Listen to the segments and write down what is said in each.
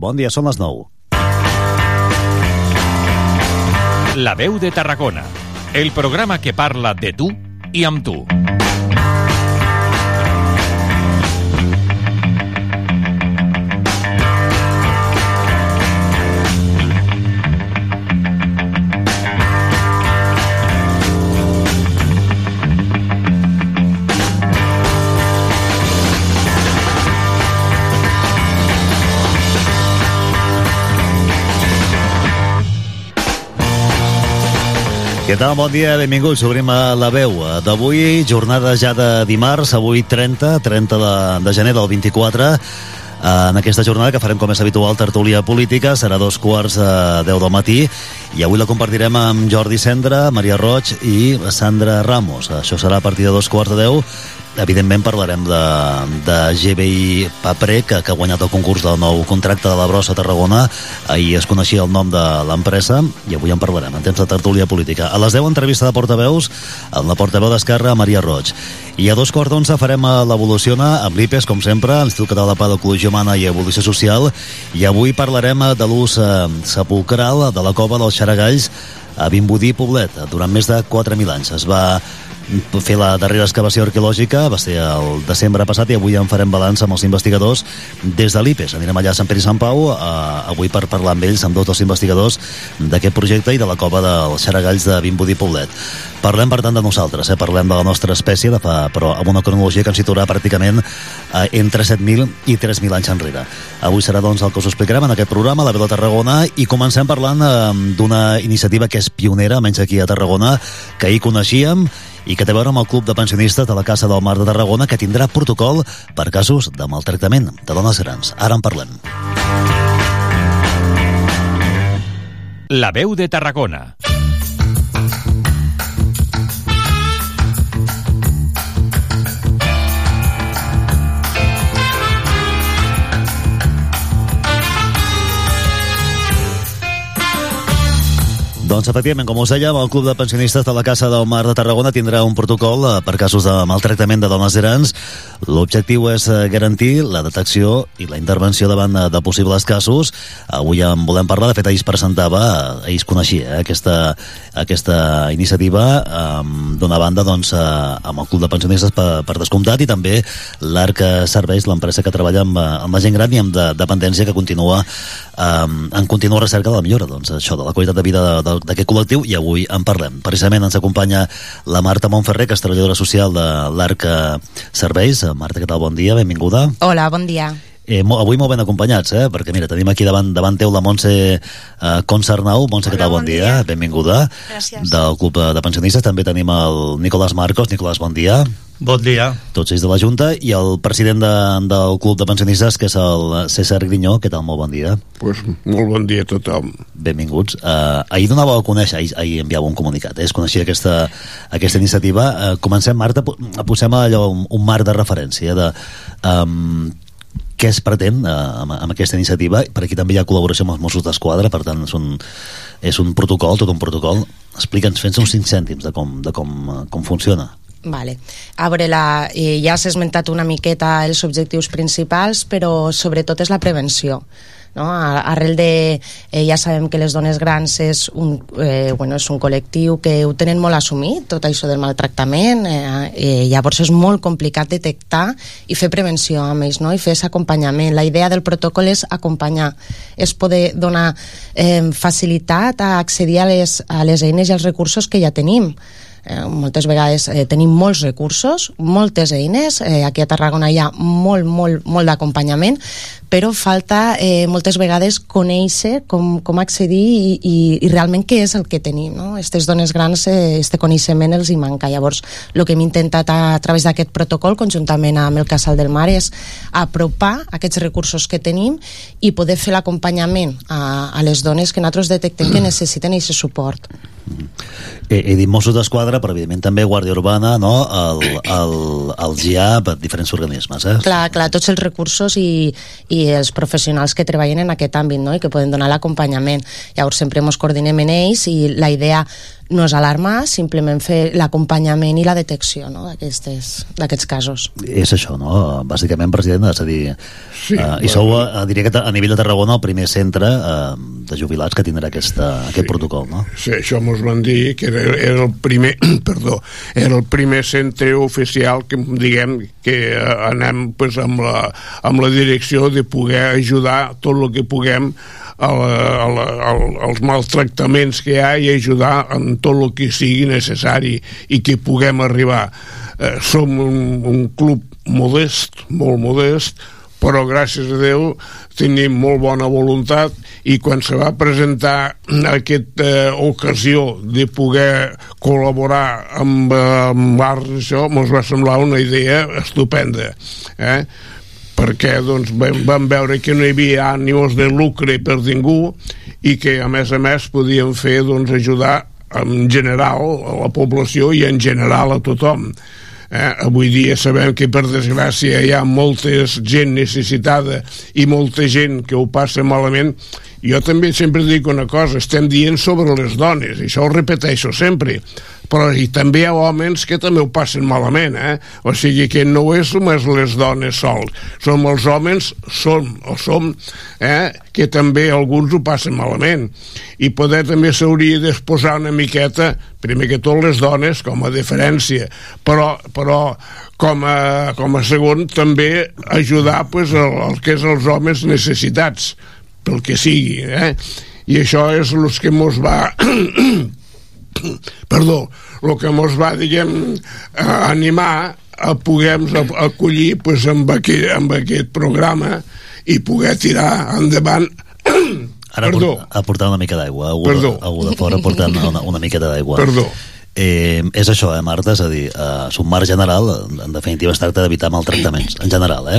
Bon dia, són les 9. La veu de Tarragona, el programa que parla de tu i amb tu. Què tal? Bon dia, benvinguts. Obrim a la veu d'avui, jornada ja de dimarts, avui 30, 30 de, de gener del 24. En aquesta jornada que farem com és habitual tertúlia política serà dos quarts a 10 del matí i avui la compartirem amb Jordi Cendra, Maria Roig i Sandra Ramos. Això serà a partir de dos quarts de 10 evidentment parlarem de, de GBI Papré que, que ha guanyat el concurs del nou contracte de la Brossa a Tarragona. Ahir es coneixia el nom de l'empresa i avui en parlarem. En temps de tertúlia política. A les 10 entrevista de portaveus amb la portaveu d'Esquerra Maria Roig. I a dos quarts d'onze farem l'Evoluciona amb l'IPES com sempre, l'Institut Català de Pedagologia Humana i Evolució Social. I avui parlarem de l'ús eh, sepulcral de la cova dels Xaragalls a Vimbodí Poblet durant més de 4.000 anys. Es va fer la darrera excavació arqueològica va ser el desembre passat i avui en farem balanç amb els investigadors des de l'IPES. Anirem allà a Sant Pere i Sant Pau eh, avui per parlar amb ells, amb tots els investigadors d'aquest projecte i de la cova dels Xaragalls de Vimbodí Poblet. Parlem, per tant, de nosaltres, eh? parlem de la nostra espècie, de fa, però amb una cronologia que ens situarà pràcticament eh, entre 7.000 i 3.000 anys enrere. Avui serà, doncs, el que us explicarem en aquest programa, la Veu de Tarragona, i comencem parlant eh, d'una iniciativa que és pionera, menys aquí a Tarragona, que ahir coneixíem i que té a veure amb el Club de Pensionistes de la Casa del Mar de Tarragona que tindrà protocol per casos de maltractament de dones grans. Ara en parlem. La veu de Tarragona. Doncs efectivament, com us dèiem, el Club de Pensionistes de la Casa del Mar de Tarragona tindrà un protocol eh, per casos de maltractament de dones grans. L'objectiu és eh, garantir la detecció i la intervenció davant de, de possibles casos. Avui en volem parlar, de fet ahir es presentava, ahir es coneixia eh, aquesta, aquesta iniciativa eh, d'una banda doncs, eh, amb el Club de Pensionistes per, per descomptat i també l'Arc Serveis, l'empresa que treballa amb, amb la gent gran i amb de, dependència que continua eh, en continua recerca de la millora doncs, això, de la qualitat de vida de, de d'aquest col·lectiu i avui en parlem. Precisament ens acompanya la Marta Montferrer, que és treballadora social de l'Arc Serveis. Marta, què tal? Bon dia, benvinguda. Hola, bon dia. Eh, mo, avui molt ben acompanyats, eh? perquè mira, tenim aquí davant, davant teu la Montse eh, Concernau. Montse, què tal? Bon, bon dia. dia. Benvinguda. Gràcies. Del Club de Pensionistes. També tenim el Nicolás Marcos. Nicolás, bon dia. Bon dia. Tots ells de la Junta i el president de, del Club de Pensionistes, que és el César Grinyó. Què tal? Molt bon dia. Pues molt bon dia a tothom. Benvinguts. Uh, ahir donava a conèixer, ahir, ahir enviava un comunicat, eh? es coneixia aquesta, aquesta iniciativa. Uh, comencem, Marta, posem allò un, un marc de referència de um, què es pretén uh, amb, amb aquesta iniciativa. Per aquí també hi ha col·laboració amb els Mossos d'Esquadra, per tant és un, és un protocol, tot un protocol. Explica'ns, fent uns 5 cèntims de com, de com, com funciona. Vale. A veure, la, eh, ja s'ha esmentat una miqueta els objectius principals, però sobretot és la prevenció. No? Arrel de... Eh, ja sabem que les dones grans és un, eh, bueno, és un col·lectiu que ho tenen molt assumit, tot això del maltractament, eh, eh, llavors és molt complicat detectar i fer prevenció amb ells, no? i fer acompanyament. La idea del protocol és acompanyar, és poder donar eh, facilitat a accedir a les, a les eines i als recursos que ja tenim eh, moltes vegades eh, tenim molts recursos, moltes eines, eh, aquí a Tarragona hi ha molt, molt, molt d'acompanyament, però falta eh, moltes vegades conèixer com, com accedir i, i, i realment què és el que tenim. No? Estes dones grans, eh, este coneixement els hi manca. Llavors, el que hem intentat a, a través d'aquest protocol, conjuntament amb el Casal del Mar, és apropar aquests recursos que tenim i poder fer l'acompanyament a, a les dones que nosaltres detectem que necessiten aquest suport. He, he dit Mossos d'Esquadra, però evidentment també Guàrdia Urbana, no? el, el, el GIAP, diferents organismes. Eh? Clar, clar, tots els recursos i, i els professionals que treballen en aquest àmbit no? i que poden donar l'acompanyament. Llavors sempre ens coordinem en ells i la idea no és alarmar, simplement fer l'acompanyament i la detecció no? d'aquests casos. És això, no? Bàsicament, president, és a dir, sí, uh, i sou, uh, diria que a nivell de Tarragona, el primer centre uh, de jubilats que tindrà aquesta, aquest sí, protocol, no? Sí, això mos van dir que era, era el primer, perdó, era el primer centre oficial que, diguem, que anem pues, amb, la, amb la direcció de poder ajudar tot el que puguem a la, a la, als maltractaments que hi ha i ajudar en tot el que sigui necessari i que puguem arribar. Eh, som un, un club modest, molt modest, però gràcies a Déu tenim molt bona voluntat i quan se va presentar aquesta eh, ocasió de poder col·laborar amb, amb l'art això, ens va semblar una idea estupenda eh? Perquè doncs, vam, vam veure que no hi havia ànims de lucre per ningú i que a més a més podíem fer doncs, ajudar en general a la població i en general a tothom eh? avui dia sabem que per desgràcia hi ha molta gent necessitada i molta gent que ho passa malament jo també sempre dic una cosa estem dient sobre les dones i això ho repeteixo sempre però i també hi ha homes que també ho passen malament, eh? O sigui que no és només les dones sols, som els homes, som, o som, eh? que també alguns ho passen malament. I poder també s'hauria d'exposar una miqueta, primer que tot les dones, com a diferència, però, però com a, com a segon també ajudar pues, el, el que és els homes necessitats, pel que sigui, eh? I això és el que mos va perdó, el que ens va, diguem, animar a poder acollir pues, amb, aquest, amb aquest programa i poder tirar endavant Ara Perdó. a portar una mica d'aigua, algú, Perdó. algú de fora portant una, una miqueta d'aigua. Perdó. Eh, és això, eh, Marta? És a dir, eh, un mar general, en definitiva, es tracta d'evitar maltractaments, en general, eh?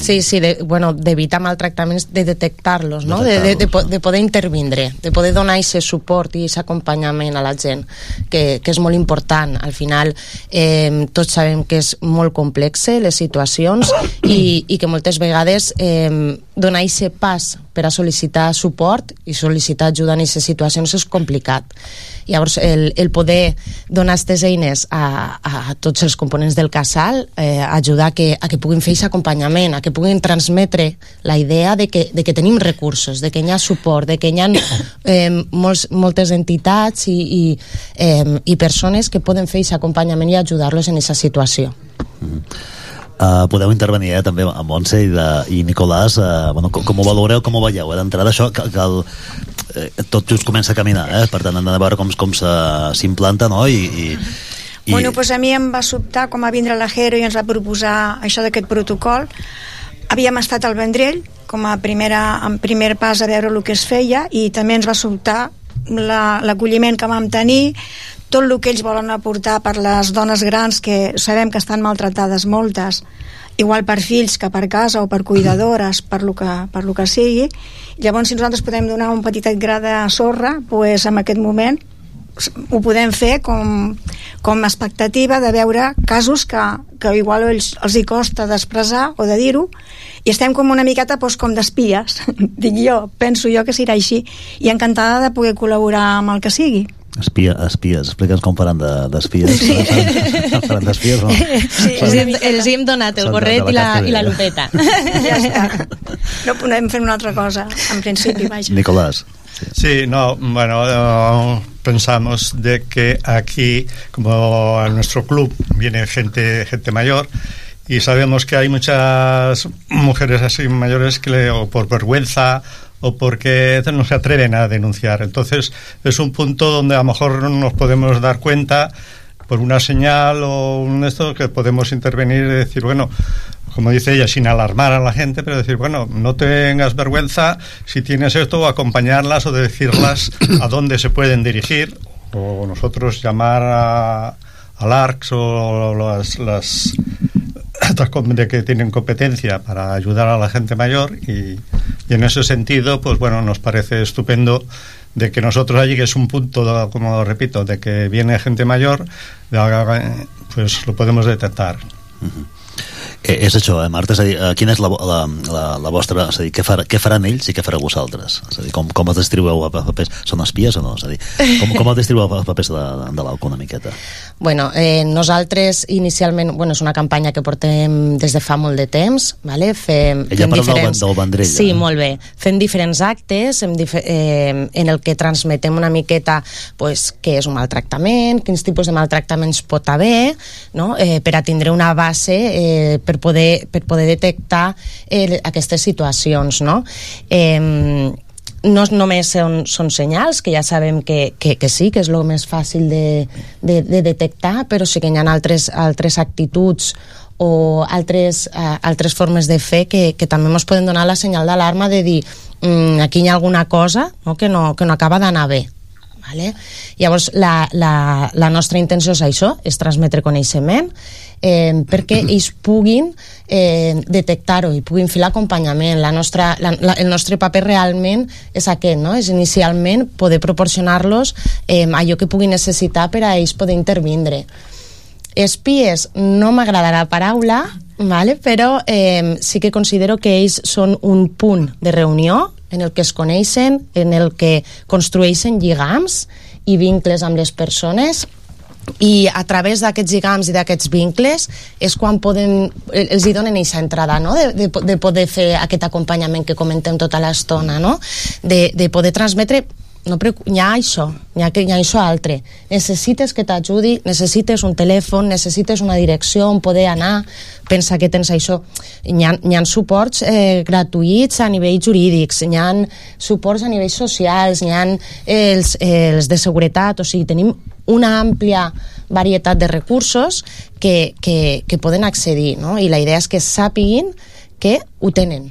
Sí, sí, de, bueno, d'evitar maltractaments, de detectar-los, no? De, de, de, de poder intervindre, de poder donar aquest suport i aquest acompanyament a la gent, que, que és molt important. Al final, eh, tots sabem que és molt complex les situacions i, i que moltes vegades eh, donar aquest pas per a sol·licitar suport i sol·licitar ajuda en aquestes situacions és complicat. Llavors, el, el poder donar aquestes eines a, a tots els components del casal, eh, ajudar a que, a que puguin fer aquest acompanyament, a que puguin transmetre la idea de que, de que tenim recursos, de que hi ha suport, de que hi ha eh, molts, moltes entitats i, i, eh, i persones que poden fer aquest acompanyament i ajudar-los en aquesta situació. Mm. Uh, podeu intervenir eh, també amb Montse i, de, i Nicolàs uh, bueno, com, com ho valoreu, com ho veieu eh? d'entrada això que, que el, eh, tot just comença a caminar eh? per tant hem de veure com, com s'implanta no? I, i, i... Bueno, pues a mi em va sobtar com a vindre la Jero i ens va proposar això d'aquest protocol havíem estat al Vendrell com a primera, en primer pas a veure el que es feia i també ens va sobtar l'acolliment la, que vam tenir tot el que ells volen aportar per les dones grans que sabem que estan maltratades moltes igual per fills que per casa o per cuidadores per lo que, per lo que sigui. Llavors si nosaltres podem donar un petit gra de sorra pues, en aquest moment ho podem fer com, com a expectativa de veure casos que, que igual els, els hi costa d'expressar o de dir-ho i estem com una miqueta doncs, com d'espies dic jo, penso jo que serà així i encantada de poder col·laborar amb el que sigui Espia, espies, explica'ns com faran d'espies. De, sí. faran d'espies, no? Sí, els, hem, els hem donat el gorret i la, i la lupeta. Ja està. No podem fer una altra cosa, en principi, vaja. Nicolás. Sí. sí, no, bueno, uh, pensamos de que aquí, como en nuestro club viene gente, gente mayor, y sabemos que hay muchas mujeres así mayores que le, o por vergüenza o porque no se atreven a denunciar. Entonces es un punto donde a lo mejor nos podemos dar cuenta por una señal o un esto que podemos intervenir y decir, bueno, como dice ella, sin alarmar a la gente, pero decir, bueno, no tengas vergüenza si tienes esto, o acompañarlas o decirlas a dónde se pueden dirigir, o nosotros llamar a, al ARCS o las, las de que tienen competencia para ayudar a la gente mayor y, en ese sentido, pues bueno, nos parece estupendo de que nosotros allí, que es un punto, como repito, de que viene gente mayor, pues lo podemos detectar. Eh, és això, eh, Marta? És a dir, eh, quina és la, la, la, la vostra... És a dir, què, farà, què faran ells i què fareu vosaltres? És a dir, com, com els distribueu a papers? Són espies o no? És a dir, com, com els distribueu a papers de, de l'AUCO una miqueta? Bueno, eh, nosaltres inicialment, bueno, és una campanya que portem des de fa molt de temps, vale? fem, Ella fem parla diferents... del, del Vendrell. Sí, eh? molt bé. Fem diferents actes en, dife eh, en el que transmetem una miqueta pues, què és un maltractament, quins tipus de maltractaments pot haver, no? eh, per a tindre una base eh, per, poder, per poder detectar eh, aquestes situacions. No? Eh, no només són, són senyals, que ja sabem que, que, que sí, que és el més fàcil de, de, de detectar, però sí que hi ha altres, altres actituds o altres, uh, altres formes de fer que, que també ens poden donar la senyal d'alarma de dir mm, aquí hi ha alguna cosa no, que, no, que no acaba d'anar bé. Vale? Llavors, la, la, la nostra intenció és això, és transmetre coneixement, eh, perquè ells puguin eh, detectar-ho i puguin fer l'acompanyament. La nostra, la, la, el nostre paper realment és aquest, no? és inicialment poder proporcionar-los eh, allò que puguin necessitar per a ells poder intervindre. Espies, no m'agradarà la paraula, vale? però eh, sí que considero que ells són un punt de reunió en el que es coneixen, en el que construeixen lligams i vincles amb les persones i a través d'aquests lligams i d'aquests vincles és quan poden, els hi donen aquesta entrada no? de, de, de poder fer aquest acompanyament que comentem tota l'estona no? de, de poder transmetre no hi ha això, hi ha, hi ha això altre. Necessites que t'ajudi, necessites un telèfon, necessites una direcció on poder anar, pensa que tens això. Hi ha, hi ha suports eh, gratuïts a nivell jurídics, hi ha suports a nivells socials, hi ha els, els de seguretat, o sigui, tenim una àmplia varietat de recursos que, que, que poden accedir, no? i la idea és que sàpiguin que ho tenen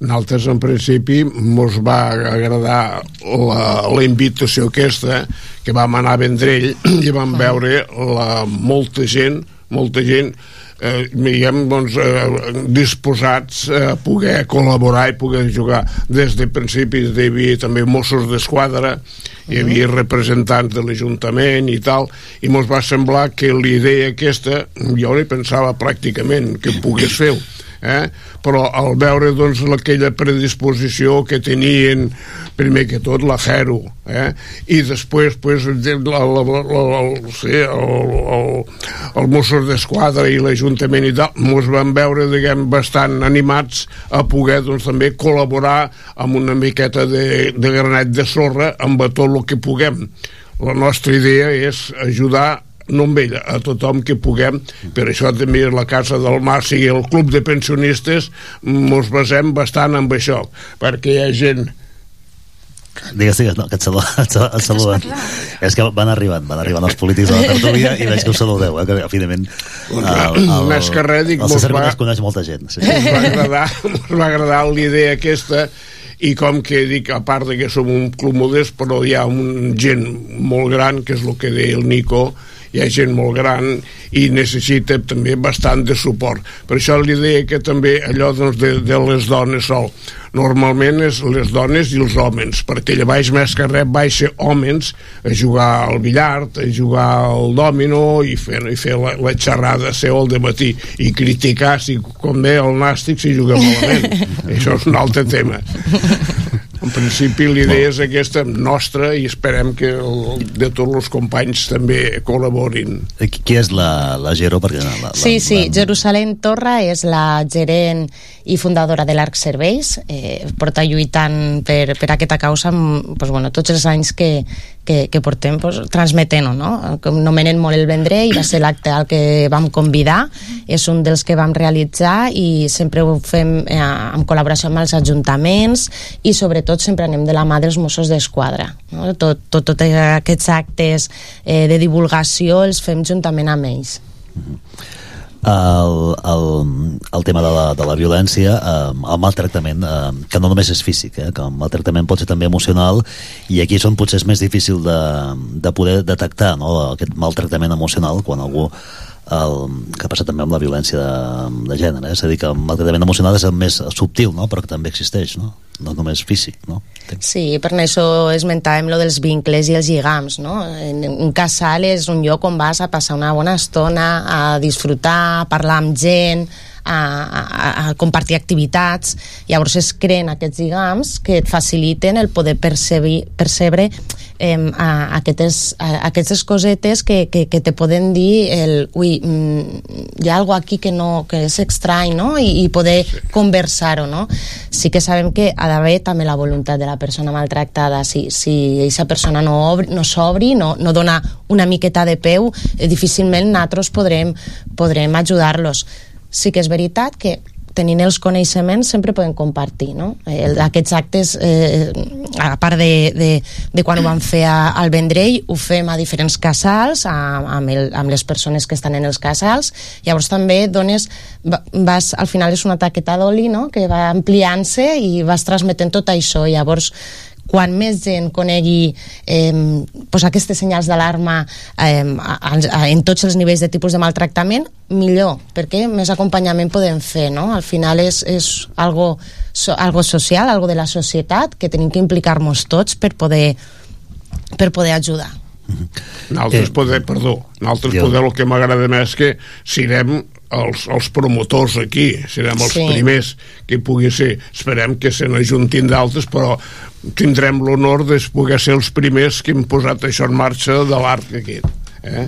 nosaltres, en principi, mos va agradar la, la invitació aquesta, que vam anar a Vendrell i vam veure la, molta gent, molta gent eh, diguem, doncs, eh, disposats a poder col·laborar i poder jugar. Des de principis hi havia també Mossos d'Esquadra, hi havia representants de l'Ajuntament i tal, i ens va semblar que l'idea aquesta, jo li pensava pràcticament que pogués fer eh? però al veure doncs, aquella predisposició que tenien primer que tot la Jero eh? i després pues, el, el, el, el Mossos d'Esquadra i l'Ajuntament i tal, ens vam veure diguem, bastant animats a poder doncs, també col·laborar amb una miqueta de, de granet de sorra amb tot el que puguem la nostra idea és ajudar no amb ella, a tothom que puguem per això també la Casa del Mar sigui el club de pensionistes ens basem bastant amb això perquè hi ha gent Digues, digues, no, que et, salu et, et saluden. És que van arribant, van arribant els polítics de la tertúlia i veig que us saludeu, eh, que evidentment el, el, més que res, dic, el César va... coneix molta gent. Sí. va agradar, va agradar l'idea aquesta i com que dic, a part de que som un club modest, però hi ha un gent molt gran, que és el que deia el Nico, hi ha gent molt gran i necessita també bastant de suport. Per això l'idea que també allò doncs, de, de les dones sol, normalment és les dones i els homes, perquè allà baix més que res baixa homes a jugar al billard, a jugar al dòmino i fer, i fer la, la xerrada seu al matí i criticar si, deia el nàstic, si juga malament. Això és un altre tema. En principi l'idea és aquesta nostra i esperem que el, de tots els companys també col·laborin. Qui és la, la Gero? Perquè la, la, sí, sí, la... Jerusalem Torra és la gerent i fundadora de l'Arc Serveis, eh, porta lluitant per, per aquesta causa pues, bueno, tots els anys que, que, que portem pues, transmetent-ho, no? Com nomenen molt el Vendrell, va ser l'acte al que vam convidar, és un dels que vam realitzar i sempre ho fem eh, en col·laboració amb els ajuntaments i sobretot sempre anem de la mà dels Mossos d'Esquadra. No? Tot, tot, tot aquests actes eh, de divulgació els fem juntament amb ells. Mm -hmm el, el, el tema de la, de la violència, eh, el maltractament, eh, que no només és físic, eh, que el maltractament pot ser també emocional, i aquí són potser és més difícil de, de poder detectar no, aquest maltractament emocional quan algú el, que ha passat també amb la violència de, de gènere, eh? és a dir, que el maltractament emocional és el més subtil, no? però que també existeix, no? no només físic, no? Sí, per això esmentàvem lo dels vincles i els lligams, no? Un casal és un lloc on vas a passar una bona estona, a disfrutar, a parlar amb gent, a, a, a compartir activitats llavors es creen aquests lligams que et faciliten el poder percebre, percebre eh, a, aquestes, a, aquestes cosetes que, que, que te poden dir el, ui, mm, hi ha alguna aquí que, no, que és estrany no? I, i poder sí. conversar-ho no? sí que sabem que ha d'haver també la voluntat de la persona maltractada si, si aquesta persona no, obri, no s'obri no, no dona una miqueta de peu eh, difícilment nosaltres podrem, podrem ajudar-los sí que és veritat que tenint els coneixements sempre poden compartir no? El, aquests actes eh, a part de, de, de quan ho vam fer a, al Vendrell ho fem a diferents casals a, amb, el, amb les persones que estan en els casals llavors també dones vas, al final és una taqueta d'oli no? que va ampliant-se i vas transmetent tot això llavors quan més gent conegui eh, pues aquestes senyals d'alarma eh, en tots els nivells de tipus de maltractament, millor, perquè més acompanyament podem fer, no? Al final és, és algo, so, algo social, algo de la societat, que tenim que implicar-nos tots per poder, per poder ajudar. Nosaltres eh, poder, perdó, nosaltres jo... poder el que m'agrada més que sirem els, els promotors aquí, serem els sí. primers que pugui ser, esperem que se n'ajuntin d'altres, però tindrem l'honor de poder ser els primers que hem posat això en marxa de l'art aquest. Eh?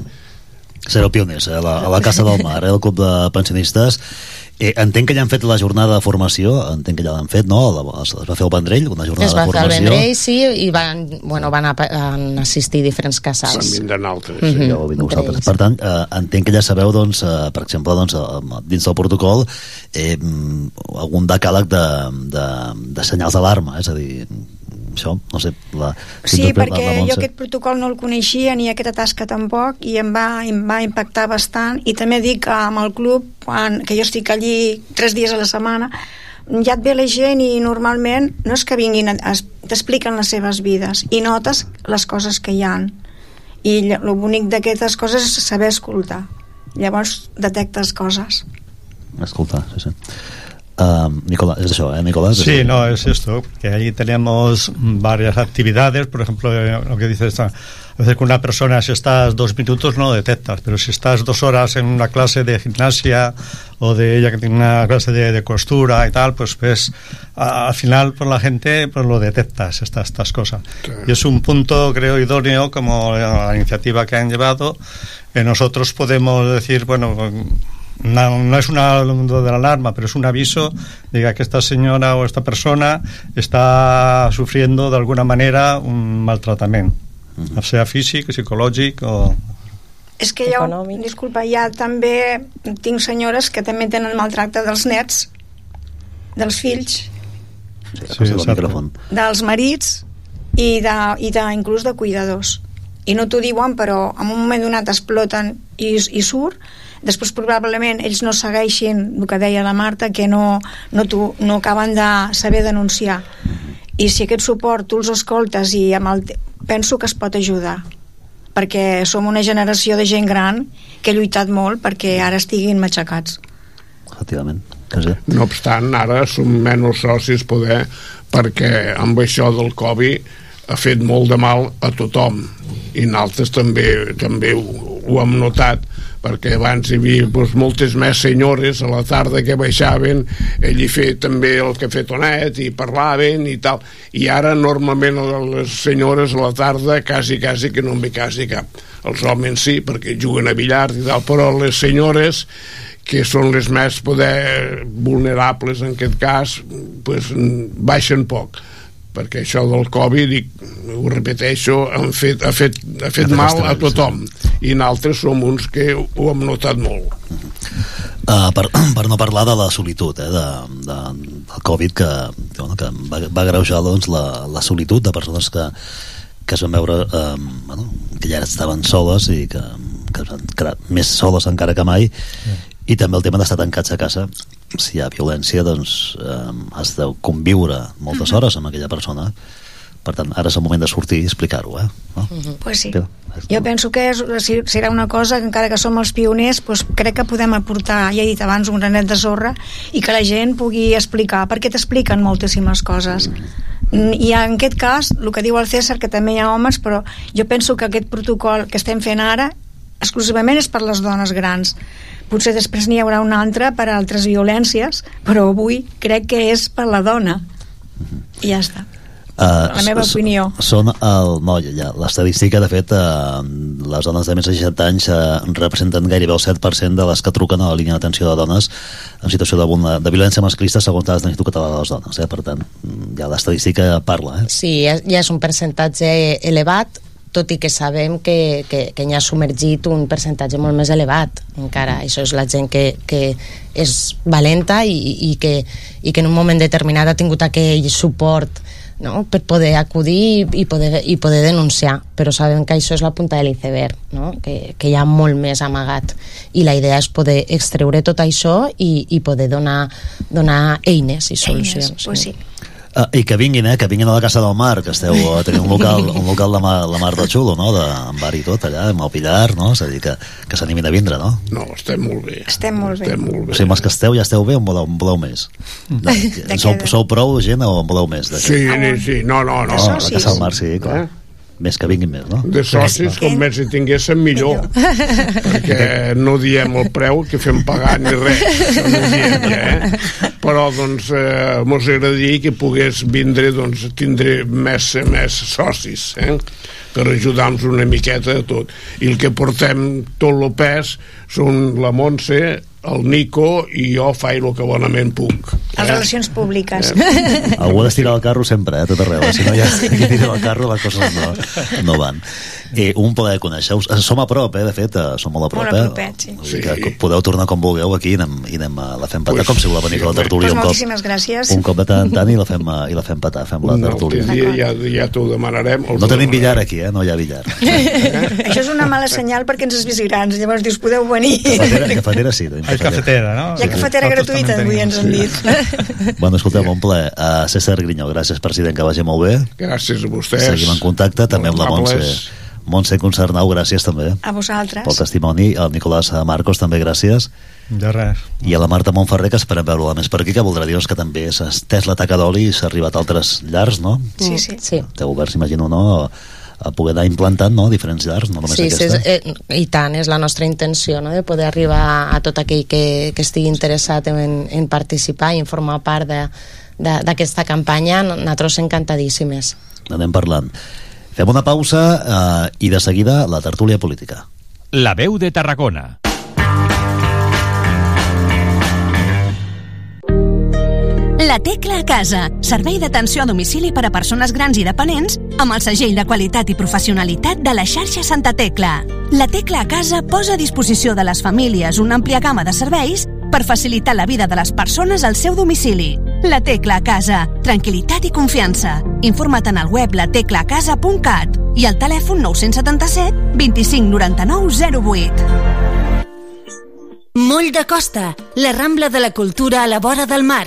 Sereu pioners, eh? a, la, a la Casa del Mar, eh? el Club de Pensionistes Eh, entenc que ja han fet la jornada de formació, entenc que ja l'han fet, no? Es va fer el Vendrell, una jornada de formació. Es va fer el Vendrell, sí, i van, bueno, van, a, van assistir diferents casals. Van vindre altres. Mm -hmm. ja ho vosaltres. Per tant, eh, entenc que ja sabeu, doncs, eh, per exemple, doncs, eh, dins del protocol, eh, algun decàleg de, de, de senyals d'alarma, és a dir, això, no sé... La, sí, perquè la, la jo aquest protocol no el coneixia ni aquesta tasca tampoc i em va, em va impactar bastant. I també dic que amb el club quan, que jo estic allí tres dies a la setmana ja et ve la gent i normalment no és que vinguin, t'expliquen les seves vides i notes les coses que hi han. I el bonic d'aquestes coses és saber escoltar. Llavors detectes coses. Escoltar, sí, sí Uh, Nicolás, es eso, ¿eh, Nicolás? Sí, no, es esto, que ahí tenemos varias actividades, por ejemplo, eh, lo que dice esta, a veces con una persona si estás dos minutos no lo detectas, pero si estás dos horas en una clase de gimnasia o de ella que tiene una clase de, de costura y tal, pues pues a, al final pues la gente pues lo detectas estas, estas cosas. Y es un punto creo idóneo como la iniciativa que han llevado, que nosotros podemos decir, bueno, no, no es una de la alarma, pero es un aviso de que esta señora o esta persona está sufriendo de alguna manera un maltratament, uh -huh. sea físic, psicològic o... És que jo, disculpa, ja també tinc senyores que també tenen maltracte dels nets, dels fills, sí, dels marits i, de, i de, inclús de cuidadors. I no t'ho diuen, però en un moment donat exploten i, i surt, després probablement ells no segueixin el que deia la Marta que no, no, tu, no acaben de saber denunciar. I si aquest suport tu els escoltes i amb el, penso que es pot ajudar perquè som una generació de gent gran que ha lluitat molt perquè ara estiguin matxacats. Efectivament no obstant, ara som menys socis poder perquè amb això del Covid ha fet molt de mal a tothom. I nosaltres també, també ho, ho hem notat perquè abans hi havia doncs, moltes més senyores a la tarda que baixaven ell hi feia també el cafè tonet i parlaven i tal. I ara normalment les senyores a la tarda quasi quasi que no en ve quasi cap. Els homes sí perquè juguen a billar i tal però les senyores que són les més poder vulnerables en aquest cas pues, baixen poc. Perquè això del Covid, dic, ho repeteixo, han fet, ha fet, ha fet mal a tothom i nosaltres som uns que ho hem notat molt. Uh, per, per no parlar de la solitud eh, de, de, del Covid que, bueno, que va, va greujar doncs, la, la solitud de persones que, que es van veure eh, bueno, que ja estaven soles i que, que es van quedar més soles encara que mai sí. i també el tema d'estar tancats a casa si hi ha violència doncs eh, has de conviure moltes hores amb aquella persona Per tant, ara és el moment de sortir i explicar-ho, eh? No? Pues sí. Però, Jo penso que és, si- serà una cosa que encara que som els pioners doncs crec que podem aportar, ja he dit abans, un granet de sorra i que la gent pugui explicar, perquè t'expliquen moltíssimes coses. Mm, I en aquest cas, el que diu el César, que també hi ha homes, però jo penso que aquest protocol que estem fent ara exclusivament és per les dones grans. Potser després n'hi haurà un altre per a altres violències, però avui crec que és per la dona. I ja està. Uh, La meva opinió. Són el... No, ja, l'estadística, de fet, uh, les dones de més de 60 anys uh, representen gairebé el 7% de les que truquen a la línia d'atenció de dones en situació de, de violència masclista segons dades de l'Institut Català de les Dones. Eh? Per tant, mm, ja l'estadística parla. Eh? Sí, ja ja és un percentatge elevat, tot i que sabem que, que, que n'hi ha submergit un percentatge molt més elevat encara. Això és la gent que, que és valenta i, i, que, i que en un moment determinat ha tingut aquell suport no? per poder acudir i, poder, i poder denunciar però sabem que això és la punta de l'iceberg no? que, que hi ha molt més amagat i la idea és poder extreure tot això i, i poder donar, donar eines i solucions Eines, pues sí. Uh, I que vinguin, eh? Que vinguin a la Casa del Mar, que esteu a tenir un local, un local de mar, la mar de xulo, no? De, amb bar i tot allà, amb el Pilar, no? És a dir, que, que s'animin a vindre, no? No, estem molt bé. Estem molt bé. Estem molt O bé. sigui, amb els que esteu ja esteu bé o en voleu, en voleu més? De, De sou, sou prou gent o en voleu més? Sí, sí, no, no, no. no, la. Casa del Mar, sí, clar. Eh? Més que vinguin més, no? De socis, com més hi tinguéssim, millor. Perquè no diem el preu que fem pagar ni res. No diem, eh? Però, doncs, eh, mos agradaria que pogués vindre, doncs, tindre més, més socis, eh? per ajudar-nos una miqueta a tot. I el que portem tot el pes són la Montse, el Nico i jo faig el que bonament puc. Les relacions públiques. Algú ha d'estirar el carro sempre, eh, a tot arreu. eh? Si no hi ha qui tira el carro, les coses no, no van. Eh, un plaer conèixer-vos. Eh, Som a prop, eh, de fet, eh, som molt a prop. Molt a eh? sí. Vull dir Sí. Que podeu tornar com vulgueu aquí i anem, i anem a la fem petar, Pues, com si voleu venir sí, a la tertúlia Pues un cop. moltíssimes gràcies. Un cop de tant en tant i la fem, eh, i la fem petar, fem la Un tertúlia. dia ja, ja t'ho demanarem. No tenim demanarem. billar aquí, eh? No hi ha billar. Això és una mala senyal perquè ens grans. Llavors dius, podeu venir. Cafetera, cafetera sí. tenim Hay cafetera, ¿no? Hi ha cafetera Nosaltres gratuïta, avui ens han dit. Bueno, escolteu, un plaer. Uh, César Grinyó, gràcies, president, que vagi molt bé. Gràcies a vostès. Seguim en contacte, també amb la Montse. Montse Concernau, gràcies també A vosaltres. pel testimoni. El Nicolás Marcos, també gràcies. De res. I a la Marta Montferrer, que esperem veure-la més per aquí, que voldrà dir doncs, que també s'ha estès la taca d'oli i s'ha arribat a altres llars, no? Sí, sí. sí. Té oberts, imagino, no? A poder anar implantant no? diferents llars, no només Sí, sí, aquesta. és, eh, i tant, és la nostra intenció no? de poder arribar a tot aquell que, que estigui interessat en, en participar i en formar part de- de- d'aquesta campanya, nosaltres encantadíssimes. Anem parlant. Fem una pausa eh, i de seguida la tertúlia política. La veu de Tarragona. La Tecla a Casa, servei d'atenció a domicili per a persones grans i dependents amb el segell de qualitat i professionalitat de la xarxa Santa Tecla. La Tecla a Casa posa a disposició de les famílies una àmplia gamma de serveis per facilitar la vida de les persones al seu domicili. La Tecla a Casa, tranquil·litat i confiança. Informa't en el web lateclacasa.cat i al telèfon 977 25 99 08. Moll de Costa, la Rambla de la Cultura a la vora del mar.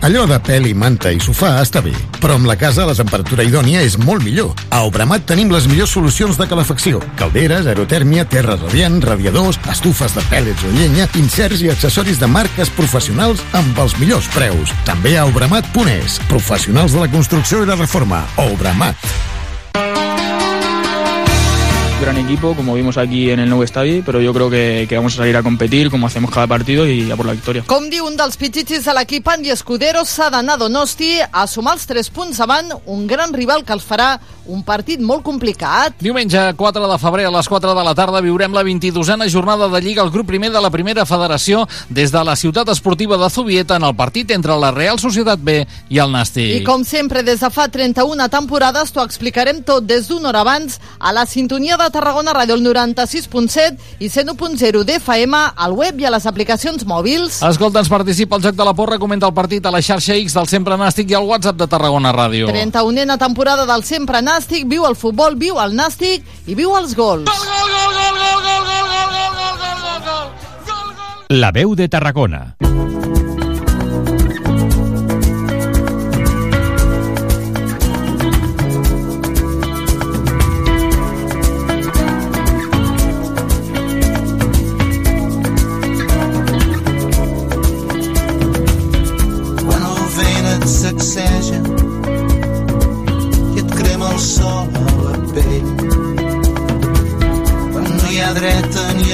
Allò de i manta i sofà està bé, però amb la casa la temperatura idònia és molt millor. A Obramat tenim les millors solucions de calefacció. Calderes, aerotèrmia, terra radiant, radiadors, estufes de pèl·lets o llenya, inserts i accessoris de marques professionals amb els millors preus. També a obramat.es. Professionals de la construcció i la reforma. Obramat. Gran equipo, como vimos aquí en el nuevo estadio, pero yo creo que, que vamos a salir a competir como hacemos cada partido y a por la victoria. Com diu un dels pitxitxis de l'equip Andy Escudero, s'ha d'anar a Donosti a sumar els 3 punts davant un gran rival que els farà un partit molt complicat. Diumenge 4 de febrer a les 4 de la tarda viurem la 22a jornada de Lliga al grup primer de la primera federació des de la ciutat esportiva de Zubieta en el partit entre la Real Societat B i el Nàstic. I com sempre, des de fa 31 temporades, t'ho explicarem tot des d'una hora abans a la sintonia de Tarragona Ràdio, el 96.7 i 101.0 d'FM, al web i a les aplicacions mòbils. Escolta'ns, participa al Joc de la Porra, comenta el partit a la xarxa X del Sempre Nàstic i al WhatsApp de Tarragona Ràdio. 31a temporada del Sempre Nàstic, viu el futbol, viu el Nàstic i viu els gols. La veu de Tarragona.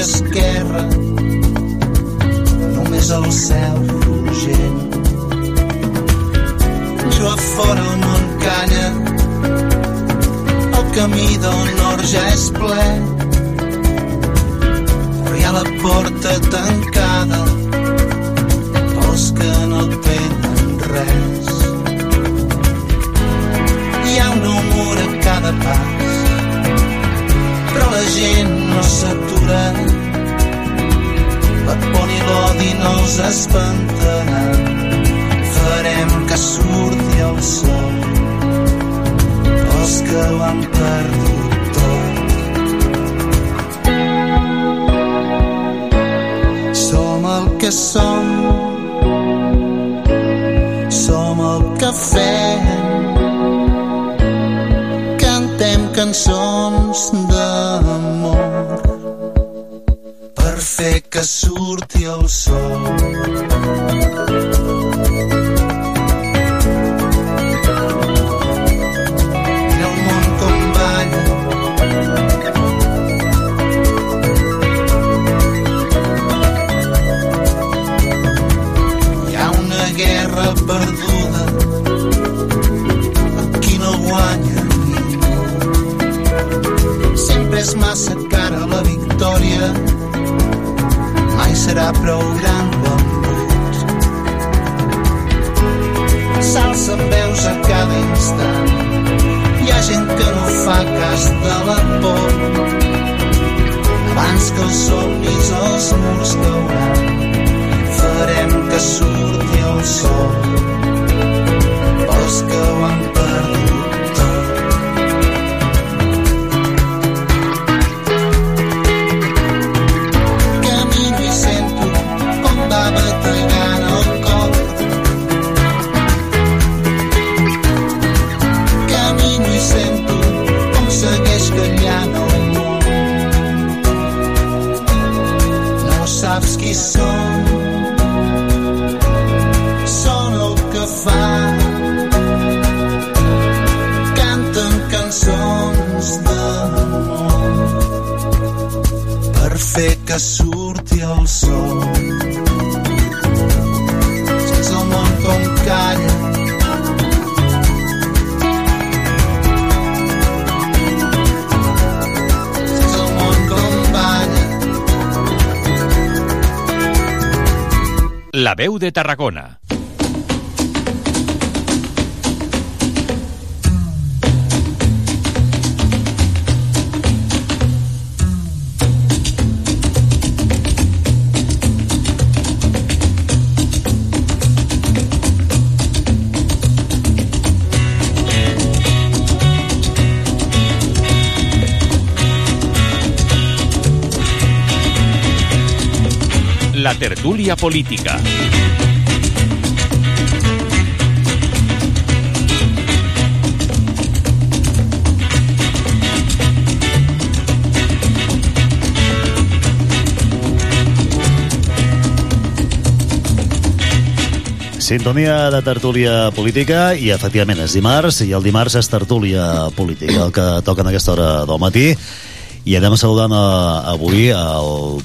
Esquerra només el cel rogent jo a fora el món calla el camí del nord ja és ple però hi ha la porta tancada pels que no tenen res. Hi ha un humor a cada pas, però la gent no s'atura. La por i l'odi no els espantaran. Farem que surti el sol els que ho han perdut tot. Som que som, som el que fem. Cantem cançons d'amor fer que surti el sol. Mai de Tarragona. La tertulia política. Sintonia de tertúlia política i efectivament és dimarts i el dimarts és tertúlia política el que toca en aquesta hora del matí i anem saludant a, avui el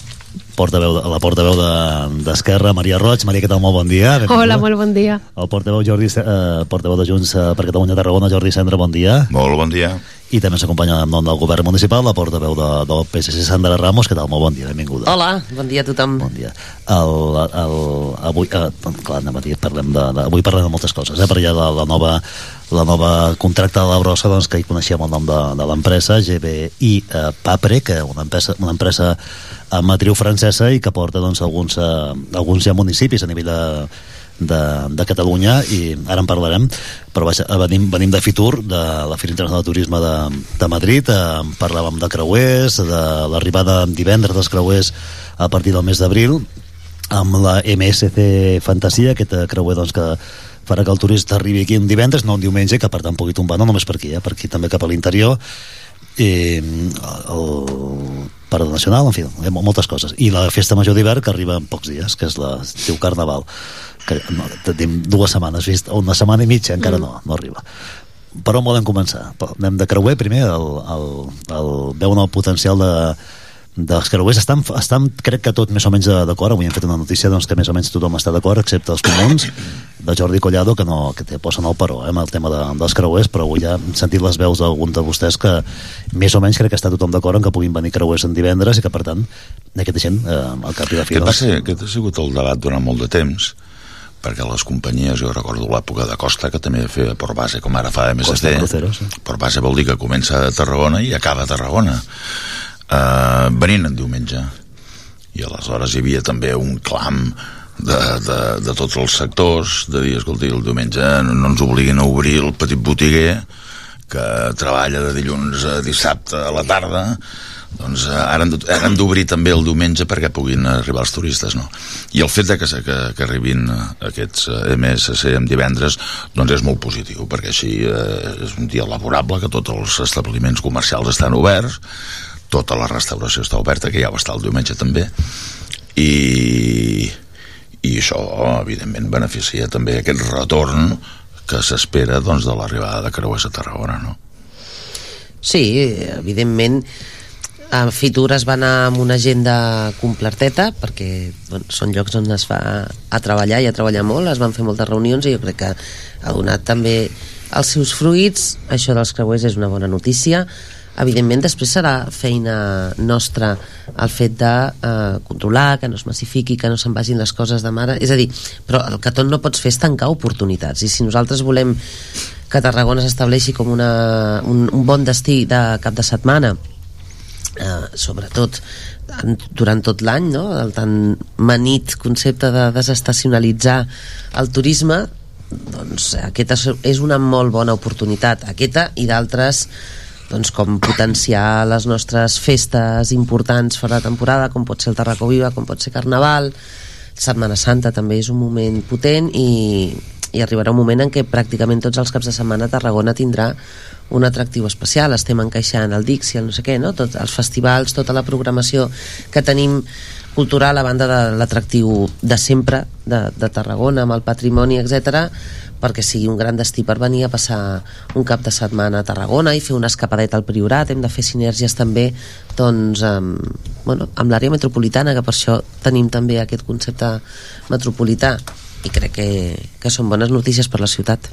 portaveu, la portaveu de- d'Esquerra, de, Maria Roig. Maria, què tal? Molt bon dia. Benvinguda. Hola, molt bon dia. El portaveu, Jordi, eh, portaveu de Junts eh, per Catalunya Tarragona, Jordi Cendra, bon dia. Molt bon dia. I també ens acompanya en nom del govern municipal la portaveu de, del PSC Sandra Ramos. Que tal? Molt bon dia, benvinguda. Hola, bon dia a tothom. Bon dia. El, el, avui, eh, clar, anem a dir, parlem de, de, avui parlem de moltes coses eh, per allà la, la nova la nova contracte de la brossa doncs, que hi coneixíem el nom de, de l'empresa GBI eh, Papre que una empresa, una empresa amb matriu francesa i que porta doncs, alguns, eh, alguns ja municipis a nivell de, de, de Catalunya i ara en parlarem però vaja, venim, venim de Fitur de la Fira Internacional de Turisme de, de Madrid eh, parlàvem de creuers de l'arribada divendres dels creuers a partir del mes d'abril amb la MSC Fantasia aquest eh, creuer doncs, que farà que el turista arribi aquí un divendres, no un diumenge, que per tant pugui tombar no només per aquí, eh, per aquí també cap a l'interior i el Parc Nacional, en fi, moltes coses. I la Festa Major d'hivern que arriba en pocs dies, que és la es diu Carnaval, que no, tenim dues setmanes vist, una setmana i mitja encara mm. no, no arriba. Per on volem començar? Anem de creuer primer, el, el, el, veuen el potencial de, dels creuers estan, estan crec que tot més o menys d'acord avui hem fet una notícia doncs, que més o menys tothom està d'acord excepte els comuns de Jordi Collado que, no, que té posen el però eh, amb el tema de, dels creuers però avui ja hem sentit les veus d'algun de vostès que més o menys crec que està tothom d'acord en que puguin venir creuers en divendres i que per tant aquesta gent eh, al cap i la fi aquest, doncs... ser, aquest ha sigut el debat durant molt de temps perquè les companyies, jo recordo l'època de Costa que també feia Port Base com ara fa MSC Cruceros, sí. Port Base vol dir que comença a Tarragona i acaba a Tarragona. Eh, venint en diumenge. I aleshores hi havia també un clam de, de, de tots els sectors de dir, escolti, el diumenge no, no ens obliguin a obrir el petit botiguer que treballa de dilluns a dissabte a la tarda doncs eh, ara hem, ara d'obrir també el diumenge perquè puguin arribar els turistes no? i el fet de que, que, que arribin aquests eh, MSC en divendres doncs és molt positiu perquè així eh, és un dia laborable que tots els establiments comercials estan oberts tota la restauració està oberta, que ja ho està el diumenge també, i, i això, evidentment, beneficia també aquest retorn que s'espera doncs, de l'arribada de creuers a Tarragona, no? Sí, evidentment, a Fitur es va anar amb una agenda completeta perquè bueno, són llocs on es va a treballar i a treballar molt, es van fer moltes reunions i jo crec que ha donat també els seus fruits, això dels creuers és una bona notícia. Evidentment després serà feina nostra el fet de eh, controlar, que no es massifiqui, que no se'n vagin les coses de mare, és a dir, però el que tot no pots fer és tancar oportunitats, i si nosaltres volem que Tarragona s'estableixi com una, un, un bon destí de cap de setmana eh, sobretot durant tot l'any no? el tan manit concepte de desestacionalitzar el turisme doncs aquesta és una molt bona oportunitat aquesta i d'altres doncs, com potenciar les nostres festes importants fora de temporada, com pot ser el Tarracó Viva, com pot ser Carnaval, Setmana Santa també és un moment potent i, i arribarà un moment en què pràcticament tots els caps de setmana Tarragona tindrà un atractiu especial, estem encaixant el Dixi, el no sé què, no? Tots els festivals, tota la programació que tenim cultural a banda de l'atractiu de sempre de, de Tarragona amb el patrimoni, etc perquè sigui un gran destí per venir a passar un cap de setmana a Tarragona i fer una escapadeta al Priorat, hem de fer sinergies també doncs, amb, bueno, amb l'àrea metropolitana, que per això tenim també aquest concepte metropolità i crec que, que són bones notícies per la ciutat.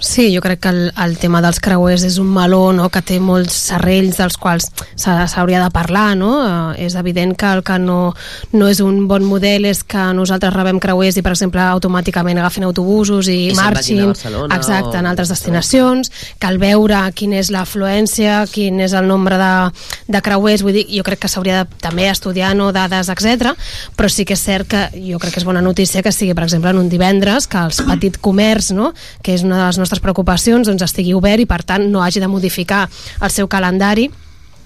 Sí, jo crec que el, el tema dels creuers és un meló no? que té molts serrells dels quals s'hauria de parlar. No? Eh, és evident que el que no, no és un bon model és que nosaltres rebem creuers i, per exemple, automàticament agafin autobusos i, I marxin exacte, en altres destinacions, que al veure quina és l'afluència, quin és el nombre de, de creuers, vull dir, jo crec que s'hauria de també estudiar no, dades, etc. però sí que és cert que jo crec que és bona notícia que sigui, per exemple, en un divendres, que els petit comerç, no? que és una de les nostres preocupacions doncs, estigui obert i per tant no hagi de modificar el seu calendari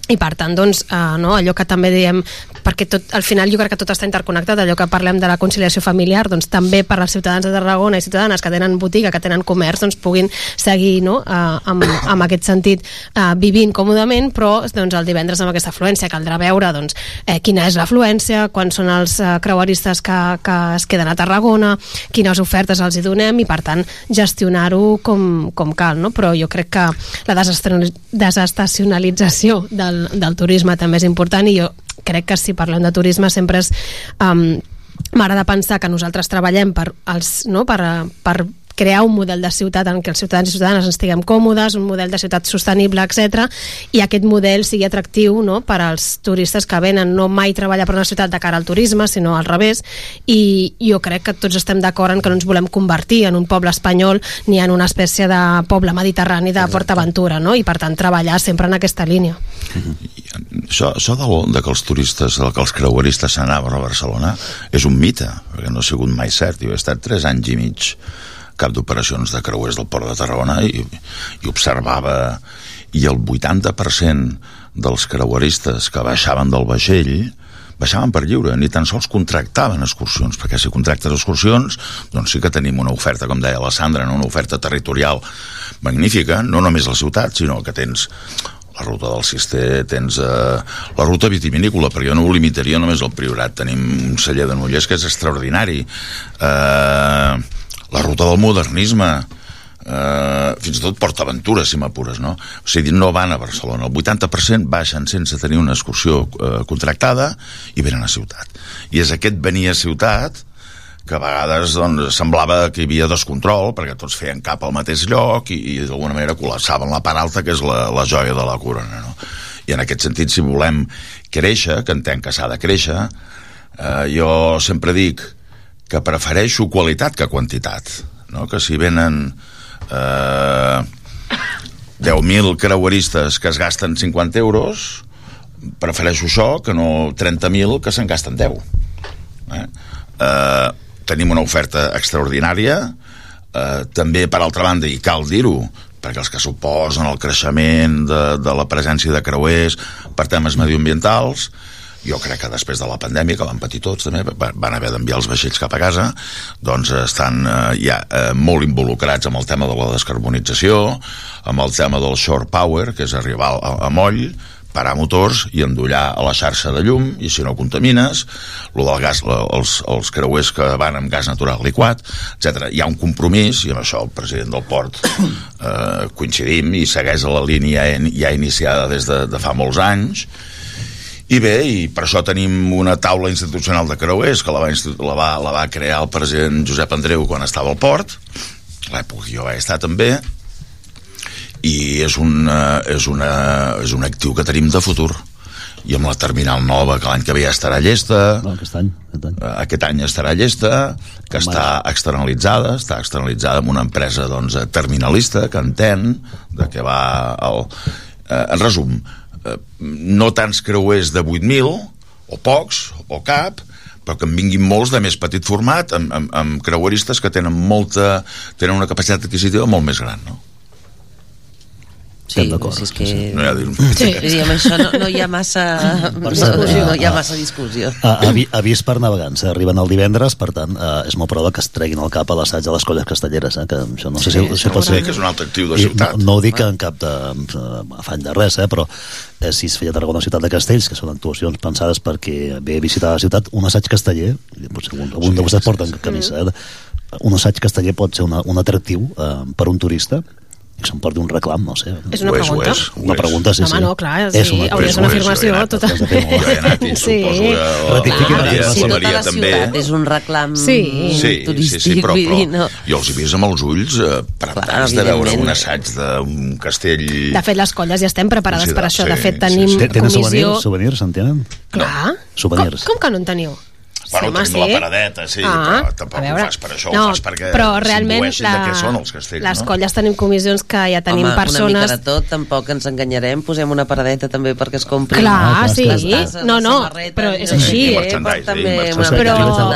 i per tant, doncs, eh, no, allò que també diem perquè tot, al final jo crec que tot està interconnectat allò que parlem de la conciliació familiar doncs també per als ciutadans de Tarragona i ciutadanes que tenen botiga, que tenen comerç doncs puguin seguir no, eh, amb, amb aquest sentit eh, vivint còmodament però doncs, el divendres amb aquesta afluència caldrà veure doncs, eh, quina és l'afluència quan són els eh, creueristes que, que es queden a Tarragona quines ofertes els hi donem i per tant gestionar-ho com, com cal no? però jo crec que la desestacionalització del, del turisme també és important i jo crec que si parlem de turisme sempre és... Um, M'agrada pensar que nosaltres treballem per, els, no, per, per crear un model de ciutat en què els ciutadans i ciutadanes estiguem còmodes, un model de ciutat sostenible, etc i aquest model sigui atractiu no, per als turistes que venen no mai treballar per una ciutat de cara al turisme, sinó al revés i jo crec que tots estem d'acord en que no ens volem convertir en un poble espanyol ni en una espècie de poble mediterrani de PortAventura, no? i per tant treballar sempre en aquesta línia. Això, això de, de que els turistes, de que els creueristes s'anaven a Barcelona és un mite, perquè no ha sigut mai cert. Jo he estat 3 anys i mig cap d'operacions de creuers del Port de Tarragona i, i observava i el 80% dels creueristes que baixaven del vaixell baixaven per lliure, ni tan sols contractaven excursions, perquè si contractes excursions, doncs sí que tenim una oferta, com deia la Sandra, no? una oferta territorial magnífica, no només la ciutat, sinó que tens la ruta del Cister, tens eh, la ruta vitivinícola, perquè jo no ho limitaria només al Priorat, tenim un celler de Nollers que és extraordinari, eh, la ruta del modernisme, eh, fins i tot PortAventura, si m'apures, no? O sigui, no van a Barcelona. El 80% baixen sense tenir una excursió eh, contractada i venen a ciutat. I és aquest venir a ciutat que a vegades doncs, semblava que hi havia descontrol perquè tots feien cap al mateix lloc i, i d'alguna manera col·lapsaven la part alta que és la, la joia de la corona no? i en aquest sentit si volem créixer, que entenc que s'ha de créixer eh, jo sempre dic que prefereixo qualitat que quantitat no? que si venen eh, 10.000 creueristes que es gasten 50 euros prefereixo això que no 30.000 que se'n gasten 10 eh? Eh, tenim una oferta extraordinària eh, també per altra banda i cal dir-ho perquè els que suposen el creixement de, de la presència de creuers per temes medioambientals jo crec que després de la pandèmia, que van patir tots també, van haver d'enviar els vaixells cap a casa, doncs estan eh, ja eh, molt involucrats amb el tema de la descarbonització, amb el tema del shore power, que és arribar a, a moll, parar motors i endollar a la xarxa de llum i si no contamines lo del gas, els, els creuers que van amb gas natural liquat, etc. Hi ha un compromís i amb això el president del port eh, coincidim i segueix la línia ja iniciada des de, de fa molts anys i bé, i per això tenim una taula institucional de creuers que la va, la va, la va crear el president Josep Andreu quan estava al port, l'època que jo vaig estar també, i és, una, és, una, és un actiu que tenim de futur. I amb la terminal nova que l'any que ve ja estarà llesta. No, aquest any, aquest any. Aquest any estarà llesta que està externalitzada està externalitzada amb una empresa doncs, terminalista que entén de què va el... Eh, en resum eh, no tants creuers de 8.000 o pocs o cap però que en vinguin molts de més petit format amb, amb, amb creueristes que tenen molta tenen una capacitat adquisitiva molt més gran no? Sí, és que... No hi ha dir... sí. sí, amb això no, no hi ha massa discussió, no hi ha massa discussió. A, a, avís per navegants, eh? arriben el divendres, per tant, eh, és molt prova que es treguin al cap a l'assaig de les colles castelleres, eh? que això no sé sí, si, si pot ser... que és un altre actiu de ciutat. no, no ho dic en cap de, afany de res, eh? però eh, si es feia Tarragona Ciutat de Castells, que són actuacions pensades perquè ve a visitar la ciutat, un assaig casteller, potser algun, algun sí, de vostès porten camisa, eh? un assaig casteller pot ser una, un atractiu eh, per un turista que se'n porti un reclam, no sé. És una pregunta? és, una pregunta, sí, Home, sí. no, clar, sí, és una, hauria de ser una afirmació. Tota... Jo he anat i sí. suposo que la, Ratifiqui la, Maria, si la tota Maria també. ciutat és un reclam Sí. Sí, turístic, sí, sí, però, vull però dir, no. jo els he vist amb els ulls eh, preparats de veure un assaig d'un castell... De fet, les colles ja estem preparades Sí, per això. De sí, fet, sí, tenim sí. Tenen comissió... souvenirs, souvenirs, s'entenen? Clar. Souvenirs. Com, com que no en teniu? Bueno, home, tenim la paradeta, sí, Ah, però tampoc ho fas per això, no, ho fas perquè però realment s'imbueixin de què són els castells, les no? colles tenim comissions que ja tenim Home, persones... una mica de tot, tampoc ens enganyarem, posem una paradeta també perquè es compri. Clar, Ah, clar, sí, clar, clar. no, no, però és no així, què, eh? merchandising, també una però,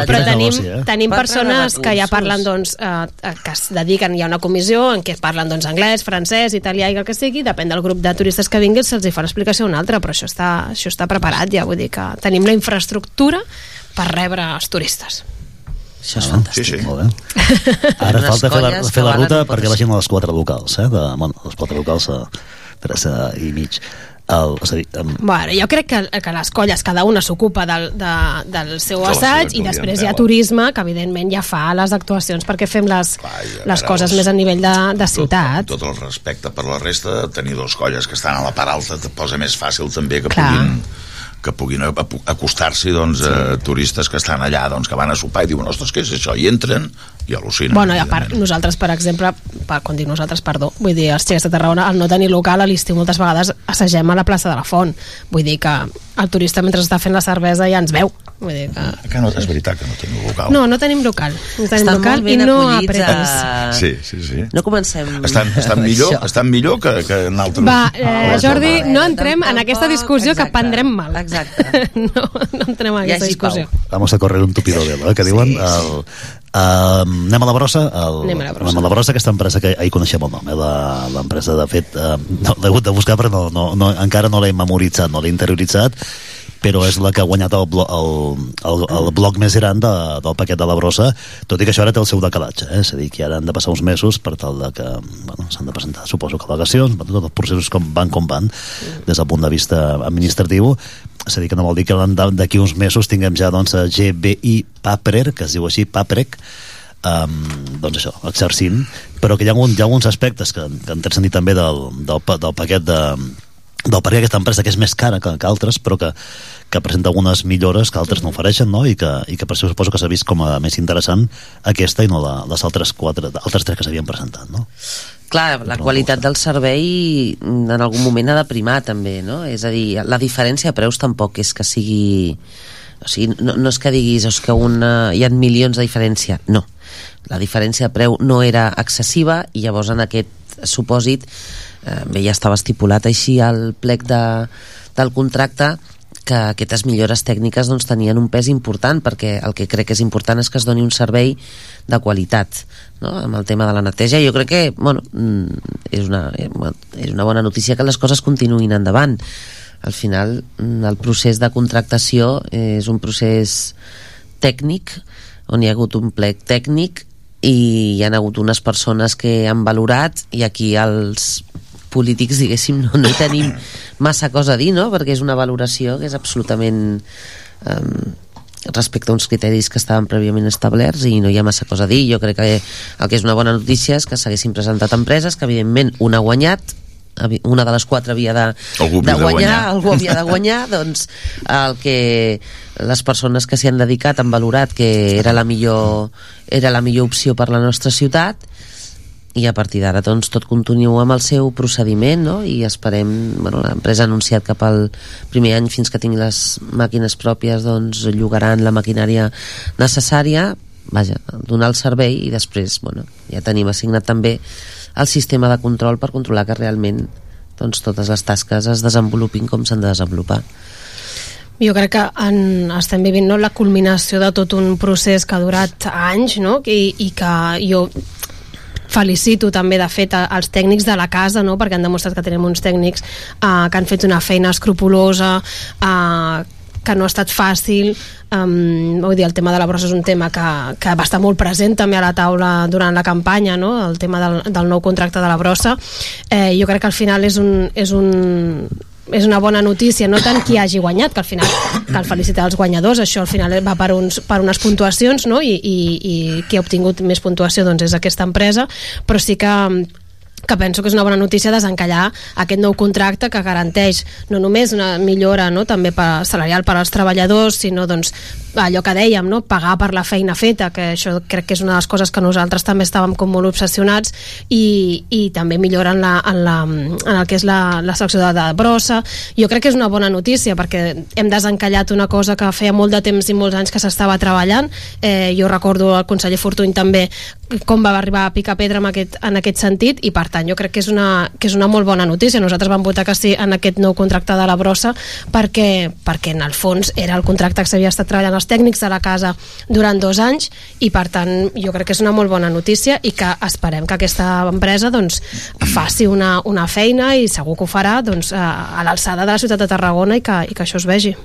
però tenim, eh? tenim Per persones que ja parlen doncs, eh, que es dediquen, hi ha una comissió en què parlen doncs, anglès, francès, italià i el que sigui, depèn del grup de turistes que vinguin se'ls hi fa l'explicació a un altre, però això està, això està preparat ja, vull dir que tenim la infraestructura per rebre els turistes. Això és Sí, fantàstic. sí. Molt bé. Ara Unes falta fer la, fer la ruta perquè vagin a les quatre locals, eh? De, bueno, les quatre locals a tres eh, i mig. El, és a dir, em, Bueno, jo crec que, que les colles, cada una s'ocupa del, de, del seu De assaig i després hi ha turisme, que evidentment ja fa les actuacions perquè fem les, Vaja, les veure, coses els- més a nivell de, de Tot, ciutat. tot el respecte per la resta, tenir dos colles que estan a la part alta te posa més fàcil també que Clar. puguin que puguin acostar-s'hi doncs, a turistes que estan allà, doncs, que van a sopar i diuen, ostres, què és això? I entren i al·lucinen. Bueno, i a part, nosaltres, per exemple, per, quan dic nosaltres, perdó, vull dir, els xics de Tarragona, al no tenir local a l'estiu moltes vegades assagem a la plaça de la Font. Vull dir que el turista mentre està fent la cervesa ja ens veu. Vull dir que... Que no, és veritat que no teniu local. No, no tenim local. No tenim Estan local i no apretis. a... Sí, sí, sí. No comencem... Estan, estan, millor, Això. estan millor que, que en altres... Va, eh, Jordi, no entrem en aquesta discussió que prendrem mal. Exacte. no, no entrem en aquesta discussió. Vamos a correr un tupido velo, eh, que diuen el, Uh, anem a la brossa el, Anem a la brossa. anem a la brossa aquesta empresa que ahir coneixem el nom eh, la- l'empresa de fet uh, no, l'he hagut de buscar però no, no, no, encara no l'he memoritzat no l'he interioritzat però és la que ha guanyat el, blo el, el, el bloc més gran de, del paquet de la brossa tot i que això ara té el seu decalatge eh? és a dir, que ara han de passar uns mesos per tal de que bueno, s'han de presentar, suposo que al·legacions tots els processos com van com van des del punt de vista administratiu. És a dir, que no vol dir que d'aquí uns mesos tinguem ja doncs, GBI Paprer, que es diu així, Paprec, um, doncs això, exercint, però que hi ha, un, hi ha alguns aspectes que, que té sentit també del, del, del paquet de, del paquet d'aquesta empresa que és més cara que, que altres però que, que presenta algunes millores que altres no ofereixen no? I, que, i que per això suposo que s'ha vist com a més interessant aquesta i no la, les altres, quatre, altres tres que s'havien presentat no? Clar, la qualitat del servei en algun moment ha de primar també, no? És a dir, la diferència de preus tampoc és que sigui... O sigui, no, no és que diguis és que una, hi ha milions de diferència, no. La diferència de preu no era excessiva i llavors en aquest supòsit eh, bé, ja estava estipulat així al plec de, del contracte que aquestes millores tècniques doncs, tenien un pes important perquè el que crec que és important és que es doni un servei de qualitat no? amb el tema de la neteja jo crec que bueno, mm, és, una, eh, és una bona notícia que les coses continuïn endavant al final mm, el procés de contractació és un procés tècnic on hi ha hagut un plec tècnic i hi han hagut unes persones que han valorat i aquí els polítics, diguéssim, no, no hi tenim massa cosa a dir, no? Perquè és una valoració que és absolutament um, respecte a uns criteris que estaven prèviament establerts i no hi ha massa cosa a dir. Jo crec que el que és una bona notícia és que s'haguessin presentat empreses, que evidentment una ha guanyat, una de les quatre havia de, Algú de havia de guanyar, guanyar. algú havia de guanyar, doncs el que les persones que s'hi han dedicat han valorat que era la millor, era la millor opció per la nostra ciutat i a partir d'ara doncs tot continua amb el seu procediment no? i esperem, bueno, l'empresa ha anunciat cap al primer any fins que tingui les màquines pròpies doncs llogaran la maquinària necessària vaja, donar el servei i després bueno, ja tenim assignat també el sistema de control per controlar que realment doncs, totes les tasques es desenvolupin com s'han de desenvolupar Jo crec que en, estem vivint no, la culminació de tot un procés que ha durat anys no? I, i que jo felicito també de fet als tècnics de la casa no? perquè han demostrat que tenim uns tècnics eh, que han fet una feina escrupulosa eh, que no ha estat fàcil um, vull dir, el tema de la brossa és un tema que, que va estar molt present també a la taula durant la campanya no? el tema del, del nou contracte de la brossa eh, jo crec que al final és un, és un, és una bona notícia, no tant qui hagi guanyat, que al final cal felicitar els guanyadors, això al final va per, uns, per unes puntuacions, no? I, i, i qui ha obtingut més puntuació doncs és aquesta empresa, però sí que que penso que és una bona notícia desencallar aquest nou contracte que garanteix no només una millora no, també per, salarial per als treballadors, sinó doncs, allò que dèiem, no, pagar per la feina feta, que això crec que és una de les coses que nosaltres també estàvem com molt obsessionats i, i també millora en, la, en, la, en el que és la, la secció de, de brossa. Jo crec que és una bona notícia perquè hem desencallat una cosa que feia molt de temps i molts anys que s'estava treballant. Eh, jo recordo el conseller Fortuny també com va arribar a picar pedra en aquest, en aquest sentit i per tant jo crec que és, una, que és una molt bona notícia. Nosaltres vam votar que sí en aquest nou contracte de la brossa perquè, perquè en el fons era el contracte que s'havia estat treballant els tècnics de la casa durant dos anys i per tant jo crec que és una molt bona notícia i que esperem que aquesta empresa doncs, faci una, una feina i segur que ho farà doncs, a, a l'alçada de la ciutat de Tarragona i que, i que això es vegi.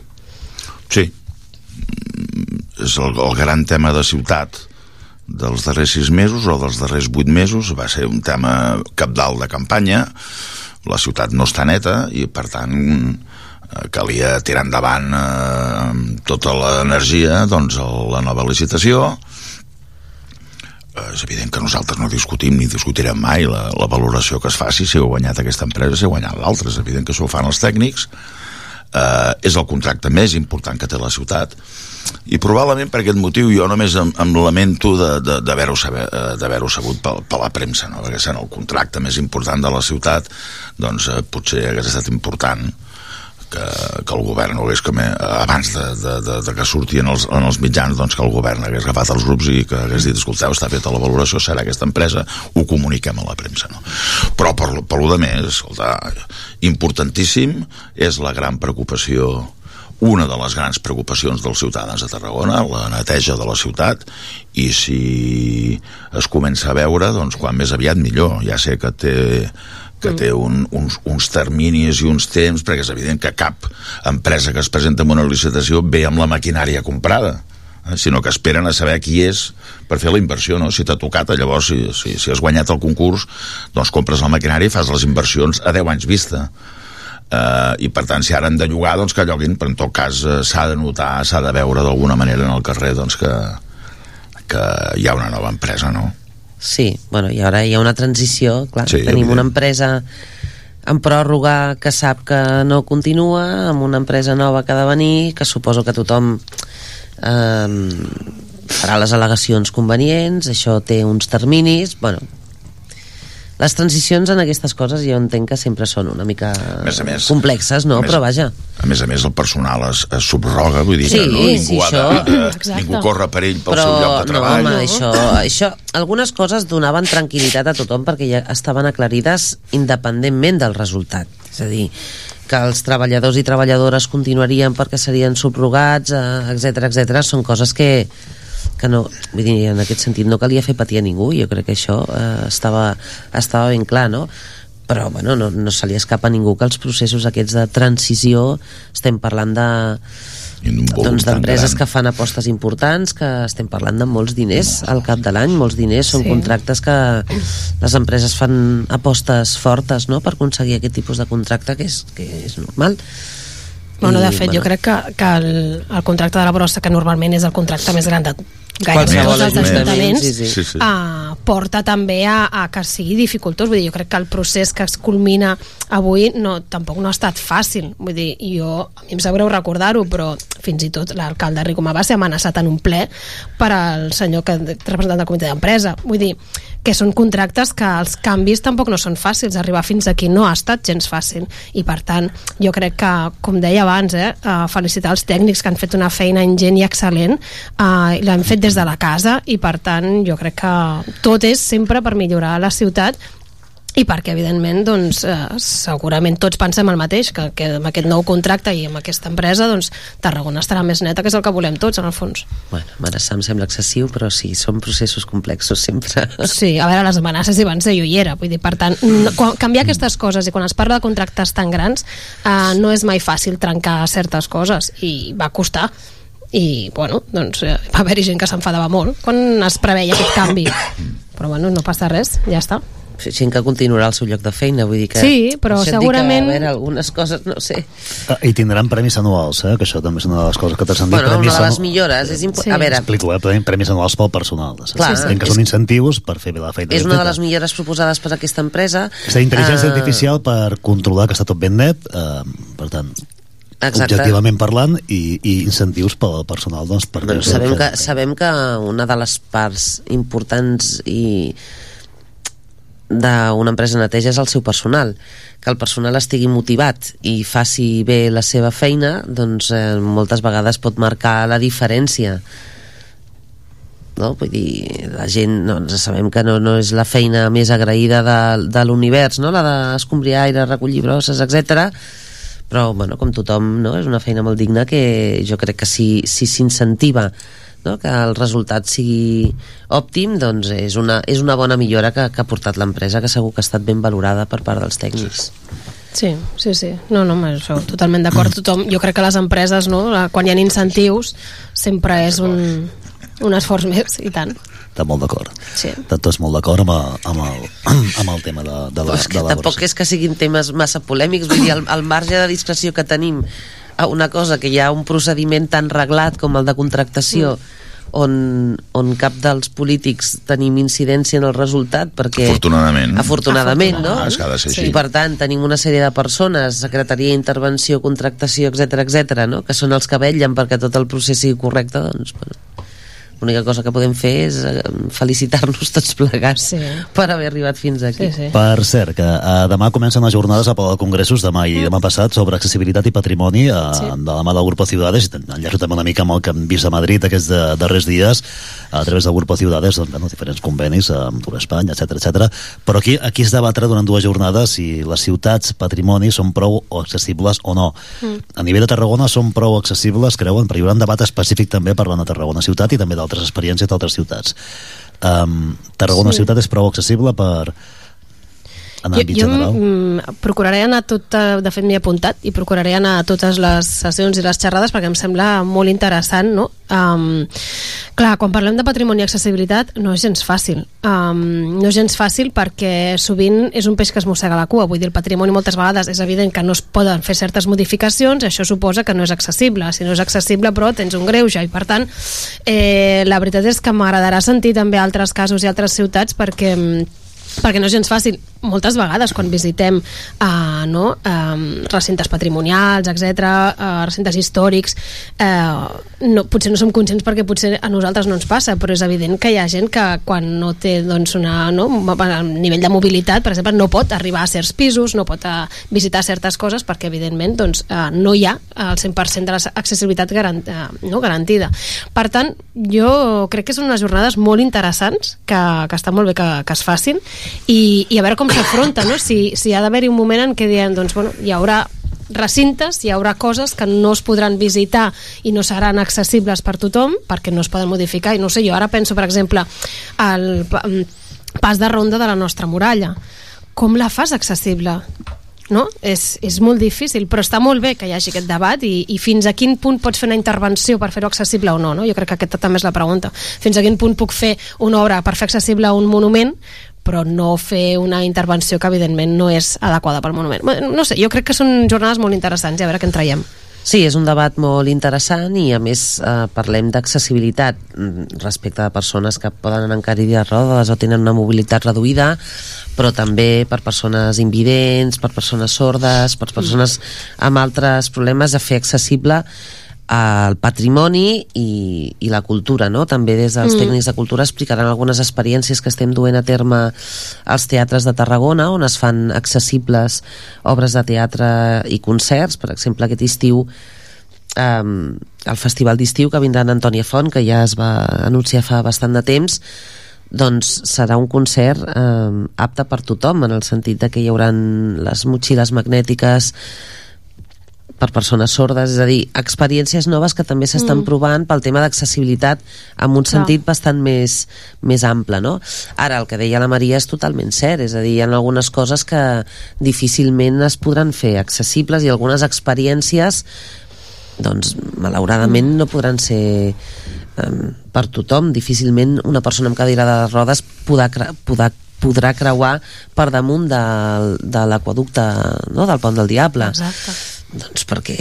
Sí. És el, el gran tema de ciutat dels darrers sis mesos o dels darrers vuit mesos. Va ser un tema capdalt de campanya. La ciutat no està neta i per tant eh, calia tirar endavant eh, tota l'energia doncs la nova licitació. Eh, és evident que nosaltres no discutim ni discutirem mai la, la valoració que es faci si ha guanyat aquesta empresa, si ha guanyat l'altra. És evident que això ho fan els tècnics. Eh, és el contracte més important que té la ciutat i probablement per aquest motiu jo només em, em lamento eh, d'haver-ho sabut per, per la premsa no? perquè sent el contracte més important de la ciutat doncs eh, potser hagués estat important que, que el govern hagués com, eh, abans de, de, de, de que sortien els, en els mitjans doncs que el govern hagués agafat els grups i que hagués dit escolteu, està feta la valoració serà aquesta empresa, ho comuniquem a la premsa no? però per, per lo de més escolta, importantíssim és la gran preocupació una de les grans preocupacions dels ciutadans de Tarragona, la neteja de la ciutat, i si es comença a veure, doncs quan més aviat millor. Ja sé que té que té un, uns, uns terminis i uns temps, perquè és evident que cap empresa que es presenta en una licitació ve amb la maquinària comprada eh, sinó que esperen a saber qui és per fer la inversió, no? Si t'ha tocat, llavors, si, si, si has guanyat el concurs, doncs compres la maquinària i fas les inversions a 10 anys vista. Uh, i per tant si ara han de llogar doncs que lloguin però en tot cas uh, s'ha de notar s'ha de veure d'alguna manera en el carrer doncs que, que hi ha una nova empresa no? Sí, bueno, i ara hi ha una transició, clar, Sí, tenim una empresa en pròrroga que sap que no continua, amb una empresa nova que ha de venir, que suposo que tothom eh, farà les al·legacions convenients, això té uns terminis, bueno, les transicions en aquestes coses jo entenc que sempre són una mica més a més, complexes, no? a més, Però vaja, a més a més el personal es, es subroga vull dir Sí, que no, ningú, sí, ha de, això- eh, ningú corre per ell pel però seu lloc de no, treball home, això, això, algunes coses donaven tranquil·litat a tothom perquè ja estaven aclarides independentment del resultat. És a dir, que els treballadors i treballadores continuarien perquè serien subrogats, etc etc. són coses que, que no, vull dir, en aquest sentit no calia fer patir a ningú, jo crec que això eh, estava, estava ben clar, no? però bueno, no, no se li escapa a ningú que els processos aquests de transició estem parlant de doncs d'empreses que fan apostes importants que estem parlant de molts diners al cap de l'any, molts diners, són Sí. contractes que les empreses fan apostes fortes no? per aconseguir aquest tipus de contracte que és, que és normal Bueno, de fet, jo crec que, que el, el contracte de la brossa, que normalment és el contracte més gran de gairebé tots els ajuntament, ajuntaments, sí, sí. Sí. Uh, porta també a, a que sigui dificultós. Vull dir, jo crec que el procés que es culmina avui no, tampoc no ha estat fàcil. Vull dir, jo, a mi em sap greu recordar-ho, però fins i tot l'alcalde Ricomà va ser amenaçat en un ple per al senyor que, representant del comitè d'empresa. Vull dir, que són contractes que els canvis tampoc no són fàcils. Arribar fins aquí no ha estat gens fàcil. I, per tant, jo crec que, com deia abans, eh, felicitar els tècnics que han fet una feina ingent i excel·lent i l'han fet des de la casa i, per tant, jo crec que tot és sempre per millorar la ciutat i perquè, evidentment, doncs, eh, segurament tots pensem el mateix, que, que amb aquest nou contracte i amb aquesta empresa, doncs, Tarragona estarà més neta, que és el que volem tots, en el fons. bueno, amenaçar em sembla excessiu però sí, són processos complexos sempre Sí, a veure, les amenaces hi van ser, jo hi era, vull dir, per tant, no, quan, canviar aquestes coses i quan es parla de contractes tan grans eh, no és mai fàcil trencar certes coses i va costar i, bueno, doncs eh, va haver-hi gent que s'enfadava molt quan es preveia aquest canvi però, bueno, no passa res, ja està gent que continuarà al seu lloc de feina vull dir que Sí, però segurament- que, a veure, algunes coses, no sé Ah, I tindran premis anuals, eh? que això també és una de les coses que t'has dit. bueno, premis una de les millores és impo... Sí. a veure, Explico, eh? Premis- anuals pel personal. Saps? Clar, Entenc que és- són incentius per fer bé la feina. és una de les millores proposades per aquesta empresa És la intel·ligència Eh, artificial per controlar que està tot ben net, eh, per tant, Exacte. objectivament parlant, i, i incentius pel personal, doncs, per Doncs sabem que, sabem que una de les parts importants i d'una empresa de neteja és el seu personal que el personal estigui motivat i faci bé la seva feina doncs eh, moltes vegades pot marcar la diferència no? vull dir, la gent no, ens sabem que no, no és la feina més agraïda de, de l'univers no? la d'escombrir aire, recollir brosses, etc però bueno, com tothom no? és una feina molt digna que jo crec que si si s'incentiva no? que el resultat sigui òptim doncs és una, és una bona millora que, que ha portat l'empresa que segur que ha estat ben valorada per part dels tècnics Sí, sí, sí. No, no, això, totalment d'acord. Tothom, jo crec que les empreses, no, quan hi ha incentius, sempre és un, un esforç més, i tant. Està molt d'acord. Sí. Estan tots molt d'acord amb, amb, el, amb el tema de, de la, és de la tampoc és que siguin temes massa polèmics vull dir, el, el marge de discreció que tenim a una cosa que hi ha un procediment tan reglat com el de contractació on, on cap dels polítics tenim incidència en el resultat perquè Afortunadament. afortunadament, no? Ah, és que ha de ser així. I per tant tenim una sèrie de persones Secretaria d'Intervenció, Contractació, etc etc, no? que són els que vetllen perquè tot el procés sigui correcte doncs, bueno, l'única cosa que podem fer és eh, felicitar-nos tots plegats sí. per haver arribat fins aquí. Sí, sí. Per cert, que uh, demà comencen les jornades a Palau de Congressos, demà i demà passat, sobre accessibilitat i patrimoni uh, Sí. de la mà del Grupo Ciudades, i enllaço també una mica amb el que hem vist a Madrid aquests de, darrers dies, a través del Grupo Ciudades, doncs, bueno, diferents convenis amb Tour Espanya, etc etc. Però aquí, aquí es debatre durant dues jornades si les ciutats patrimoni són prou o accessibles o no. Mm. A nivell de Tarragona són prou accessibles, creuen, però hi haurà un debat específic també parlant de Tarragona ciutat i també d'altres experiències d'altres ciutats. Um, Tarragona Sí. ciutat és prou accessible per en Jo, àmbit jo general? mm, procuraré anar a tot, eh, de fet m'hi he apuntat, i procuraré anar a totes les sessions i les xerrades perquè em sembla molt interessant, no? Um, clar, quan parlem de patrimoni i accessibilitat no és gens fàcil. Um, no és gens fàcil perquè sovint és un peix que es mossega la cua, vull dir, el patrimoni moltes vegades és evident que no es poden fer certes modificacions, això suposa que no és accessible. Si no és accessible, però tens un greuge, i per tant, eh, la veritat és que m'agradarà sentir també altres casos i altres ciutats perquè mm, perquè no és gens fàcil moltes vegades quan visitem uh, no, um, recintes patrimonials etc, uh, recintes històrics uh, no, potser no som conscients perquè potser a nosaltres no ens passa però és evident que hi ha gent que quan no té doncs, una, no, un nivell de mobilitat per exemple no pot arribar a certs pisos no pot uh, visitar certes coses perquè evidentment doncs, uh, no hi ha el 100% de l'accessibilitat garant, uh, no, garantida. Per tant jo crec que són unes jornades molt interessants que, que està molt bé que, que es facin i, i a veure com s'afronta, no? Si, si ha d'haver-hi un moment en què diem, doncs, bueno, hi haurà recintes, hi haurà coses que no es podran visitar i no seran accessibles per tothom perquè no es poden modificar i no sé, jo ara penso per exemple al mm, pas de ronda de la nostra muralla com la fas accessible? no? És, és molt difícil, però està molt bé que hi hagi aquest debat i, i fins a quin punt pots fer una intervenció per fer-ho accessible o no, no? Jo crec que aquesta també és la pregunta. Fins a quin punt puc fer una obra per fer accessible un monument però no fer una intervenció que evidentment no és adequada pel monument. No sé, jo crec que són jornades molt interessants i a veure què en traiem. Sí, és un debat molt interessant i a més eh, parlem d'accessibilitat mm, respecte a persones que poden anar en cadira de rodes o tenen una mobilitat reduïda però també per persones invidents, per persones sordes, per persones amb altres problemes a fer accessible el patrimoni i, i la cultura, no? També des dels Mm. tècnics de cultura explicaran algunes experiències que estem duent a terme als teatres de Tarragona, on es fan accessibles obres de teatre i concerts. Per exemple, aquest estiu um, el festival d'estiu que vindrà en Antònia Font, que ja es va anunciar fa bastant de temps, doncs serà un concert eh, apte per tothom, en el sentit de que hi hauran les motxilles magnètiques per persones sordes, és a dir, experiències noves que també s'estan Mm. provant pel tema d'accessibilitat amb un Clar. sentit bastant més, més ample, no? Ara, el que deia la Maria és totalment cert, és a dir, hi ha algunes coses que difícilment es podran fer accessibles i algunes experiències doncs malauradament no podran ser um, per tothom difícilment una persona amb cadira de rodes podrà, podrà, podrà creuar per damunt de, de l'aquaducte no? del pont del Diable Exacte. Doncs perquè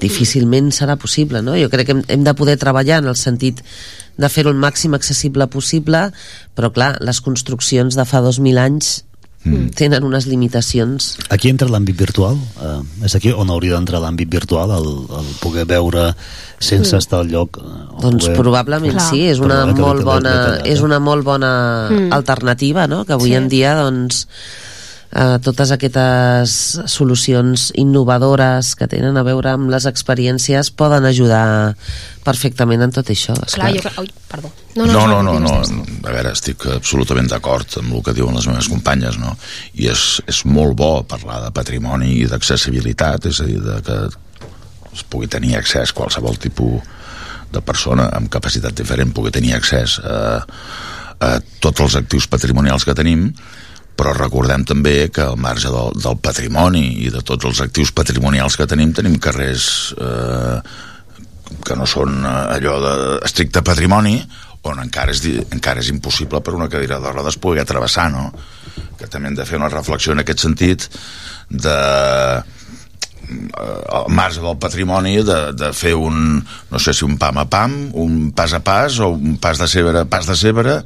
difícilment serà possible no? jo crec que hem, hem de poder treballar en el sentit de fer-ho el màxim accessible possible però clar, les construccions de fa 2.000 anys mm. tenen unes limitacions Aquí entra l'àmbit virtual? Uh, és aquí on hauria d'entrar l'àmbit virtual, el, el poder veure sense Mm. estar al lloc? Uh, Doncs probablement sí, és una, molt bona, és eh? una molt bona Mm. alternativa, no? que avui Sí. en dia doncs, eh, totes aquestes solucions innovadores que tenen a veure amb les experiències poden ajudar perfectament en tot això. Clar, esclar. jo... Ui, perdó. No, no, no, no, no, digues. a veure, estic absolutament d'acord amb el que diuen les meves companyes, no? I és, és molt bo parlar de patrimoni i d'accessibilitat, és a dir, de que es pugui tenir accés qualsevol tipus de persona amb capacitat diferent pugui tenir accés a, a tots els actius patrimonials que tenim però recordem també que al marge del, del patrimoni i de tots els actius patrimonials que tenim tenim carrers eh, que no són eh, allò de estricte patrimoni on encara és, encara és impossible per una cadira de rodes poder travessar no? que també hem de fer una reflexió en aquest sentit de al marge del patrimoni de, de fer un, no sé si un pam a pam, un pas a pas o un pas de cebre, pas de cebre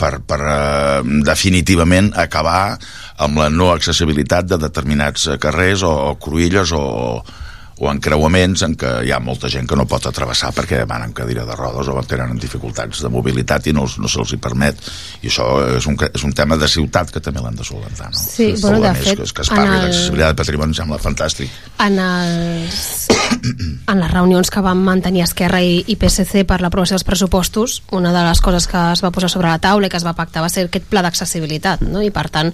per, per eh, definitivament acabar amb la no accessibilitat de determinats eh, carrers o, o cruïlles o, o encreuaments en què hi ha molta gent que no pot atravessar perquè van en cadira de rodes o tenen dificultats de mobilitat i no, no se'ls hi permet i això és un, és un tema de ciutat que també l'han de solventar no? Sí, bueno, de més, fet, que, que es parli el- d'accessibilitat de patrimoni em sembla fantàstic en, els, en les reunions que van mantenir Esquerra i, i PSC per l'aprovació dels pressupostos, una de les coses que es va posar sobre la taula i que es va pactar va ser aquest pla d'accessibilitat, no? i per tant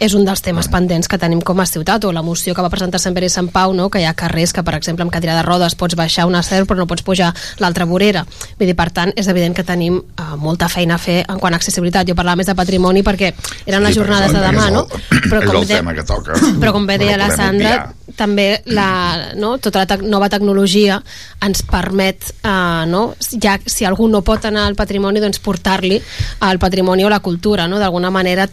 és un dels temes pendents que tenim com a ciutat, o la moció que va presentar Sant Pere i Sant Pau, no? que hi ha carrers que, per exemple, amb cadira de rodes pots baixar una cer però no pots pujar l'altra vorera. Vull dir, per tant, és evident que tenim uh, molta feina a fer en quant a accessibilitat. Jo parlava més de patrimoni perquè eren les Sí, jornades de demà, és no? el- Però és com, el de, tema que toca però com bé No deia la podem Sandra, obviar. també la, no, tota la nova tecnologia ens permet, eh, no, ja, si algú no pot anar al patrimoni, doncs portar-li al patrimoni o la cultura, no? d'alguna manera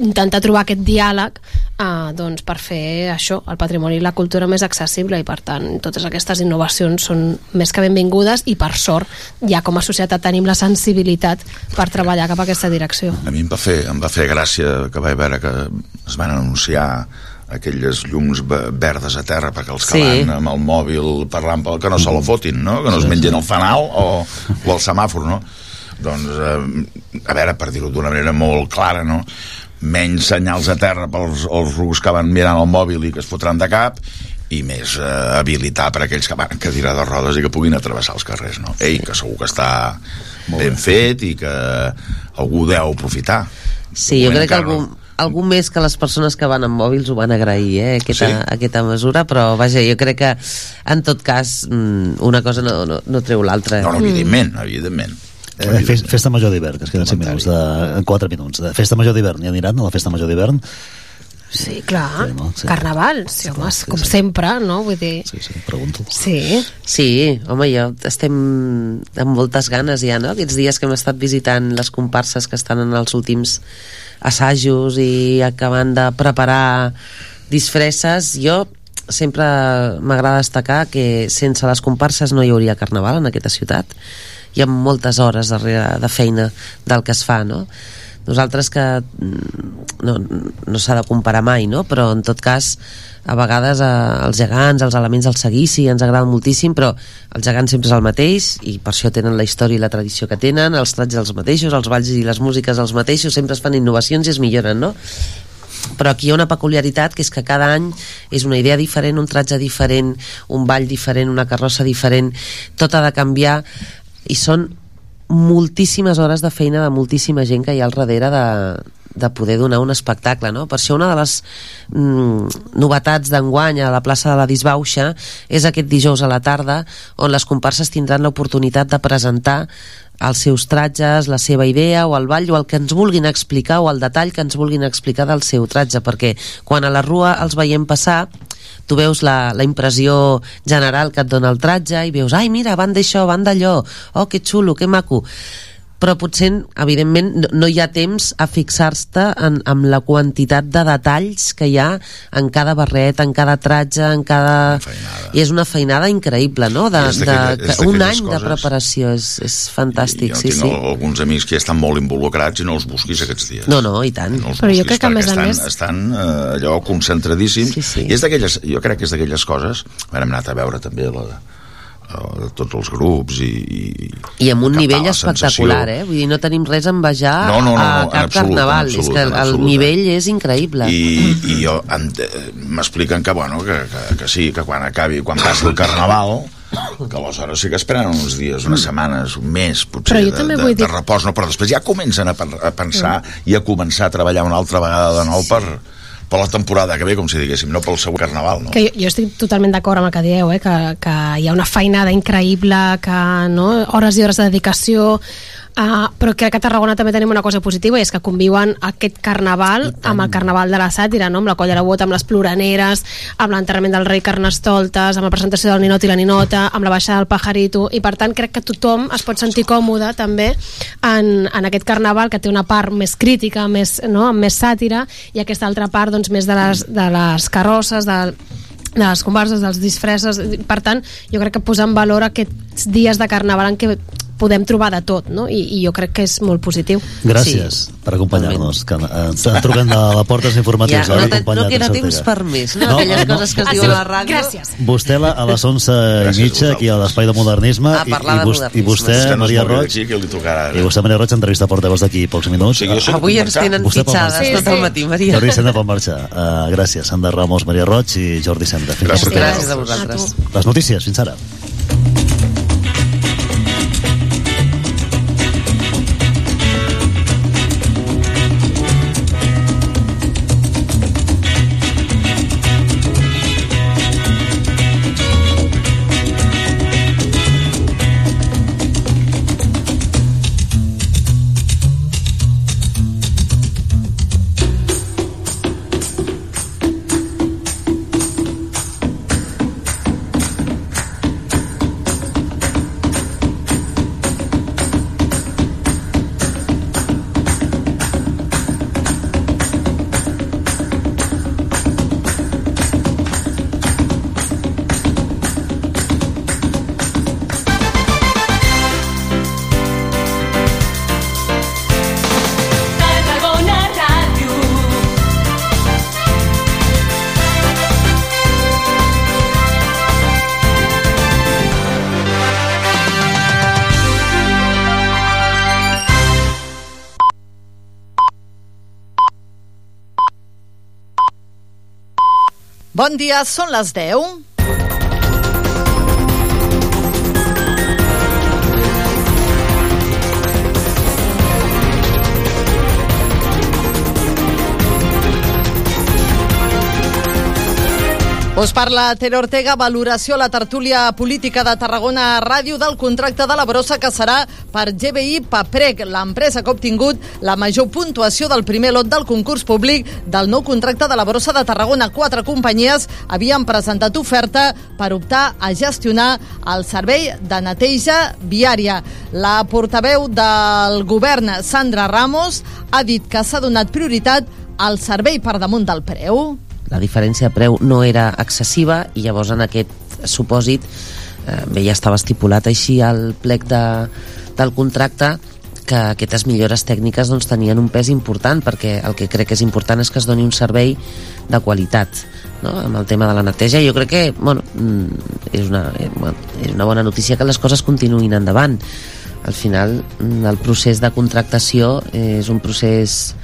intentar trobar aquest diàleg eh, doncs per fer això, el patrimoni i la cultura més accessible i per tant totes aquestes innovacions són més que benvingudes i per sort ja com a societat tenim la sensibilitat per treballar cap a aquesta direcció. a mi em va fer, em va fer gràcia que vaig veure que es van anunciar aquelles llums ve- verdes a terra perquè els que Sí. van amb el mòbil parlant pel que no se la fotin, no? que no es mengin el fanal o, o el semàfor no? doncs, eh, a veure, per dir-ho d'una manera molt clara no? menys senyals a terra pels els rucs que van mirant el mòbil i que es fotran de cap i més eh, habilitar per a aquells que van cadira de rodes i que puguin travessar els carrers no? Ei, que segur que està ben fet i que algú deu aprofitar Sí, jo crec que encara algú, més que les persones que van amb mòbils ho van agrair, eh, aquesta, Sí? aquesta mesura, però vaja, jo crec que en tot cas mm, una cosa no, no, no treu l'altra. No, no, evidentment, evidentment. Eh, fes, festa major d'hivern, que es queden 5 minuts, de, en 4 minuts. De festa major d'hivern, hi aniran a la festa major d'hivern? Sí, clar, Sí? Sí. carnaval, sí, home, com sempre, no? Vull dir... Sí, sí, pregunto. Sí. Sí, home, jo estem amb moltes ganes ja, no? Aquests dies que hem estat visitant les comparses que estan en els últims assajos i acabant de preparar disfresses, jo sempre m'agrada destacar que sense les comparses no hi hauria carnaval en aquesta ciutat. Hi ha moltes hores darrere de feina del que es fa, no? Nosaltres que mm, no, no s'ha de comparar mai, no? Però en tot cas a vegades eh, els gegants, els elements del seguici ens agraden moltíssim, però el gegant sempre és el mateix i per això tenen la història i la tradició que tenen, els trats els mateixos, els balls i les músiques els mateixos, sempre es fan innovacions i es milloren, no? però aquí hi ha una peculiaritat que és que cada any és una idea diferent, un tratge diferent un ball diferent, una carrossa diferent tot ha de canviar i són moltíssimes hores de feina de moltíssima gent que hi ha al darrere de, de poder donar un espectacle, no? Per això una de les mm, novetats d'enguany a la plaça de la Disbauxa és aquest dijous a la tarda on les comparses tindran l'oportunitat de presentar els seus tratges, la seva idea o el ball o el que ens vulguin explicar o el detall que ens vulguin explicar del seu tratge perquè quan a la rua els veiem passar tu veus la, la impressió general que et dona el tratge i veus, ai mira, van d'això, van d'allò. Oh que xulo, que maco però potser, evidentment, no, no hi ha temps a fixar-te en, en la quantitat de detalls que hi ha en cada barret, en cada tratge, en cada... I és una feinada increïble, no? De, És de, és un any de coses- preparació, és, és fantàstic, jo sí, tinc sí. alguns amics que ja estan molt involucrats i no els busquis aquests dies No, no, i tant. no Però jo crec que, a més a més- estan eh, allò concentradíssims sí, sí. i és d'aquelles, jo crec que és d'aquelles coses ara hem anat a veure també la, eh, tots els grups i, i, I amb un a nivell la espectacular, sensació. eh? Vull dir, no tenim res a envejar No, no, no, a no, en cap absolut, carnaval. absolut, és que el, el eh? nivell és increïble. i, i jo m'expliquen que, bueno, que, que, que sí, que quan acabi quan passi el carnaval que aleshores sí que esperen uns dies, unes setmanes, un mes, potser, Però jo de, també de, vull de dir- repòs, no? però després ja comencen a, a pensar i a començar a treballar una altra vegada de nou per, per la temporada que ve, com si diguéssim, no pel següent carnaval, no? Que jo, jo estic totalment d'acord amb el que dieu, eh? que, que hi ha una feinada increïble, que no? hores i hores de dedicació, uh, però crec que a Tarragona també tenim una cosa positiva i és que conviuen aquest carnaval amb el carnaval de la sàtira, no? amb la colla de bota, amb les ploraneres, amb l'enterrament del rei Carnestoltes, amb la presentació del ninot i la ninota, amb la baixada del pajarito, i per tant crec que tothom es pot sentir còmode també en, en aquest carnaval que té una part més crítica, més, no? amb més sàtira, i aquesta altra part doncs, més de les, de les carrosses, del, de les converses, dels disfresses per tant, jo crec que posar en valor aquests dies de carnaval en què podem trobar de tot, no? I, i jo crec que és molt positiu. Gràcies sí. per acompanyar-nos. Que ens truquen de la Portes Informatius. Ja, no, te, no queda temps per més, no? no Aquelles no, coses que es diuen a la ràdio. Gràcies. Vostè la, a les 11 i mitja, aquí a l'Espai de Modernisme, a i, i, de vos, i vostè, no Maria Roig, d'aquí, que li tocarà i vostè, Maria Roig, entrevista portaveus d'aquí pocs minuts. Sí, jo soc Avui ens tenen Vostè fitxades marxar. tot el matí, Maria. Jordi Senda pot marxar. Uh, gràcies, Sandra Ramos, Maria Roig i Jordi Senda. Gràcies. Gràcies a vosaltres. Les notícies, fins ara. Bon dia, són les 10. Us parla Tere Ortega, valoració a la tertúlia política de Tarragona Ràdio del contracte de la brossa que serà per GBI Paprec, l'empresa que ha obtingut la major puntuació del primer lot del concurs públic del nou contracte de la brossa de Tarragona. Quatre companyies havien presentat oferta per optar a gestionar el servei de neteja viària. La portaveu del govern, Sandra Ramos, ha dit que s'ha donat prioritat al servei per damunt del preu. La diferència de preu no era excessiva i llavors en aquest supòsit eh, bé, ja estava estipulat així al plec de, del contracte que aquestes millores tècniques doncs, tenien un pes important perquè el que crec que és important és que es doni un servei de qualitat no? amb el tema de la neteja jo crec que bueno, mm, és, una, eh, és una bona notícia que les coses continuïn endavant al final mm, el procés de contractació és un procés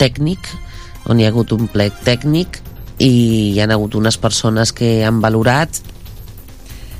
tècnic on hi ha hagut un plec tècnic i hi ha hagut unes persones que han valorat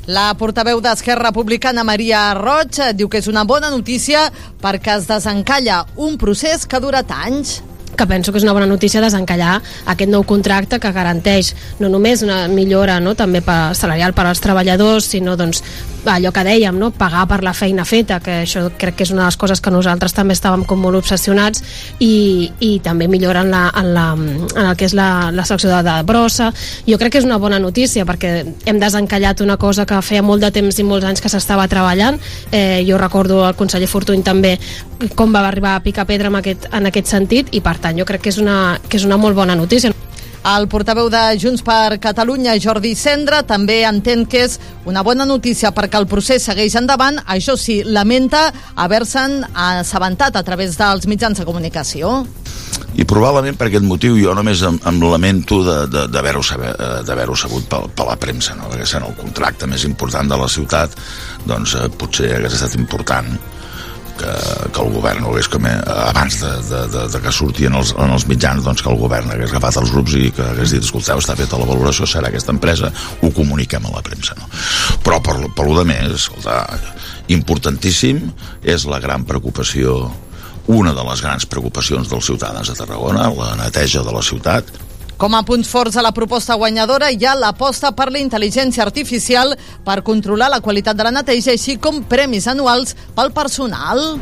La portaveu d'Esquerra Republicana, Maria Roig, diu que és una bona notícia perquè es desencalla un procés que ha durat anys. Que penso que és una bona notícia desencallar aquest nou contracte que garanteix no només una millora no, també per, salarial per als treballadors, sinó doncs, allò que dèiem, no, pagar per la feina feta, que això crec que és una de les coses que nosaltres també estàvem com molt obsessionats i, i també millora en, la, en, la, en el que és la, la secció de, de brossa. Jo crec que és una bona notícia perquè hem desencallat una cosa que feia molt de temps i molts anys que s'estava treballant. Eh, jo recordo el conseller Fortuny també com va arribar a picar pedra en aquest, en aquest sentit i per tant jo crec que és una, que és una molt bona notícia. El portaveu de Junts per Catalunya, Jordi Cendra, també entén que és una bona notícia perquè el procés segueix endavant. Això sí, lamenta haver-se'n assabentat a través dels mitjans de comunicació. i probablement per aquest motiu jo només em, em lamento de- de- d'haver-ho saber- eh, d'haver-ho sabut per, per la premsa no? perquè sent el contracte més important de la ciutat doncs eh, potser hagués estat important que, que el govern ho hagués com, eh, abans de, de, de, de que sortien els, en els mitjans doncs que el govern hagués agafat els grups i que hagués dit escolteu, està feta la valoració serà aquesta empresa, ho comuniquem a la premsa no? però per, per lo de més escolta, importantíssim és la gran preocupació una de les grans preocupacions dels ciutadans de Tarragona, la neteja de la ciutat, Com a punts forts a la proposta guanyadora hi ha l'aposta per la intel·ligència artificial per controlar la qualitat de la neteja, així com premis anuals pel personal.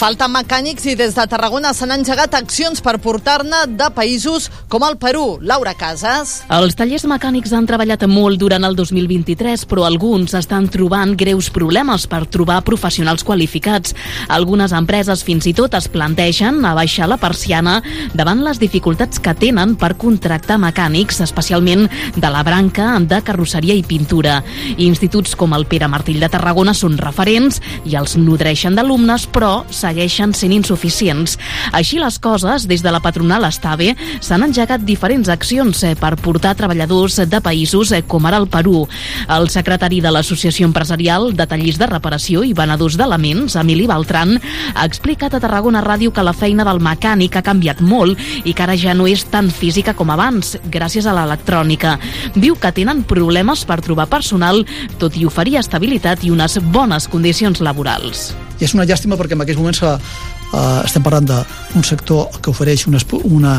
Falten mecànics i des de Tarragona s'han engegat accions per portar-ne de països com el Perú. Laura Casas. Els tallers mecànics han treballat molt durant el 2023, però alguns estan trobant greus problemes per trobar professionals qualificats. Algunes empreses fins i tot es plantegen a baixar la persiana davant les dificultats que tenen per contractar mecànics, especialment de la branca de carrosseria i pintura. Instituts com el Pere Martell de Tarragona són referents i els nodreixen d'alumnes, però segueixen sent insuficients. Així les coses, des de la patronal està bé, s'han engegat diferents accions eh, per portar treballadors de països eh, com ara el Perú. El secretari de l'Associació Empresarial de Tallers de Reparació i Venedors d'Elements, Emili Beltran, ha explicat a Tarragona Ràdio que la feina del mecànic ha canviat molt i que ara ja no és tan física com abans, gràcies a l'electrònica. Diu que tenen problemes per trobar personal, tot i oferir estabilitat i unes bones condicions laborals. I és una llàstima perquè en aquests moments uh, estem parlant d'un sector que ofereix una, una,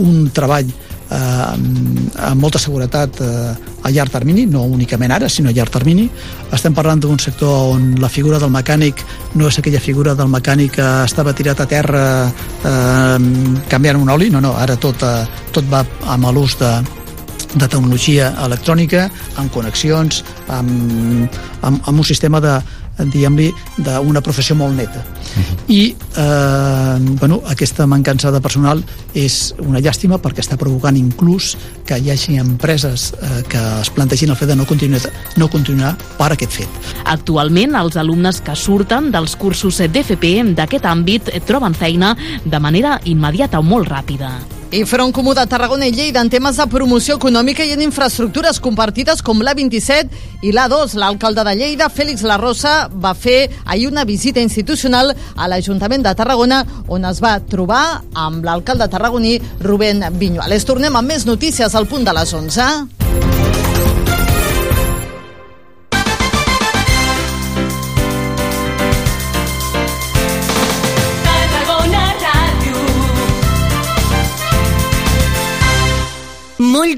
un treball eh, amb molta seguretat eh, a llarg termini, no únicament ara, sinó a llarg termini. Estem parlant d'un sector on la figura del mecànic no és aquella figura del mecànic que estava tirat a terra eh, canviant un oli, no, no, ara tot, eh, tot va amb l'ús de, de tecnologia electrònica, amb connexions, amb, amb, amb un sistema de, diguem-li, d'una professió molt neta. Uh -huh. I eh, bueno, aquesta mancança de personal és una llàstima perquè està provocant inclús que hi hagi empreses eh, que es plantegin el fet de no continuar, no continuar per aquest fet. Actualment, els alumnes que surten dels cursos d'FP d'aquest àmbit troben feina de manera immediata o molt ràpida. I Front Comú de Tarragona i Lleida en temes de promoció econòmica i en infraestructures compartides com l'A27 i l'A2. L'alcalde de Lleida, Fèlix La Rosa, va fer ahir una visita institucional a l'Ajuntament de Tarragona on es va trobar amb l'alcalde tarragoní Rubén Viñuales. Tornem amb més notícies al punt de les 11.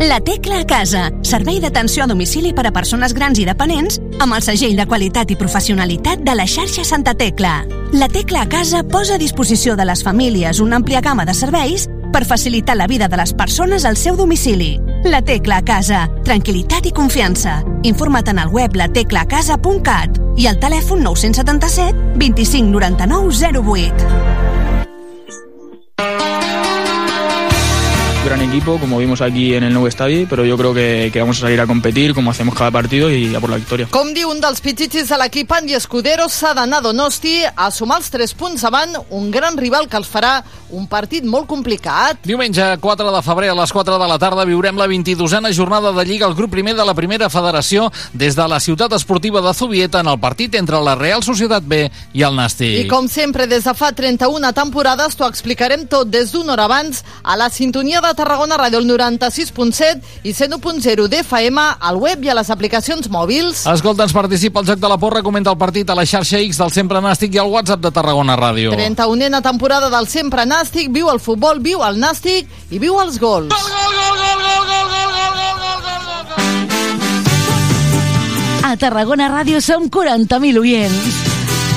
La Tecla a Casa, servei d'atenció a domicili per a persones grans i dependents amb el segell de qualitat i professionalitat de la xarxa Santa Tecla. La Tecla a Casa posa a disposició de les famílies una àmplia gamma de serveis per facilitar la vida de les persones al seu domicili. La Tecla a Casa, tranquil·litat i confiança. Informa't en el web lateclacasa.cat i al telèfon 977 25 99 08. Gran equipo, como vimos aquí en el nuevo estadio, pero yo creo que, que, vamos a salir a competir como hacemos cada partido y a por la victòria. Com diu un dels pitxitxis de l'equip Andy Escudero, s'ha d'anar a Donosti a sumar els 3 punts davant un gran rival que els farà un partit molt complicat. Diumenge 4 de febrer a les 4 de la tarda viurem la 22a jornada de Lliga al grup primer de la primera federació des de la ciutat esportiva de Zubieta en el partit entre la Real Societat B i el Nàstic. I com sempre, des de fa 31 temporades t'ho explicarem tot des d'una hora abans a la sintonia de Tarragona Ràdio, el 96.7 i 101.0 d'FM, al web i a les aplicacions mòbils. Escolta'ns, participa al Joc de la Porra, comenta el partit a la xarxa X del Sempre Nàstic i al WhatsApp de Tarragona Ràdio. 31a temporada del Sempre Nàstic, viu el futbol, viu el Nàstic i viu els gols. Gol, gol, gol, gol, gol, gol, gol, gol, gol, gol, gol. A Tarragona Ràdio som 40.000 oients.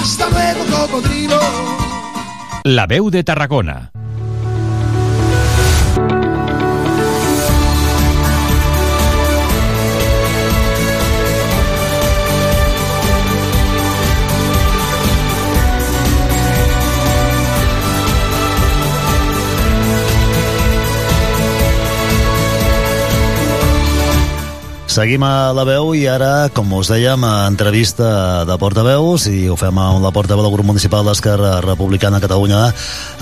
Hasta luego, cocodrilo. La veu de Tarragona. Seguim a la veu i ara, com us dèiem, entrevista de portaveus i ho fem amb la portaveu del grup municipal d'Esquerra Republicana de Catalunya,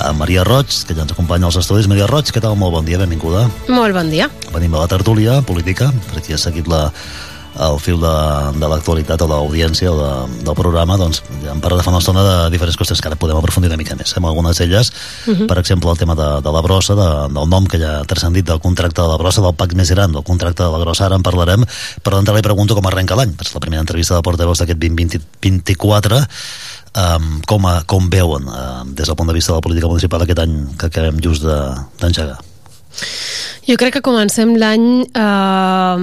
a Maria Roig, que ja ens acompanya als estudis. Maria Roig, què tal? Molt bon dia, benvinguda. Molt bon dia. Venim a la tertúlia política, per qui ha seguit la, el fil de, de l'actualitat o de l'audiència o de, del programa, doncs ja hem parlat fa una estona de diferents qüestions que ara podem aprofundir una mica més. Amb algunes d'elles, uh -huh. per exemple, el tema de, de la brossa, de, del nom que ja ha transcendit del contracte de la brossa, del PAC més gran, del contracte de la grossa, ara en parlarem, però d'entrada li pregunto com arrenca l'any, és la primera entrevista de portaveus d'aquest 2024, um, com, a, com veuen uh, des del punt de vista de la política municipal aquest any que acabem just d'engegar? Jo crec que comencem l'any eh,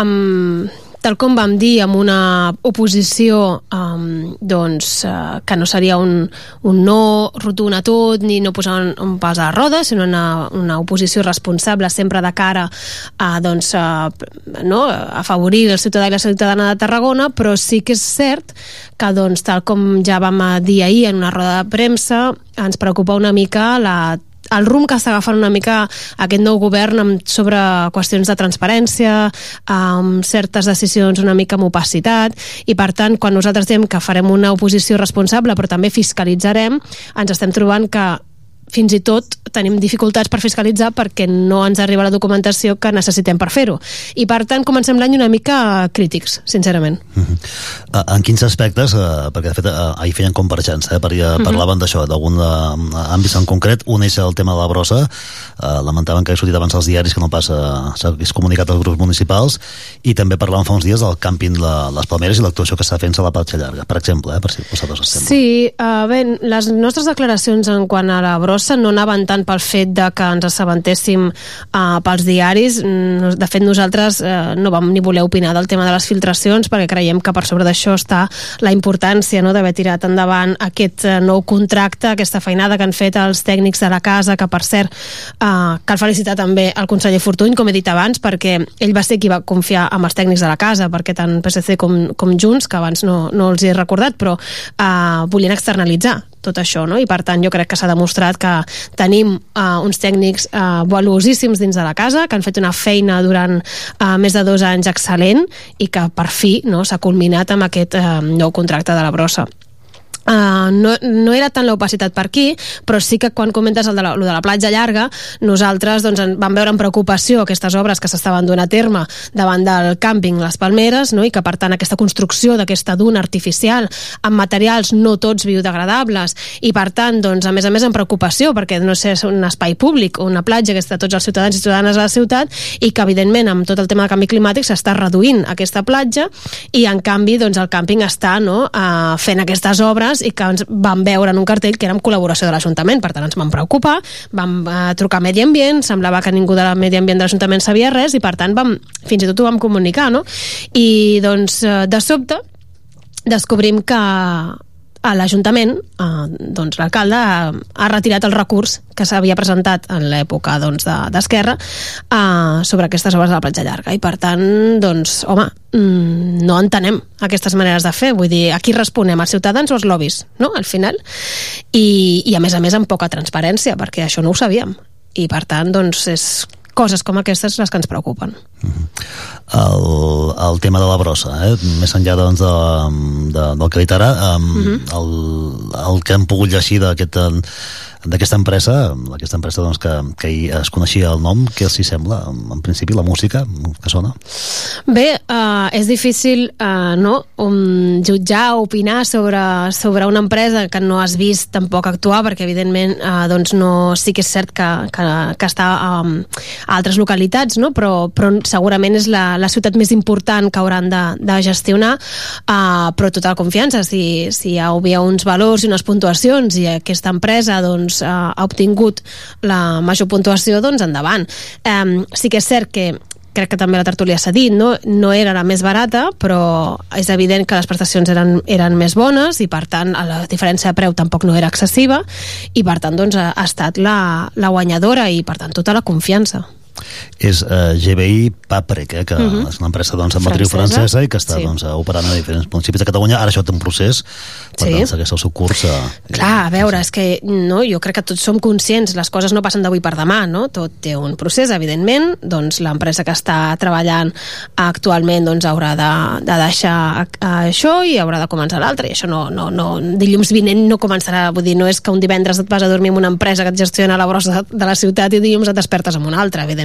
amb tal com vam dir, amb una oposició um, doncs, uh, que no seria un, un no rotund a tot ni no posar un, un pas a la roda, sinó una, una oposició responsable sempre de cara a doncs, uh, no, afavorir el ciutadà i la ciutadana de Tarragona, però sí que és cert que doncs, tal com ja vam dir ahir en una roda de premsa, ens preocupa una mica la el rumb que està agafant una mica aquest nou govern amb, sobre qüestions de transparència, amb certes decisions una mica amb opacitat, i per tant, quan nosaltres diem que farem una oposició responsable però també fiscalitzarem, ens estem trobant que fins i tot tenim dificultats per fiscalitzar perquè no ens arriba la documentació que necessitem per fer-ho. I per tant comencem l'any una mica crítics, sincerament. Uh -huh. En quins aspectes, eh, perquè de fet eh, ahir feien compareixença, eh, perquè uh -huh. parlaven d'això, d'algun eh, àmbit en concret, un és el tema de la brossa, eh, lamentaven que ha sortit abans als diaris que no passa, s'ha comunicat als grups municipals, i també parlaven fa uns dies del càmping de les Palmeres i l'actuació que està fent a la Patxa Llarga, per exemple, eh, per si dos exemples. Sí, uh, bé, les nostres declaracions en quant a la brossa brossa no anaven tant pel fet de que ens assabentéssim uh, pels diaris. Mm, de fet, nosaltres uh, no vam ni voler opinar del tema de les filtracions perquè creiem que per sobre d'això està la importància no, d'haver tirat endavant aquest uh, nou contracte, aquesta feinada que han fet els tècnics de la casa, que per cert uh, cal felicitar també el conseller Fortuny, com he dit abans, perquè ell va ser qui va confiar amb els tècnics de la casa, perquè tant PSC com, com Junts, que abans no, no els he recordat, però uh, volien externalitzar tot això, no? i per tant jo crec que s'ha demostrat que tenim uh, uns tècnics uh, valuosíssims dins de la casa, que han fet una feina durant uh, més de dos anys excel·lent i que per fi no, s'ha culminat amb aquest uh, nou contracte de la brossa. Uh, no, no era tant l'opacitat per aquí, però sí que quan comentes el de la, el de la platja llarga, nosaltres doncs, vam veure amb preocupació aquestes obres que s'estaven donant a terme davant del càmping Les Palmeres, no? i que per tant aquesta construcció d'aquesta duna artificial amb materials no tots biodegradables, i per tant, doncs, a més a més amb preocupació, perquè no sé, és un espai públic, una platja que està tots els ciutadans i ciutadanes a la ciutat, i que evidentment amb tot el tema del canvi climàtic s'està reduint aquesta platja, i en canvi doncs, el càmping està no, uh, fent aquestes obres persones i que ens van veure en un cartell que era amb col·laboració de l'Ajuntament, per tant ens vam preocupar, vam eh, trucar a Medi Ambient, semblava que ningú de Medi Ambient de l'Ajuntament sabia res i per tant vam, fins i tot ho vam comunicar, no? I doncs eh, de sobte descobrim que l'Ajuntament, eh, doncs l'alcalde ha, ha retirat el recurs que s'havia presentat en l'època doncs, d'Esquerra de, eh, sobre aquestes obres de la platja llarga. I per tant, doncs, home, mm, no entenem aquestes maneres de fer, vull dir, a qui responem, als ciutadans o als lobbies, no?, al final, i, i a més a més amb poca transparència, perquè això no ho sabíem, i per tant, doncs, és coses com aquestes les que ens preocupen. -huh. el, el tema de la brossa, eh? més enllà doncs, de, de, del que he dit ara, um, uh -huh. el, el que hem pogut llegir d'aquest d'aquesta empresa, aquesta empresa doncs, que, que ahir es coneixia el nom, què els hi sembla? En principi, la música que sona? Bé, uh, és difícil uh, no, um, jutjar opinar sobre, sobre una empresa que no has vist tampoc actuar, perquè evidentment uh, doncs no, sí que és cert que, que, que està um, a altres localitats, no? però, però segurament és la, la ciutat més important que hauran de, de gestionar, uh, però tota la confiança, si, si hi havia uns valors i unes puntuacions i aquesta empresa doncs, uh, ha obtingut la major puntuació, doncs endavant. Um, sí que és cert que crec que també la tertúlia s'ha dit, no? no era la més barata, però és evident que les prestacions eren, eren més bones i per tant la diferència de preu tampoc no era excessiva i per tant doncs, ha estat la, la guanyadora i per tant tota la confiança és uh, GBI Paprec, eh, que uh Mhm. -huh. és una empresa doncs, amb matriu Francesa. francesa i que està Sí. doncs, operant a diferents municipis de Catalunya. Ara això té un procés, per Sí. tant, segueix el seu curs. Uh, Clar, a veure, és que no, jo crec que tots som conscients, les coses no passen d'avui per demà, no? Tot té un procés, evidentment, doncs l'empresa que està treballant actualment doncs haurà de, de deixar a- això i haurà de començar l'altra, i això no, no, no, dilluns vinent no començarà, vull dir, no és que un divendres et vas a dormir amb una empresa que et gestiona la brossa de la ciutat i dilluns et despertes amb una altra, evidentment,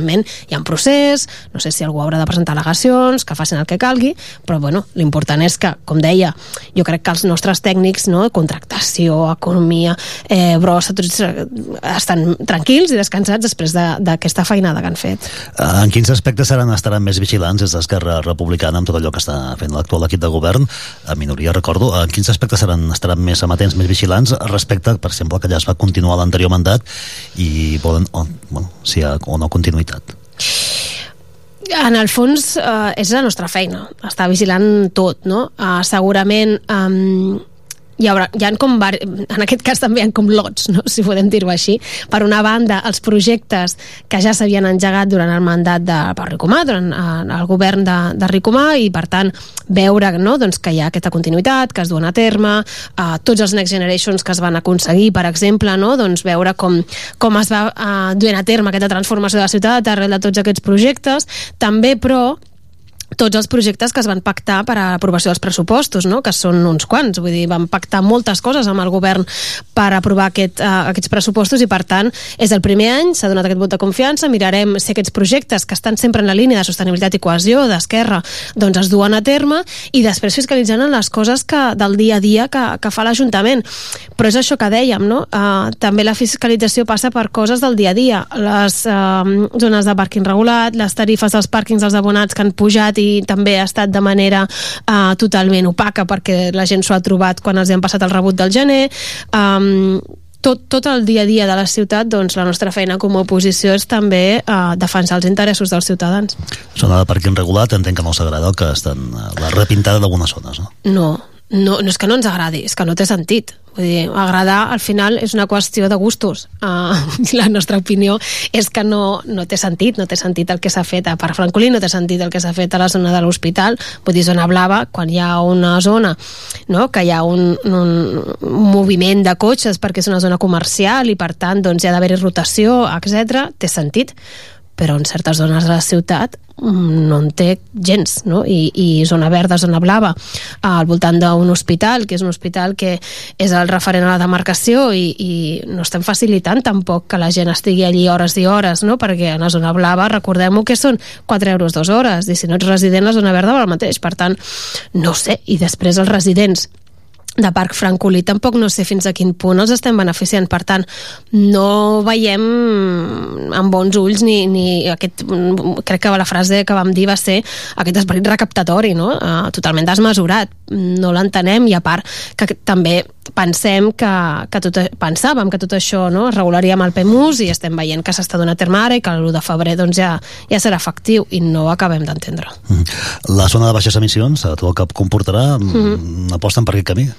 hi ha un procés, no sé si algú haurà de presentar al·legacions, que facin el que calgui, però bueno, l'important és que, com deia, jo crec que els nostres tècnics, no, contractació, economia, eh, brossa, tots eh, estan tranquils i descansats després de- d'aquesta feinada que han fet. Uh, en quins aspectes seran, estaran més vigilants des d'Esquerra Republicana amb tot allò que està fent l'actual equip de govern, a minoria recordo, en quins aspectes seran, estaran més amatents, més vigilants respecte, per exemple, que ja es va continuar l'anterior mandat i volen, o, bueno, si hi ha o no continuïtat. En el fons eh, és la nostra feina, estar vigilant tot, no? Eh, segurament eh, hi haurà, hi ha com en aquest cas també hi ha com lots, no? si podem dir-ho així. Per una banda, els projectes que ja s'havien engegat durant el mandat de per Ricomà, durant eh, el govern de, de Ricomà, i per tant veure no? doncs que hi ha aquesta continuïtat, que es duen a terme, eh, tots els Next Generations que es van aconseguir, per exemple, no? doncs veure com, com es va eh, duent a terme aquesta transformació de la ciutat arrel de tots aquests projectes. També, però, tots els projectes que es van pactar per a l'aprovació dels pressupostos, no? que són uns quants, vull dir, van pactar moltes coses amb el govern per aprovar aquest, uh, aquests pressupostos i per tant és el primer any, s'ha donat aquest vot de confiança, mirarem si aquests projectes que estan sempre en la línia de sostenibilitat i cohesió d'Esquerra doncs es duen a terme i després fiscalitzant les coses que, del dia a dia que, que fa l'Ajuntament. Però és això que dèiem, no? Uh, també la fiscalització passa per coses del dia a dia, les uh, zones de pàrquing regulat, les tarifes dels pàrquings dels abonats que han pujat i també ha estat de manera uh, totalment opaca perquè la gent s'ho ha trobat quan els han passat el rebut del gener um, tot, tot el dia a dia de la ciutat doncs la nostra feina com a oposició és també uh, defensar els interessos dels ciutadans Zona de parking regulat, entenc que no us agrada que estan eh, la repintada d'algunes zones, no? no, no, no és que no ens agradi, és que no té sentit. Vull dir, agradar al final és una qüestió de gustos. Uh, la nostra opinió és que no, no té sentit, no té sentit el que s'ha fet a Parc Francolí, no té sentit el que s'ha fet a la zona de l'hospital, vull dir, zona blava, quan hi ha una zona no, que hi ha un, un, un moviment de cotxes perquè és una zona comercial i per tant doncs, hi ha d'haver-hi rotació, etc té sentit però en certes zones de la ciutat mm, no en té gens, no? I, i zona verda, zona blava, al voltant d'un hospital, que és un hospital que és el referent a la demarcació i, i no estem facilitant tampoc que la gent estigui allí hores i hores, no? Perquè en la zona blava, recordem-ho que són 4 euros dues hores, i si no ets resident, la zona verda val el mateix. Per tant, no sé, i després els residents de Parc Francolí tampoc no sé fins a quin punt els estem beneficiant. Per tant, no veiem amb bons ulls ni, ni aquest... Crec que la frase que vam dir va ser aquest esperit recaptatori, no? Uh, totalment desmesurat. No l'entenem i a part que també pensem que, que tot, pensàvem que tot això no, es regularia amb el PEMUS i estem veient que s'està donant a terme ara i que l'1 de febrer doncs, ja, ja serà efectiu i no ho acabem d'entendre. La zona de baixes emissions, eh, tot el que comportarà, mm Mhm. aposten per aquest camí?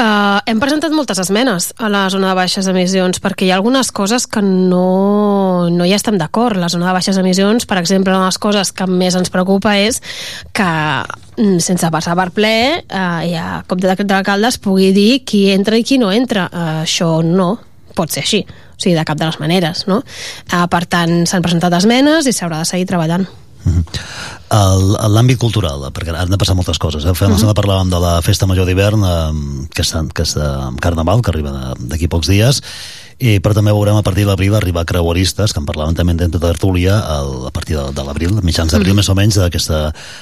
Uh, hem presentat moltes esmenes a la zona de baixes emissions perquè hi ha algunes coses que no, no hi estem d'acord. La zona de baixes emissions, per exemple, una de les coses que més ens preocupa és que mm, sense passar per ple uh, hi ha com de decret d'alcalde es pugui dir qui entra i qui no entra. Uh, això no pot ser així, o sigui, de cap de les maneres, no? Uh, per tant, s'han presentat esmenes i s'haurà de seguir treballant. L'àmbit cultural, perquè han de passar moltes coses. Eh? Fa una Mhm. estona parlàvem de la festa major d'hivern, eh, que, és, que és eh, Carnaval, que arriba de- d'aquí pocs dies, I, però també veurem a partir de l'abril arribar creueristes, que en parlaven també dentro de tertúlia, el, a partir de, de l'abril, mitjans d'abril Mm. més o menys, d'aquest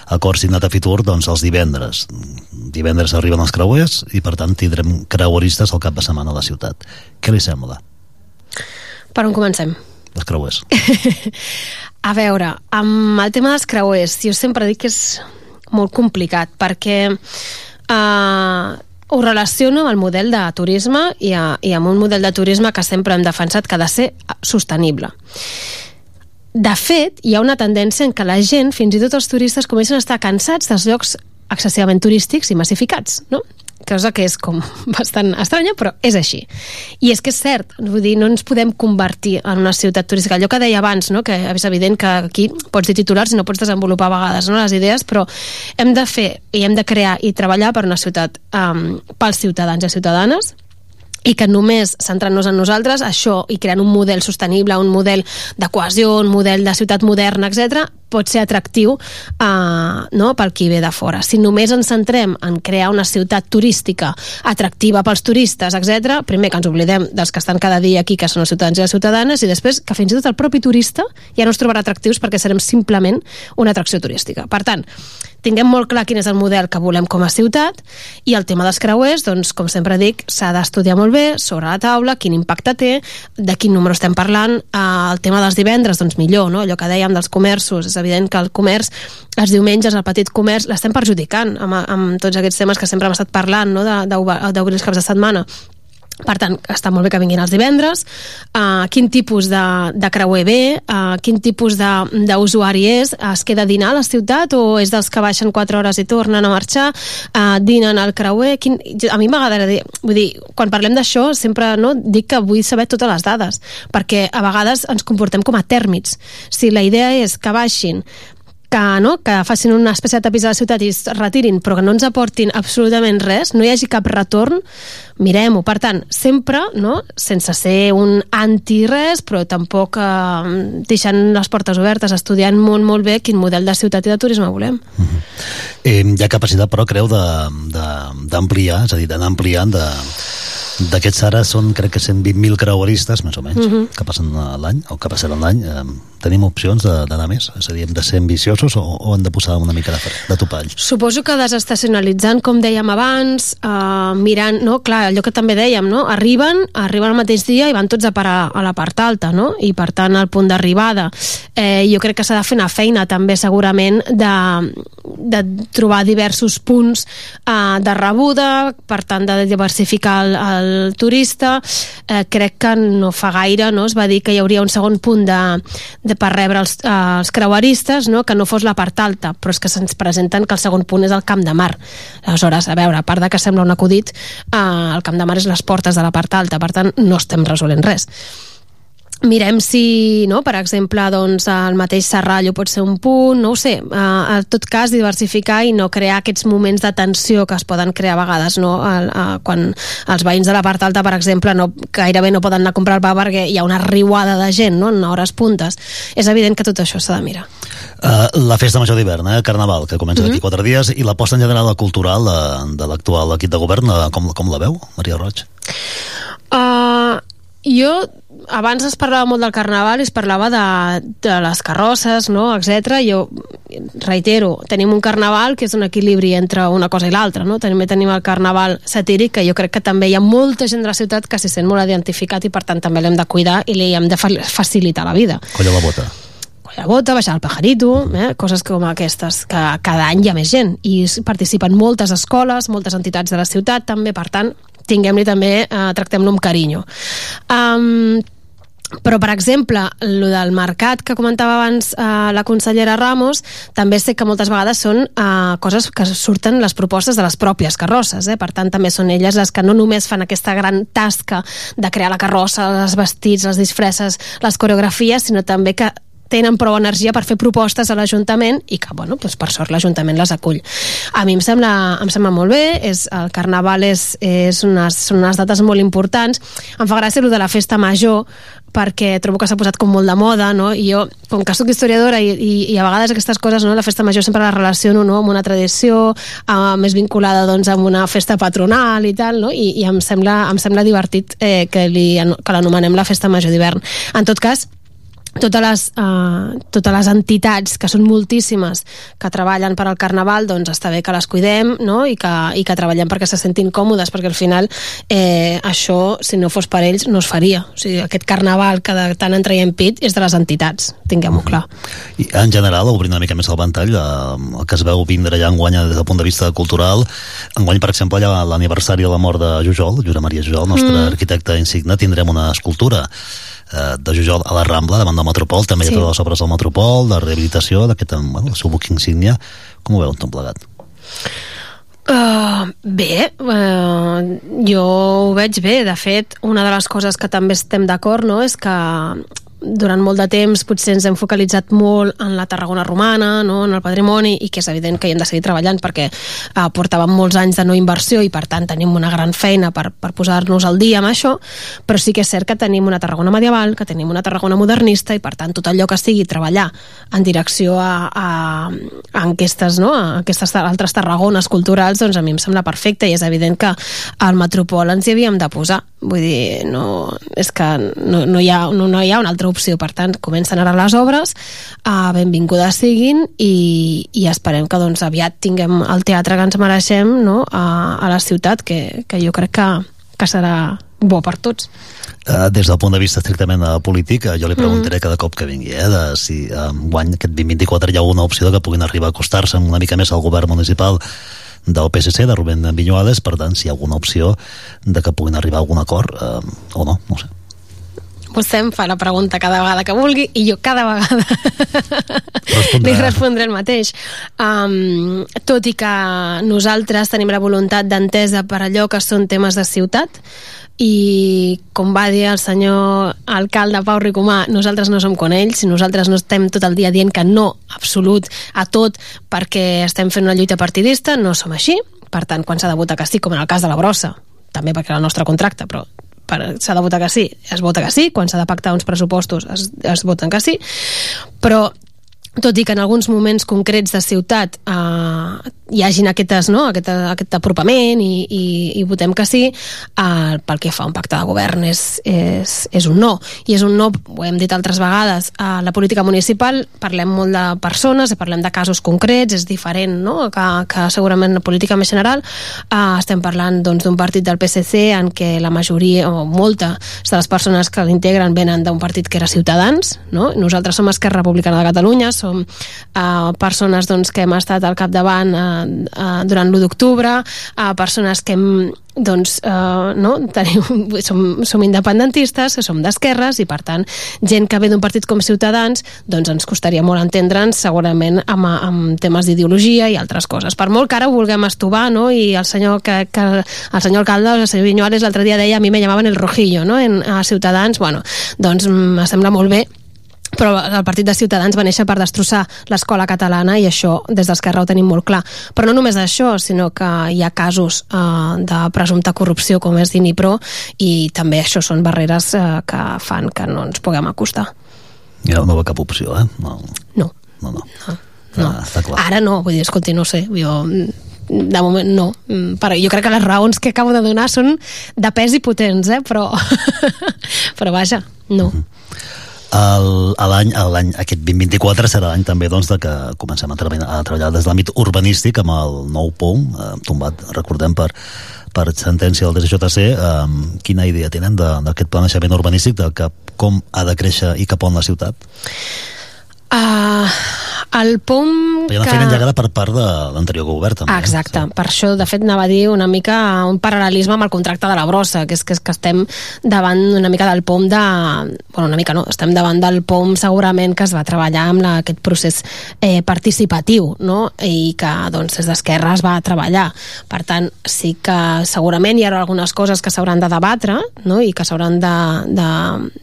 acord signat a Fitur, doncs els divendres. Divendres arriben els creuers i, per tant, tindrem creueristes al cap de setmana a la ciutat. Què li sembla, Per on comencem? Els creuers? A veure, amb el tema dels creuers, jo sempre dic que és molt complicat, perquè eh, ho relaciono amb el model de turisme i, a, i amb un model de turisme que sempre hem defensat que ha de ser sostenible. De fet, hi ha una tendència en què la gent, fins i tot els turistes, comencen a estar cansats dels llocs excessivament turístics i massificats, no? Cosa que és com bastant estranya, però és així. I és que és cert, vull dir, no ens podem convertir en una ciutat turística. Allò que deia abans, no? que és evident que aquí pots dir titulars i no pots desenvolupar a vegades no? les idees, però hem de fer i hem de crear i treballar per una ciutat um, pels ciutadans i ciutadanes, i que només centrant-nos en nosaltres, això, i creant un model sostenible, un model de cohesió, un model de ciutat moderna, etc, pot ser atractiu eh, no, pel qui ve de fora. Si només ens centrem en crear una ciutat turística atractiva pels turistes, etc, primer que ens oblidem dels que estan cada dia aquí, que són els ciutadans i les ciutadanes, i després que fins i tot el propi turista ja no es trobarà atractius perquè serem simplement una atracció turística. Per tant, tinguem molt clar quin és el model que volem com a ciutat i el tema dels creuers, doncs, com sempre dic, s'ha d'estudiar molt bé sobre la taula, quin impacte té, de quin número estem parlant, eh, el tema dels divendres, doncs millor, no? allò que dèiem dels comerços, és evident que el comerç, els diumenges, el petit comerç, l'estem perjudicant amb, amb tots aquests temes que sempre hem estat parlant, no? d'obrir els caps de setmana. Per tant, està molt bé que vinguin els divendres, uh, quin tipus de, de creuer ve, uh, quin tipus d'usuari és, es queda a dinar a la ciutat o és dels que baixen 4 hores i tornen a marxar, uh, dinen al creuer, quin, a mi m'agradaria dir, vull dir, quan parlem d'això sempre no, dic que vull saber totes les dades, perquè a vegades ens comportem com a tèrmits. Si la idea és que baixin que, no, que facin una espècie de tapís a la ciutat i es retirin, però que no ens aportin absolutament res, no hi hagi cap retorn, mirem-ho. Per tant, sempre, no, sense ser un anti-res, però tampoc eh, deixant les portes obertes, estudiant molt, molt bé quin model de ciutat i de turisme volem. Eh, hi ha capacitat, però, creu de- de- d'ampliar, és a dir, d'anar ampliant de d'aquests ara són crec que 120.000 creueristes més o menys, Mhm. que passen a l'any o que passaran l'any eh, tenim opcions d'anar més, és a dir, hem de ser ambiciosos o, o hem de posar una mica de, de topall Suposo que desestacionalitzant, com dèiem abans, eh, mirant, no? Clar, allò que també dèiem, no? Arriben, arriben el mateix dia i van tots a parar a la part alta, no? I per tant, al punt d'arribada. Eh, jo crec que s'ha de fer una feina també segurament de, de trobar diversos punts eh, de rebuda, per tant de diversificar el, el turista. Eh, crec que no fa gaire no? es va dir que hi hauria un segon punt de, de per rebre els, eh, els creueristes, no? que no fos la part alta, però és que se'ns presenten que el segon punt és el Camp de Mar. Aleshores, a veure, a part de que sembla un acudit, eh, el Camp de Mar és les portes de la part alta, per tant, no estem resolent res mirem si, no, per exemple, doncs, el mateix Serrallo pot ser un punt, no ho sé, uh, en tot cas diversificar i no crear aquests moments de tensió que es poden crear a vegades, no? El, uh, quan els veïns de la part alta, per exemple, no, gairebé no poden anar a comprar el pa perquè hi ha una riuada de gent, no?, en hores puntes. És evident que tot això s'ha de mirar. Uh, la festa major d'hivern, eh, Carnaval, que comença d'aquí quatre dies, i l'aposta en general cultural de, de l'actual equip de govern, eh, com, com la veu, Maria Roig? Uh, jo abans es parlava molt del carnaval i es parlava de, de les carrosses, no? etc. Jo reitero, tenim un carnaval que és un equilibri entre una cosa i l'altra, no? També tenim el carnaval satíric, que jo crec que també hi ha molta gent de la ciutat que s'hi sent molt identificat i per tant també l'hem de cuidar i li hem de fa- facilitar la vida. Colla la bota. la bota, baixar el pajarito, eh? coses com aquestes, que cada any hi ha més gent i participen moltes escoles, moltes entitats de la ciutat també, per tant, tinguem-li també, eh, tractem-lo amb carinyo. Um, però, per exemple, el del mercat que comentava abans eh, la consellera Ramos, també sé que moltes vegades són eh, coses que surten les propostes de les pròpies carrosses, eh? per tant també són elles les que no només fan aquesta gran tasca de crear la carrossa, els vestits, les disfresses, les coreografies, sinó també que tenen prou energia per fer propostes a l'Ajuntament i que, bueno, doncs per sort l'Ajuntament les acull. A mi em sembla, em sembla molt bé, és, el Carnaval és, és unes, són unes dates molt importants. Em fa gràcia el de la festa major, perquè trobo que s'ha posat com molt de moda, no? I jo, com que sóc historiadora i, i, i a vegades aquestes coses, no? la festa major sempre la relaciono no? amb una tradició uh, més vinculada doncs, amb una festa patronal i tal, no? I, i em, sembla, em sembla divertit eh, que l'anomenem la festa major d'hivern. En tot cas, totes les, uh, totes les entitats, que són moltíssimes, que treballen per al Carnaval, doncs està bé que les cuidem no? I, que, i que treballem perquè se sentin còmodes, perquè al final eh, això, si no fos per ells, no es faria. O sigui, aquest Carnaval que de tant en traiem pit és de les entitats, tinguem-ho clar. I en general, obrint una mica més el ventall, eh, el que es veu vindre ja enguany des del punt de vista cultural, enguany, per exemple, ha l'aniversari de la mort de Jujol, Jura Maria Jujol, nostre mm. arquitecte insigne, tindrem una escultura eh, de Jujol a la Rambla, davant del Metropol, també sí. hi ha totes les obres del Metropol, de rehabilitació, d'aquest, bueno, el seu buc insígnia. Com ho veuen tot plegat? Uh, bé, uh, jo ho veig bé. De fet, una de les coses que també estem d'acord no, és que durant molt de temps potser ens hem focalitzat molt en la Tarragona romana, no? en el patrimoni, i que és evident que hi hem de seguir treballant perquè eh, portàvem molts anys de no inversió i per tant tenim una gran feina per, per posar-nos al dia amb això, però sí que és cert que tenim una Tarragona medieval, que tenim una Tarragona modernista i per tant tot allò que sigui treballar en direcció a, a, a aquestes, no? a aquestes altres Tarragones culturals, doncs a mi em sembla perfecte i és evident que al Metropol ens hi havíem de posar. Vull dir, no, és que no, no, hi ha, no, no hi ha una altra opció. Per tant, comencen ara les obres, uh, benvingudes siguin i, i esperem que doncs, aviat tinguem el teatre que ens mereixem no? a, a la ciutat, que, que jo crec que, que serà bo per tots. Uh, des del punt de vista estrictament uh, polític, uh, jo li preguntaré mm. cada cop que vingui, eh, de si uh, guany aquest 2024 hi ha una opció de que puguin arribar a acostar-se una mica més al govern municipal del PSC, de Rubén Viñuales, per tant, si hi ha alguna opció de que puguin arribar a algun acord eh, o no, no sé. Vostè em fa la pregunta cada vegada que vulgui i jo cada vegada li respondré el mateix. Um, tot i que nosaltres tenim la voluntat d'entesa per allò que són temes de ciutat, i com va dir el senyor alcalde Pau Ricomà, nosaltres no som com ells, nosaltres no estem tot el dia dient que no, absolut, a tot, perquè estem fent una lluita partidista, no som així, per tant, quan s'ha de votar que sí, com en el cas de la brossa, també perquè era el nostre contracte, però s'ha de votar que sí, es vota que sí, quan s'ha de pactar uns pressupostos es, es voten que sí, però tot i que en alguns moments concrets de ciutat eh, hi hagin aquestes, no? aquest, aquest apropament i, i, i votem que sí, eh, pel que fa a un pacte de govern és, és, és un no. I és un no, ho hem dit altres vegades, a la política municipal parlem molt de persones, parlem de casos concrets, és diferent no? que, que segurament la política més general. Eh, estem parlant doncs, d'un doncs, partit del PSC en què la majoria o molta de les persones que l'integren venen d'un partit que era Ciutadans. No? Nosaltres som Esquerra Republicana de Catalunya, som eh, persones doncs, que hem estat al capdavant eh, uh, durant l'1 d'octubre, a persones que hem doncs eh, no, tenim, som, som independentistes, som d'esquerres i per tant gent que ve d'un partit com Ciutadans doncs ens costaria molt entendre'ns segurament amb, amb temes d'ideologia i altres coses. Per molt que ara ho vulguem estovar no? i el senyor, que, que, el senyor alcalde, el senyor Viñuales l'altre dia deia a mi me llamaven el rojillo no? en, a Ciutadans, bueno, doncs me sembla molt bé però el partit de Ciutadans va néixer per destrossar l'escola catalana i això des d'Esquerra ho tenim molt clar. Però no només això, sinó que hi ha casos eh, de presumpta corrupció com és Dinipro i també això són barreres eh, que fan que no ens puguem acostar. Ja no va cap opció, eh? No. No. No, no. no. no. Ah, està clar. Ara no, vull dir, escolti, no sé, jo de moment no. Però jo crec que les raons que acabo de donar són de pes i potents, eh? però, però vaja, no. Mm -hmm l'any, l'any aquest 2024 serà l'any també doncs, de que comencem a, treballar, a treballar des de l'àmbit urbanístic amb el nou POM, eh, tombat, recordem, per, per sentència del DGJC. Eh, quina idea tenen d'aquest planejament urbanístic, de que, com ha de créixer i cap on la ciutat? Uh, el POM... Hi ha una que... feina engegada per part de l'anterior govern, també. Ah, exacte. Sí. Per això, de fet, anava a dir una mica un paral·lelisme amb el contracte de la brossa, que és que, és que estem davant una mica del POM de... Bueno, una mica no, estem davant del POM segurament que es va treballar amb la, aquest procés eh, participatiu, no? I que, doncs, des d'Esquerra es va treballar. Per tant, sí que segurament hi ha algunes coses que s'hauran de debatre, no? I que s'hauran de, de,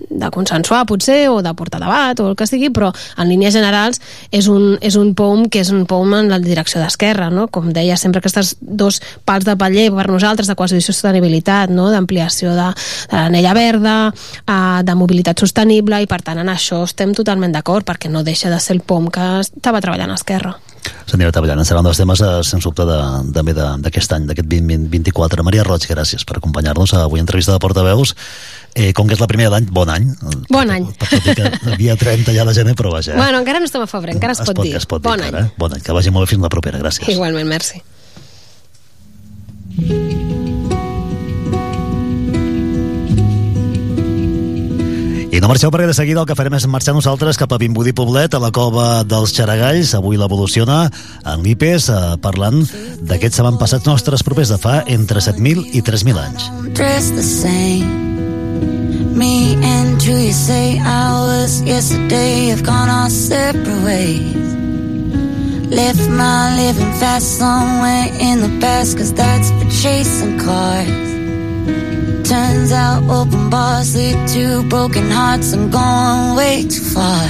de consensuar, potser, o de portar debat, o el que sigui, però en línies generals és un, és un POM que és un POM en la direcció d'esquerra, no? Com deia sempre, aquests dos pals de paller per nosaltres de quasi sostenibilitat, no? d'ampliació de, de l'anella verda, eh, de mobilitat sostenible, i per tant en això estem totalment d'acord, perquè no deixa de ser el POM que estava treballant a Esquerra s'anirà treballant. Serà un dels temes, eh, sens dubte, de, també d'aquest any, d'aquest 2024. Maria Roig, gràcies per acompanyar-nos avui entrevista de Portaveus. Eh, com que és la primera d'any, bon any. Bon any. Tot i que el dia 30 ja de gener, però vaja. Bueno, encara no estem a febrer, encara es, es pot, dir. Es pot bon dir, any. Bon any. Que vagi molt bé fins la propera. Gràcies. Igualment, merci. I no marxeu perquè de seguida el que farem és marxar nosaltres cap a Vimbodí Poblet, a la cova dels Xaragalls. Avui l'evoluciona en l'IPES, eh, parlant d'aquests avantpassats nostres propers de fa entre 7.000 i 3.000 anys. Me and you, you say I was yesterday have gone our separate ways. Left my living fast somewhere in the past, cause that's for chasing cars. Turns out open bars lead to broken hearts. I'm going way too far.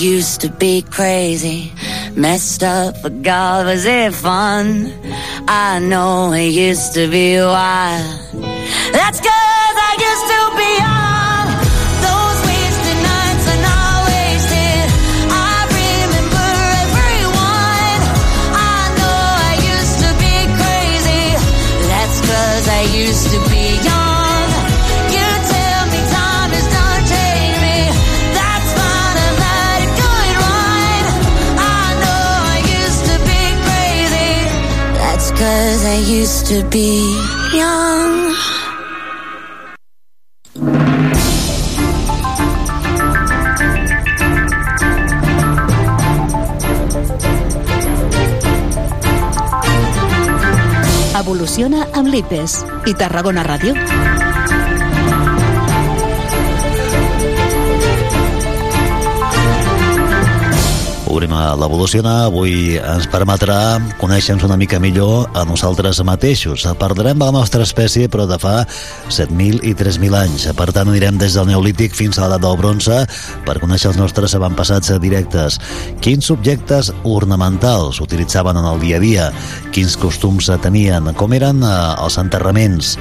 used to be crazy, messed up, but God, was it fun? I know it used to be wild. That's cause I used to be cause I used to be young. Evoluciona amb l'IPES i Tarragona Ràdio. Obrim a l'Evoluciona. Avui ens permetrà conèixer-nos una mica millor a nosaltres mateixos. Parlarem de la nostra espècie, però de fa 7.000 i 3.000 anys. Per tant, anirem des del Neolític fins a l'edat del bronze per conèixer els nostres avantpassats directes. Quins objectes ornamentals utilitzaven en el dia a dia? Quins costums tenien? Com eren eh, els enterraments?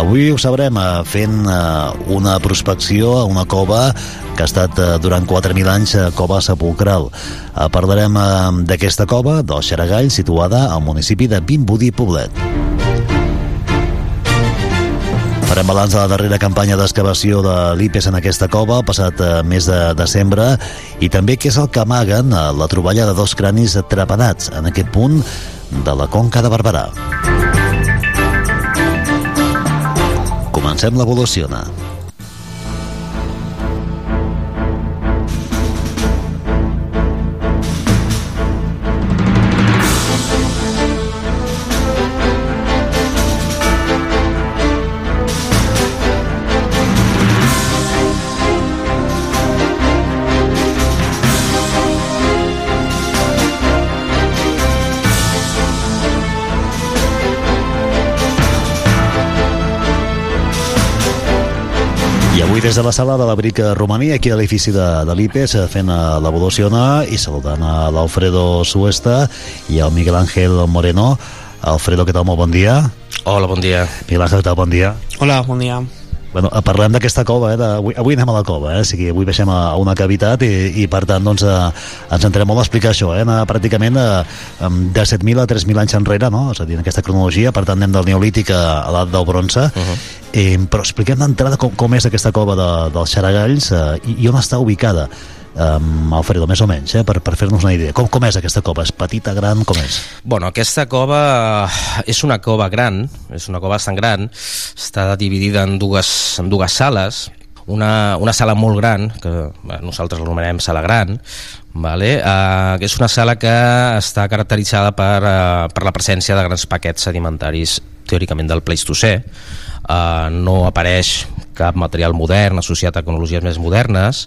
Avui ho sabrem eh, fent eh, una prospecció a una cova que ha estat eh, durant 4.000 anys eh, cova sepulcral. Eh, Parlarem eh, d'aquesta cova, del Xaragall, situada al municipi de Vimbodí Poblet. Farem balanç de la darrera campanya d'excavació de l'IPES en aquesta cova, el passat eh, mes de desembre, i també què és el que amaguen eh, la troballa de dos cranis trepedats en aquest punt de la Conca de Barberà. Comencem l'evoluciona. Avui des de la sala de la Brica Romaní, aquí a l'edifici de, de l'IPES, eh, fent eh, l'evoluciona i saludant a l'Alfredo Suesta i al Miguel Ángel Moreno. Alfredo, què tal? Molt bon dia. Hola, bon dia. Miguel Ángel, què tal? Bon dia. Hola, bon dia. Bueno, eh, parlem d'aquesta cova, eh? De, avui, avui anem a la cova, eh? O sigui, avui baixem a, una cavitat i, i per tant, doncs, eh, ens entrem molt a explicar això, eh? Anar pràcticament eh, de 7.000 a 3.000 anys enrere, no? És a dir, en aquesta cronologia, per tant, anem del neolític a, a l'edat del bronze, uh -huh. eh, però expliquem d'entrada com, com és aquesta cova de, dels Xaragalls eh, i, i on està ubicada. Um, Alfredo, més o menys, eh, per, per fer-nos una idea. Com, com és aquesta cova? És petita, gran, com és? Bueno, aquesta cova eh, és una cova gran, és una cova bastant gran, està dividida en dues, en dues sales, una, una sala molt gran, que bé, nosaltres l'anomenem sala gran, vale? uh, que és una sala que està caracteritzada per, uh, per la presència de grans paquets sedimentaris teòricament del Pleistocè, uh, no apareix cap material modern associat a cronologies més modernes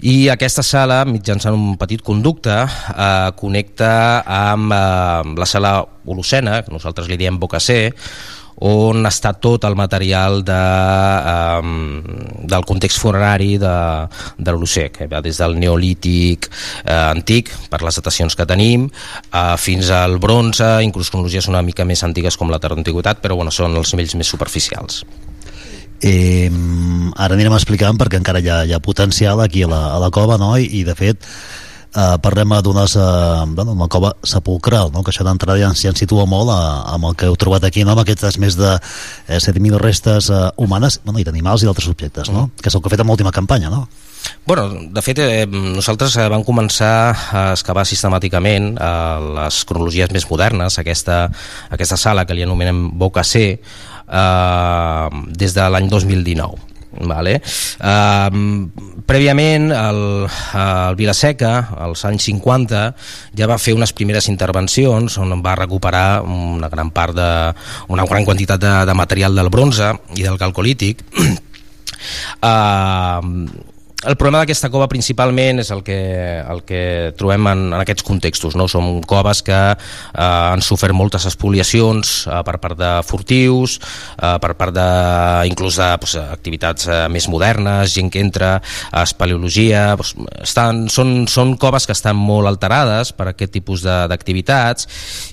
i aquesta sala, mitjançant un petit conducte, eh, connecta amb eh, la sala Holocena, que nosaltres li diem Bocacé, on està tot el material de, um, del context funerari de, de l'Holocè, que va des del neolític eh, antic, per les datacions que tenim, eh, fins al bronze, inclús cronologies una mica més antigues com la Antiguitat, però bueno, són els nivells més superficials. Eh, ara anirem explicant perquè encara hi ha, hi ha potencial aquí a la, a la cova no? I, i de fet eh, parlem d'unes eh, bueno, una cova sepulcral no? que això d'entrada ja, ja ens situa molt a, amb el que heu trobat aquí no? amb aquestes més de eh, 7.000 restes eh, humanes bueno, i d'animals i d'altres objectes no? que és el que heu fet amb l'última campanya no? Bueno, de fet, eh, nosaltres eh, vam començar a excavar sistemàticament eh, les cronologies més modernes, aquesta, aquesta sala que li anomenem Boca C, eh, des de l'any 2019. Vale. Uh, prèviament el, el Vilaseca als anys 50 ja va fer unes primeres intervencions on va recuperar una gran part de una gran quantitat de, de material del bronze i del calcolític uh, el problema d'aquesta cova principalment és el que, el que trobem en, en aquests contextos. No? Són coves que eh, han sofert moltes espoliacions eh, per part de furtius, eh, per part de, inclús de pues, activitats eh, més modernes, gent que entra a espeleologia... Pues, estan, són, són coves que estan molt alterades per aquest tipus d'activitats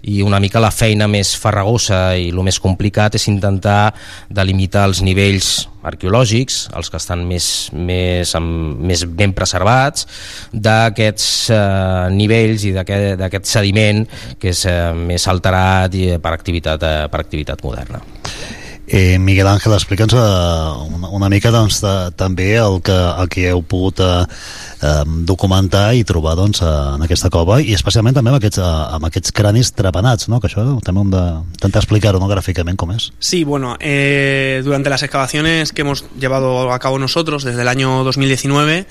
i una mica la feina més farragosa i el més complicat és intentar delimitar els nivells arqueològics, els que estan més, més, amb, més ben preservats, d'aquests eh, nivells i d'aquest sediment que és eh, més alterat i, per, activitat, eh, per activitat moderna. Eh, Miguel Ángel, explica'ns eh, una, una mica doncs, de, també el que, el que heu pogut eh, documentar i trobar doncs, eh, en aquesta cova i especialment també amb aquests, eh, amb aquests cranis trepanats, no? que això també hem d'intentar explicar-ho no? gràficament com és. Sí, bueno, eh, durante las excavaciones que hemos llevado a cabo nosotros desde el año 2019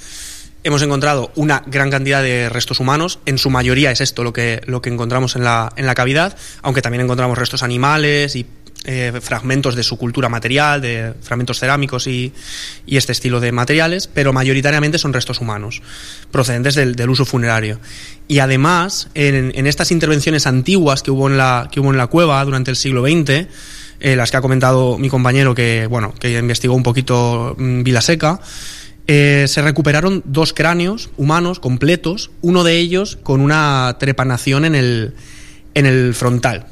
hemos encontrado una gran cantidad de restos humanos, en su mayoría es esto lo que, lo que encontramos en la, en la cavidad, aunque también encontramos restos animales y eh, fragmentos de su cultura material, de fragmentos cerámicos y, y este estilo de materiales, pero mayoritariamente son restos humanos, procedentes del, uso funerario. Y además, en, estas intervenciones antiguas que hubo en la, que hubo en la cueva durante el siglo XX, eh, las que ha comentado mi compañero que, bueno, que investigó un poquito mm, Vilaseca, eh, se recuperaron dos cráneos humanos completos, uno de ellos con una trepanación en el, en el frontal.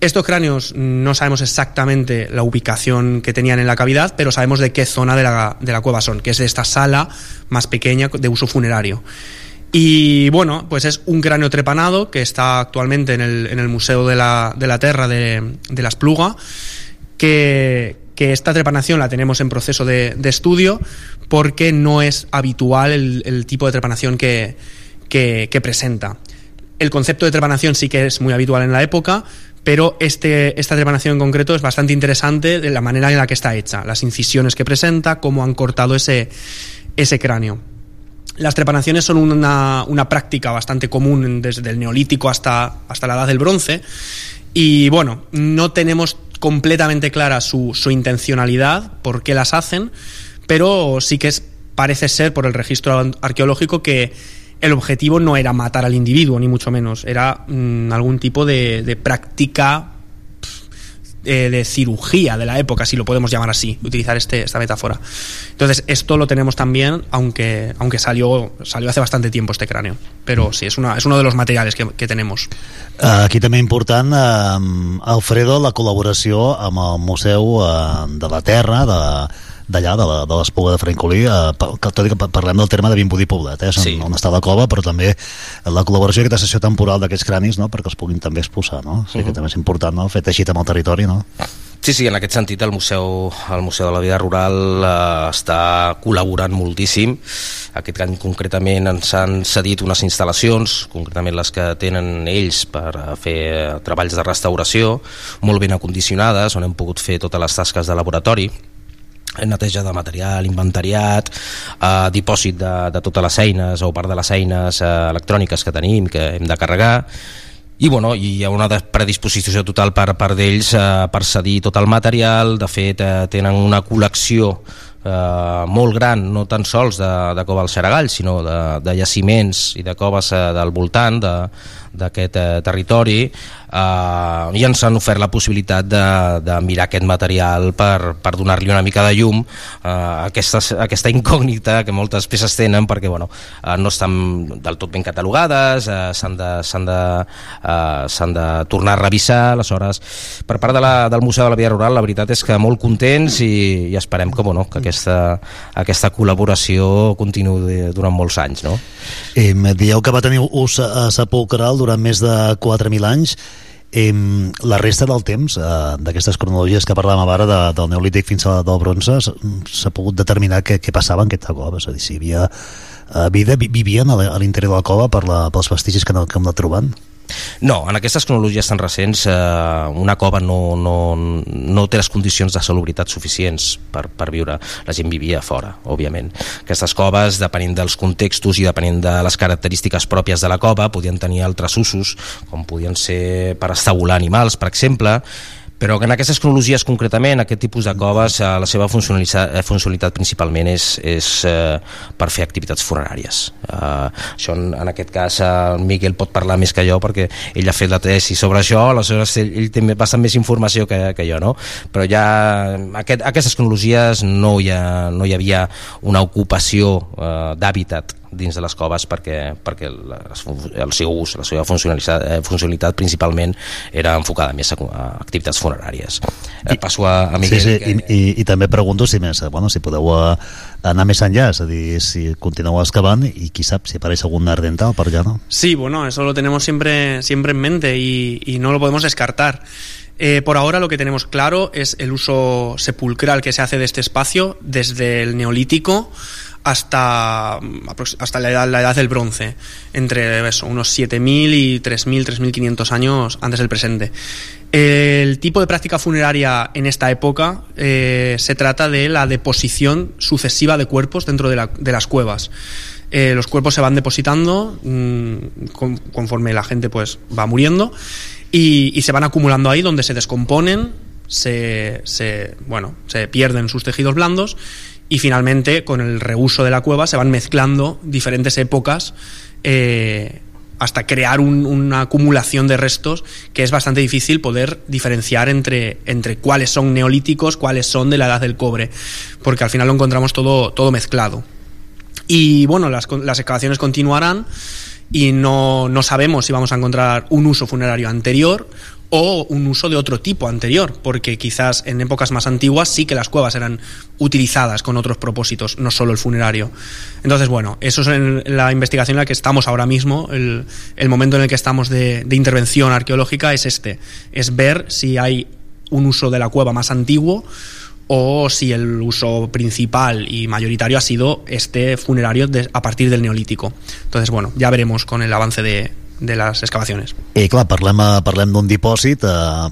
Estos cráneos no sabemos exactamente la ubicación que tenían en la cavidad, pero sabemos de qué zona de la, de la cueva son, que es de esta sala más pequeña de uso funerario. Y bueno, pues es un cráneo trepanado que está actualmente en el, en el Museo de la, de la Terra de, de la Espluga, que, esta trepanación la tenemos en proceso de, estudio porque no es habitual el, tipo de trepanación que, que presenta. El concepto de trepanación sí que es muy habitual en la época, pero este, esta trepanación en concreto es bastante interesante de la manera en la que está hecha, las incisiones que presenta, cómo han cortado ese, ese cráneo. Las trepanaciones son una, una práctica bastante común desde el neolítico hasta, hasta la edad del bronce y bueno, no tenemos completamente clara su, su intencionalidad, por qué las hacen, pero sí que parece ser por el registro arqueológico que el objetivo no era matar al individuo, ni mucho menos, era mm, algún tipo de, práctica eh, de cirugía de la época, si lo podemos llamar así, utilizar este, esta metáfora. Entonces, esto lo tenemos también, aunque, aunque salió, salió hace bastante tiempo este cráneo. Pero sí, es, una, es uno de los materiales que, que tenemos. Aquí també important, uh, Alfredo, la col·laboració amb el Museu uh, de la Terra, de, d'allà, de, la, de l'Espluga de Francolí, eh, que, tot i que parlem del terme de Vimbodí Poblet, eh, sí. on està la cova, però també la col·laboració, aquesta sessió temporal d'aquests cranis, no?, perquè els puguin també expulsar, no? O sigui, uh -huh. que també és important, no?, fer teixit amb el territori, no? Sí, sí, en aquest sentit el Museu, el Museu de la Vida Rural eh, està col·laborant moltíssim. Aquest any concretament ens han cedit unes instal·lacions, concretament les que tenen ells per a fer treballs de restauració, molt ben acondicionades, on hem pogut fer totes les tasques de laboratori neteja de material, inventariat, eh, dipòsit de, de totes les eines o part de les eines eh, electròniques que tenim, que hem de carregar, i bueno, hi ha una predisposició total per part d'ells eh, per cedir tot el material, de fet eh, tenen una col·lecció eh, molt gran, no tan sols de, de cova al Xaragall, sinó de, de jaciments i de coves eh, del voltant d'aquest eh, territori eh, i ens han ofert la possibilitat de, de mirar aquest material per, per donar-li una mica de llum eh, aquesta, aquesta incògnita que moltes peces tenen perquè bueno, eh, no estan del tot ben catalogades eh, s'han de, de, eh, de tornar a revisar aleshores per part de la, del Museu de la Via Rural la veritat és que molt contents i, i esperem que, bueno, que aquesta, aquesta col·laboració continuï durant molts anys no? Eh, dieu que va tenir ús sepulcral durant més de 4.000 anys Eh, la resta del temps eh, d'aquestes cronologies que parlàvem ara de, del neolític fins al del bronze s'ha pogut determinar què, què passava en aquesta cova és a dir, si hi havia eh, vida, vivien a l'interior de la cova per la, pels vestigis que, no, que hem anat trobant no, en aquestes cronologies tan recents eh, una cova no, no, no té les condicions de salubritat suficients per, per viure. La gent vivia fora, òbviament. Aquestes coves, depenent dels contextos i depenent de les característiques pròpies de la cova, podien tenir altres usos, com podien ser per estabular animals, per exemple, però en aquestes cronologies concretament, aquest tipus de coves, eh, la seva funcionalitat, eh, funcionalitat principalment és, és eh, per fer activitats funeràries. Eh, això en, en aquest cas eh, Miquel pot parlar més que jo perquè ell ha fet la tesi sobre això, aleshores ell, ell té bastant més informació que, que jo, no? Però ja aquest, aquestes cronologies no hi, ha, no hi havia una ocupació eh, d'hàbitat dins de les coves perquè, perquè la, el seu ús, la seva funcionalitat, eh, funcionalitat principalment era enfocada més a, a activitats funeràries. I, Passo a, a Miguel. Sí, sí, que... i, i, i també pregunto si, més, bueno, si podeu eh, anar més enllà, és a dir, si continueu excavant i qui sap si apareix algun art dental per allà, no? Sí, bueno, eso lo tenemos siempre, siempre en mente y, y no lo podemos descartar. Eh, por ahora lo que tenemos claro es el uso sepulcral que se hace de este espacio desde el neolítico hasta, hasta la, edad, la edad del bronce, entre eso, unos 7.000 y 3.000, 3.500 años antes del presente. El tipo de práctica funeraria en esta época eh, se trata de la deposición sucesiva de cuerpos dentro de, la, de las cuevas. Eh, los cuerpos se van depositando con, conforme la gente pues va muriendo y, y, se van acumulando ahí donde se descomponen, se, se, bueno, se pierden sus tejidos blandos y finalmente con el reuso de la cueva se van mezclando diferentes épocas eh, hasta crear un, una acumulación de restos que es bastante difícil poder diferenciar entre, entre cuáles son neolíticos, cuáles son de la edad del cobre, porque al final lo encontramos todo, todo mezclado. Y bueno, las, las excavaciones continuarán y no, no sabemos si vamos a encontrar un uso funerario anterior o un uso de otro tipo anterior, porque quizás en épocas más antiguas sí que las cuevas eran utilizadas con otros propósitos, no solo el funerario. Entonces, bueno, eso es en la investigación en la que estamos ahora mismo, el, momento en el que estamos de, intervención arqueológica es este, es ver si hay un uso de la cueva más antiguo o si el uso principal y mayoritario ha sido este funerario a partir del neolítico. Entonces, bueno, ya veremos con el avance de, de las excavaciones. I clar, parlem, eh, parlem d'un dipòsit eh,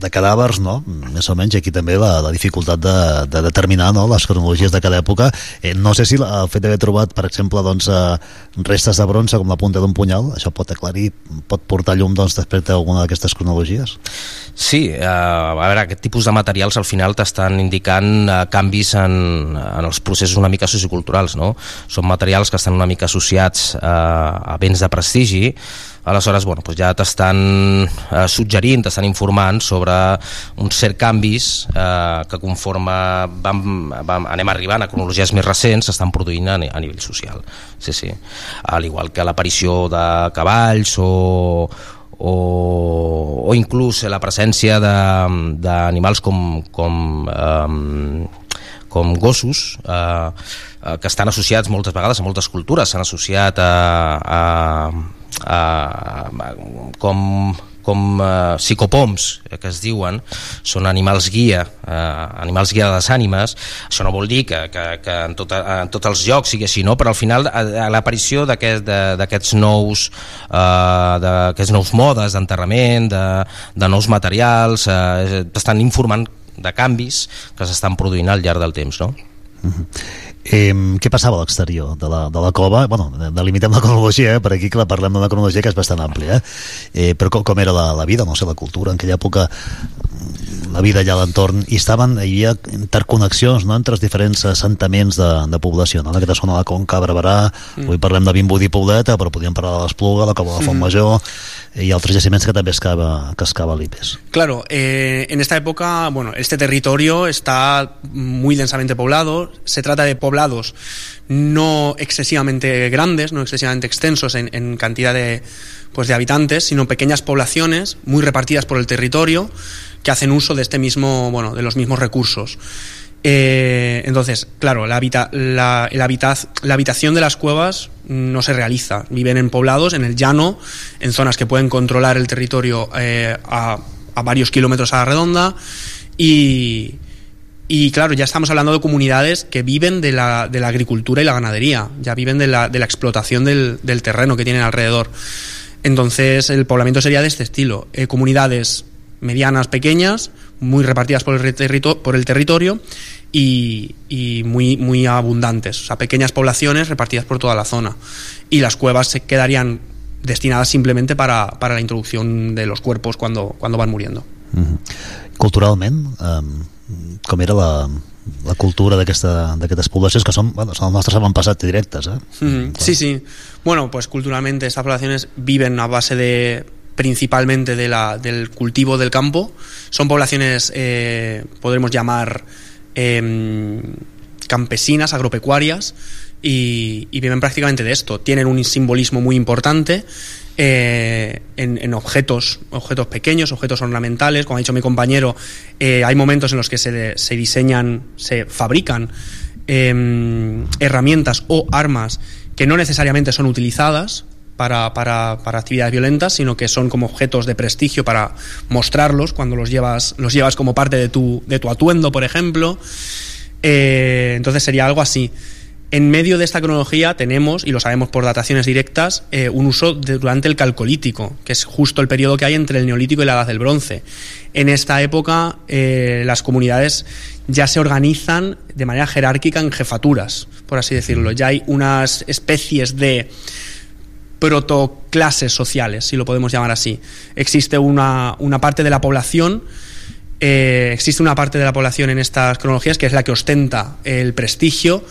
de cadàvers, no? Més o menys, aquí també la, la dificultat de, de determinar no? les cronologies de cada època. Eh, no sé si el fet d'haver trobat, per exemple, doncs, eh, restes de bronze com la punta d'un punyal, això pot aclarir, pot portar llum doncs, després d'alguna d'aquestes cronologies? Sí, eh, a veure, aquest tipus de materials al final t'estan indicant eh, canvis en, en els processos una mica socioculturals, no? Són materials que estan una mica associats eh, a béns de prestigi, aleshores bueno, doncs ja t'estan eh, suggerint, t'estan informant sobre uns cert canvis eh, que conforme vam, vam, anem arribant a cronologies més recents s'estan produint a, a nivell social sí, sí. al igual que l'aparició de cavalls o, o, o inclús la presència d'animals com, com, um, com gossos eh, eh, que estan associats moltes vegades a moltes cultures s'han associat a, a, a com com eh, psicopoms, eh, que es diuen, són animals guia, eh, animals guia de les ànimes. Això no vol dir que, que, que en, tota, en tots els llocs sigui així, no? però al final eh, l'aparició d'aquests nous, eh, nous modes d'enterrament, de, de nous materials, eh, estan informant de canvis que s'estan produint al llarg del temps. No? Eh, què passava a l'exterior de la, de la cova? Bueno, delimitem la cronologia, eh? per aquí clar, parlem d'una cronologia que és bastant àmplia, eh? eh però com, com era la, la vida, no sé, la cultura, en aquella època mm, la vida allà a l'entorn, i estaven, hi havia interconnexions no? entre els diferents assentaments de, de població, no? en aquesta zona de la Conca, Barberà, Mm. avui parlem de Vimbodí i Pobleta, però podíem parlar de l'Espluga, la Cova de Mm. Fontmajor, i altres jaciments que també excava, que excava l'IPES. Claro, eh, en esta época, bueno, este territorio está muy densamente poblado. Se trata de poblados no excesivamente grandes, no excesivamente extensos en, cantidad de, pues, de habitantes, sino pequeñas poblaciones muy repartidas por el territorio que hacen uso de este mismo, bueno, de los mismos recursos. Eh, entonces, claro, la, habita- la, el la habitación de las cuevas no se realiza. Viven en poblados, en el llano, en zonas que pueden controlar el territorio eh, a, a varios kilómetros a la redonda y, y claro, ya estamos hablando de comunidades que viven de la, de la agricultura y la ganadería, ya viven de la, de la explotación del, del terreno que tienen alrededor. Entonces, el poblamiento sería de este estilo. Eh, comunidades medianas, pequeñas, muy repartidas por el, territo- por el territorio y, y muy, muy abundantes. O sea, pequeñas poblaciones repartidas por toda la zona. Y las cuevas se quedarían destinadas simplemente para, para la introducción de los cuerpos cuando, cuando van muriendo. Culturalment, eh, com era la, la cultura d'aquestes poblacions que són, bueno, són els nostres avantpassats directes, eh? Mm, sí, sí. Bueno, pues culturalmente estas poblaciones viven a base de principalmente de la, del cultivo del campo. Son poblaciones, eh, podremos llamar em, campesinas, agropecuarias, y, y viven prácticamente de esto. Tienen un simbolismo muy importante eh, en, objetos, objetos pequeños, objetos ornamentales. Como ha dicho mi compañero, eh, hay momentos en los que se, se diseñan, se fabrican em, herramientas o armas que no necesariamente son utilizadas para, para, para actividades violentas, sino que son como objetos de prestigio para mostrarlos cuando los llevas, los llevas como parte de tu, de tu atuendo, por ejemplo. Eh, entonces sería algo así. En medio de esta cronología tenemos, y lo sabemos por dataciones directas, eh, un uso de- durante el calcolítico, que es justo el periodo que hay entre el neolítico y la edad del bronce. En esta época eh, las comunidades ya se organizan de manera jerárquica en jefaturas, por así decirlo. Ya hay unas especies de protoclases sociales, si lo podemos llamar así. Existe una, una parte de la población, eh, existe una parte de la población en estas cronologías que es la que ostenta el prestigio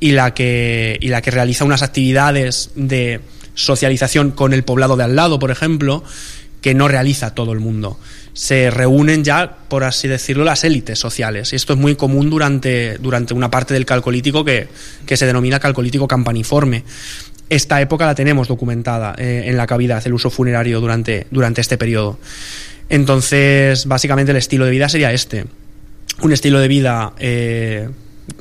y la que, y la que realiza unas actividades de socialización con el poblado de al lado, por ejemplo, que no realiza todo el mundo. Se reúnen ya, por así decirlo, las élites sociales. Esto es muy común durante, durante una parte del calcolítico que, que se denomina calcolítico campaniforme. Esta época la tenemos documentada eh, en la cavidad, el uso funerario durante, durante este periodo. Entonces, básicamente el estilo de vida sería este. Un estilo de vida eh,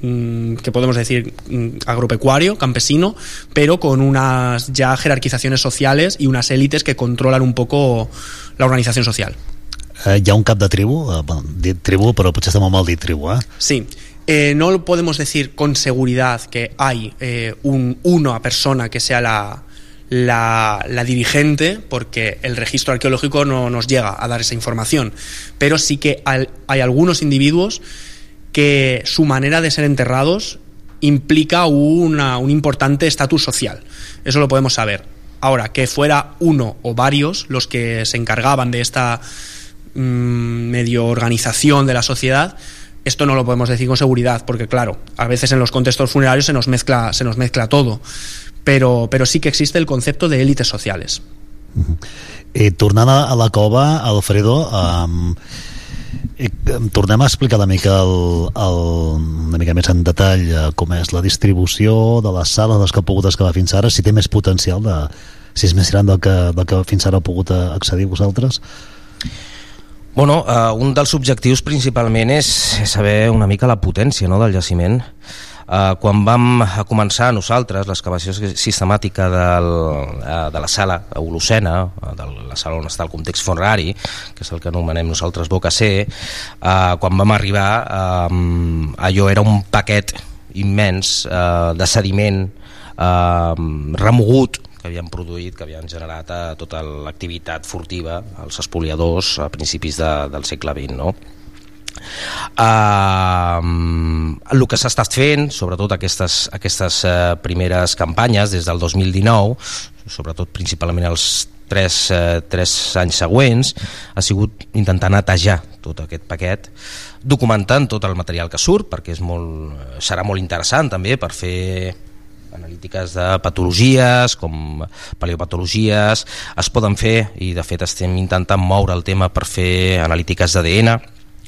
mm, que podemos decir mm, agropecuario, campesino, pero con unas ya jerarquizaciones sociales y unas élites que controlan un poco la organización social. Eh, hi ha un cap de tribu, eh, bueno, dit tribu, però potser està molt mal dit tribu, eh? Sí. Eh, no podemos decir con seguridad que hay eh, un, una persona que sea la, la, la, dirigente, porque el registro arqueológico no nos llega a dar esa información. Pero sí que hay, algunos individuos que su manera de ser enterrados implica una, un importante estatus social. Eso lo podemos saber. Ahora, que fuera uno o varios los que se encargaban de esta mmm, medio organización de la sociedad, esto no lo podemos decir con seguridad, porque claro, a veces en los contextos funerarios se nos mezcla, se nos mezcla todo. Pero, però sí que existe el concepte d'élites sociales. Uh -huh. eh, tornant a la cova, Alfredo, um, eh, tornem a explicar una mica, el, el, una mica més en detall eh, com és la distribució de les sales dels que ha pogut excavar fins ara, si té més potencial, de, si és més gran del que, del que fins ara ha pogut accedir vosaltres? Bueno, uh, un dels objectius principalment és saber una mica la potència no, del jaciment Eh, quan vam començar nosaltres l'excavació sistemàtica del, eh, de la sala holocena, eh, de la sala on està el context funerari, que és el que anomenem nosaltres Boca C, eh, quan vam arribar eh, allò era un paquet immens eh, de sediment eh, remogut que havien produït, que havien generat a tota l'activitat furtiva, els espoliadors a principis de, del segle XX, no? Uh, el que s'ha estat fent, sobretot aquestes, aquestes uh, primeres campanyes des del 2019, sobretot principalment els tres, uh, tres anys següents, ha sigut intentar netejar tot aquest paquet, documentant tot el material que surt, perquè és molt, serà molt interessant també per fer analítiques de patologies com paleopatologies. Es poden fer i de fet estem intentant moure el tema per fer analítiques d'ADN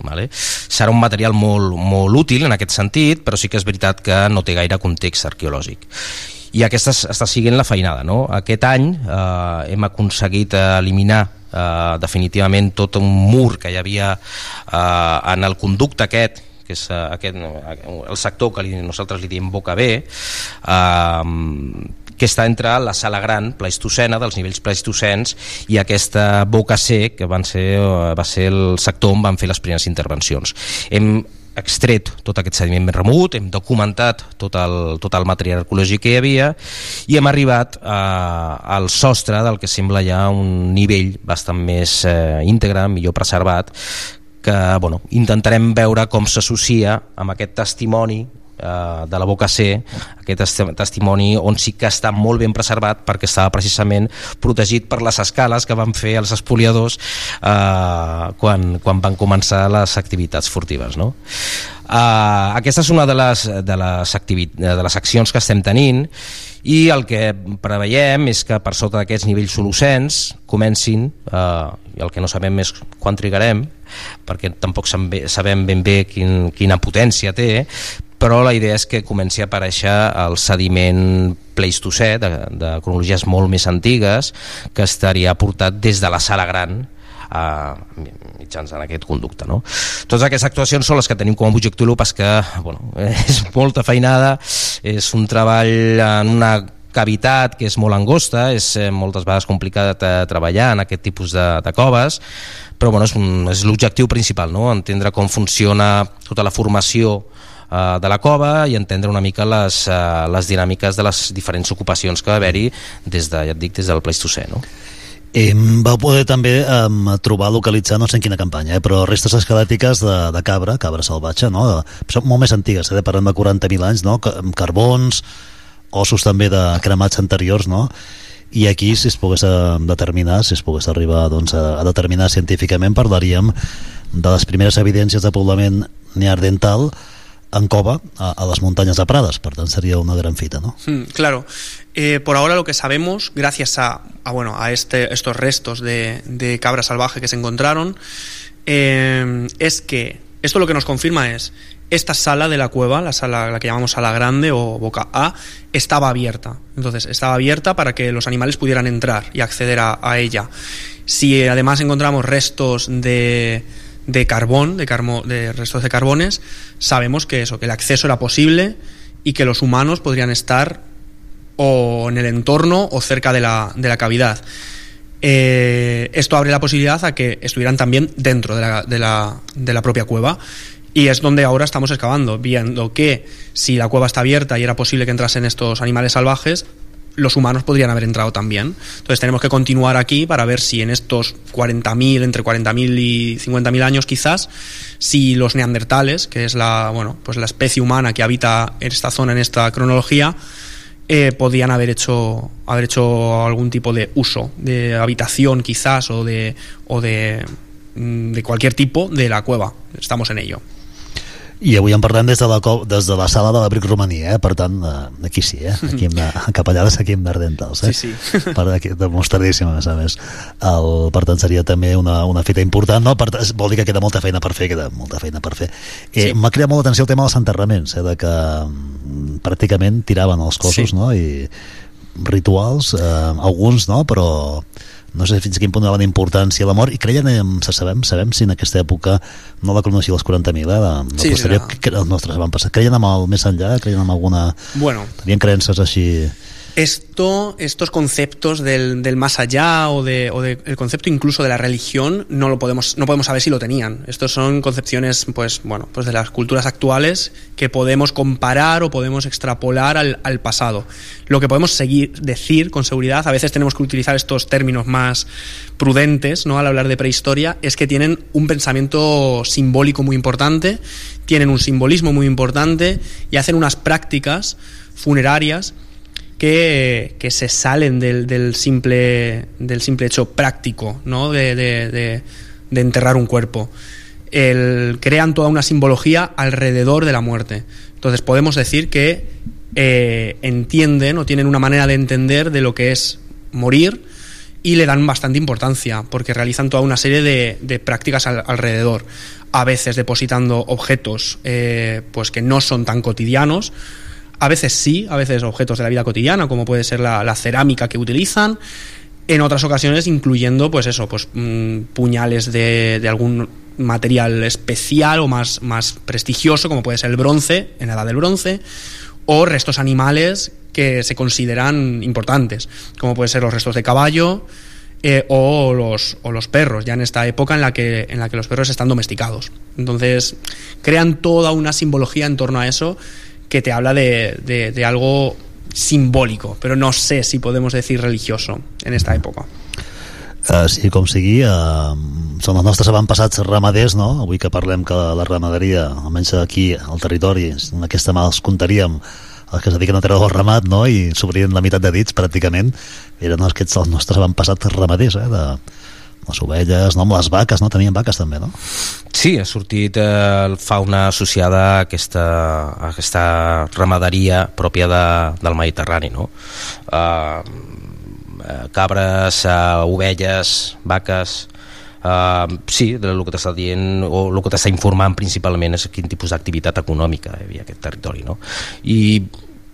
Vale? Serà un material molt, molt útil en aquest sentit, però sí que és veritat que no té gaire context arqueològic. I aquesta està siguent la feinada. No? Aquest any eh, hem aconseguit eliminar eh, definitivament tot un mur que hi havia eh, en el conducte aquest que és uh, aquest, el sector que li, nosaltres li diem boca B eh, que està entre la sala gran pleistocena dels nivells pleistocens i aquesta boca C que van ser, eh, va ser el sector on van fer les primeres intervencions. Hem extret tot aquest sediment ben remut, hem documentat tot el, tot el material arqueològic que hi havia i hem arribat eh, al sostre del que sembla ja un nivell bastant més eh, íntegre, millor preservat que bueno, intentarem veure com s'associa amb aquest testimoni de la boca C, aquest testimoni on sí que està molt ben preservat perquè estava precisament protegit per les escales que van fer els espoliadors eh, quan, quan van començar les activitats furtives. No? Eh, aquesta és una de les, de, les de les accions que estem tenint i el que preveiem és que per sota d'aquests nivells solocens comencin, eh, el que no sabem és quan trigarem, perquè tampoc sabem ben bé quin, quina potència té, però la idea és que comenci a aparèixer el sediment pleistocè de, de cronologies molt més antigues que estaria portat des de la sala gran a mitjançant aquest conducte. No? Totes aquestes actuacions són les que tenim com a objectiu l'UP, que bueno, és molta feinada, és un treball en una cavitat que és molt angosta, és eh, moltes vegades complicat eh, treballar en aquest tipus de, de coves, però bueno, és, és l'objectiu principal, no? entendre com funciona tota la formació Eh, de la cova i entendre una mica les, uh, les dinàmiques de les diferents ocupacions que va haver-hi des, de, ja et dic, des del Pleistocè. No? Eh, vau poder també eh, trobar, localitzar, no sé en quina campanya, eh, però restes esquelètiques de, de cabra, cabra salvatge, no? Són molt més antigues, eh, parlant de 40.000 anys, no? Amb carbons, ossos també de cremats anteriors, no? i aquí si es pogués determinar si es pogués arribar doncs, a, a determinar científicament parlaríem de les primeres evidències de poblament neardental en a, a, las montañas de Pradas, por tanto sería una gran fita, ¿no? Mm, claro. Eh, por ahora lo que sabemos, gracias a, a bueno, a este, estos restos de, de, cabra salvaje que se encontraron, eh, es que esto lo que nos confirma es esta sala de la cueva, la sala la que llamamos sala grande o boca A, estaba abierta. Entonces, estaba abierta para que los animales pudieran entrar y acceder a, a ella. Si además encontramos restos de de carbón, de, carmo, de restos de carbones, sabemos que eso, que el acceso era posible y que los humanos podrían estar o en el entorno o cerca de la, de la cavidad. Eh, esto abre la posibilidad a que estuvieran también dentro de la, de, la, de la propia cueva. Y es donde ahora estamos excavando, viendo que si la cueva está abierta y era posible que entrasen estos animales salvajes, los humanos podrían haber entrado también. Entonces tenemos que continuar aquí para ver si en estos 40.000, entre 40.000 y 50.000 años quizás, si los neandertales, que es la, bueno, pues la especie humana que habita en esta zona, en esta cronología, eh, podían haber hecho, haber hecho algún tipo de uso, de habitación quizás o de, o de, mm, de cualquier tipo de la cueva. Estamos en ello. I avui en parlem des de la, des de la sala de l'abric romaní, eh? per tant, eh, aquí sí, eh? aquí hem de, cap allà aquí hem d'ardentals. Eh? Sí, sí. Per aquí, demostradíssim, a més a més. El, per tant, seria també una, una fita important, no? Per, vol dir que queda molta feina per fer, queda molta feina per fer. Eh, Sí. M'ha cridat molt l'atenció el tema dels enterraments, eh? de que mm, pràcticament tiraven els cossos, Sí. no? I rituals, eh, alguns no, però no sé fins a quin punt donaven importància a la mort i creien, en, se sabem, sabem si en aquesta època no la cronologia dels 40.000 eh, de, de Sí, posterior, serà. que els nostres van passar creien amb el més enllà, creien amb alguna Bueno, tenien creences així Esto, estos conceptos del, del más allá o, de, o de- el concepto incluso de la religión no lo podemos no podemos saber si lo tenían. Estos son concepciones pues bueno pues de las culturas actuales que podemos comparar o podemos extrapolar al, al pasado. Lo que podemos seguir decir con seguridad, a veces tenemos que utilizar estos términos más prudentes, ¿no? Al hablar de prehistoria, es que tienen un pensamiento simbólico muy importante, tienen un simbolismo muy importante y hacen unas prácticas funerarias que, se salen del, del simple, del simple hecho práctico ¿no? de, de- de- de enterrar un cuerpo. El- crean toda una simbología alrededor de la muerte. Entonces podemos decir que eh, entienden o tienen una manera de entender de lo que es morir y le dan bastante importancia porque realizan toda una serie de, de prácticas al- alrededor. A veces depositando objetos eh, pues que no son tan cotidianos, a veces sí, a veces objetos de la vida cotidiana, como puede ser la, la cerámica que utilizan. En otras ocasiones incluyendo, pues eso, pues mm, puñales de, de algún material especial o más, más prestigioso, como puede ser el bronce, en la edad del bronce, o restos animales que se consideran importantes, como pueden ser los restos de caballo eh, o, los, o los perros, ya en esta época en la, que, en la que los perros están domesticados. Entonces, crean toda una simbología en torno a eso que te habla de, de- de algo simbólico, pero no sé si podemos decir religioso en esta época. Uh, sí, com sigui, uh, són els nostres avantpassats ramaders, no? Avui que parlem que la ramaderia, almenys aquí al territori, en aquesta mà els comptaríem els que es dediquen a treure el ramat, no? I s'obrien la meitat de dits, pràcticament. Eren aquests els nostres avantpassats ramaders, eh? De les ovelles, no? Amb les vaques, no? Tenien vaques també, no? Sí, ha sortit eh, fauna associada a aquesta, a aquesta ramaderia pròpia de, del Mediterrani, no? Eh, eh, cabres, eh, ovelles, vaques... Uh, sí, el que t'està dient o el que t'està informant principalment és quin tipus d'activitat econòmica hi havia aquest territori no? i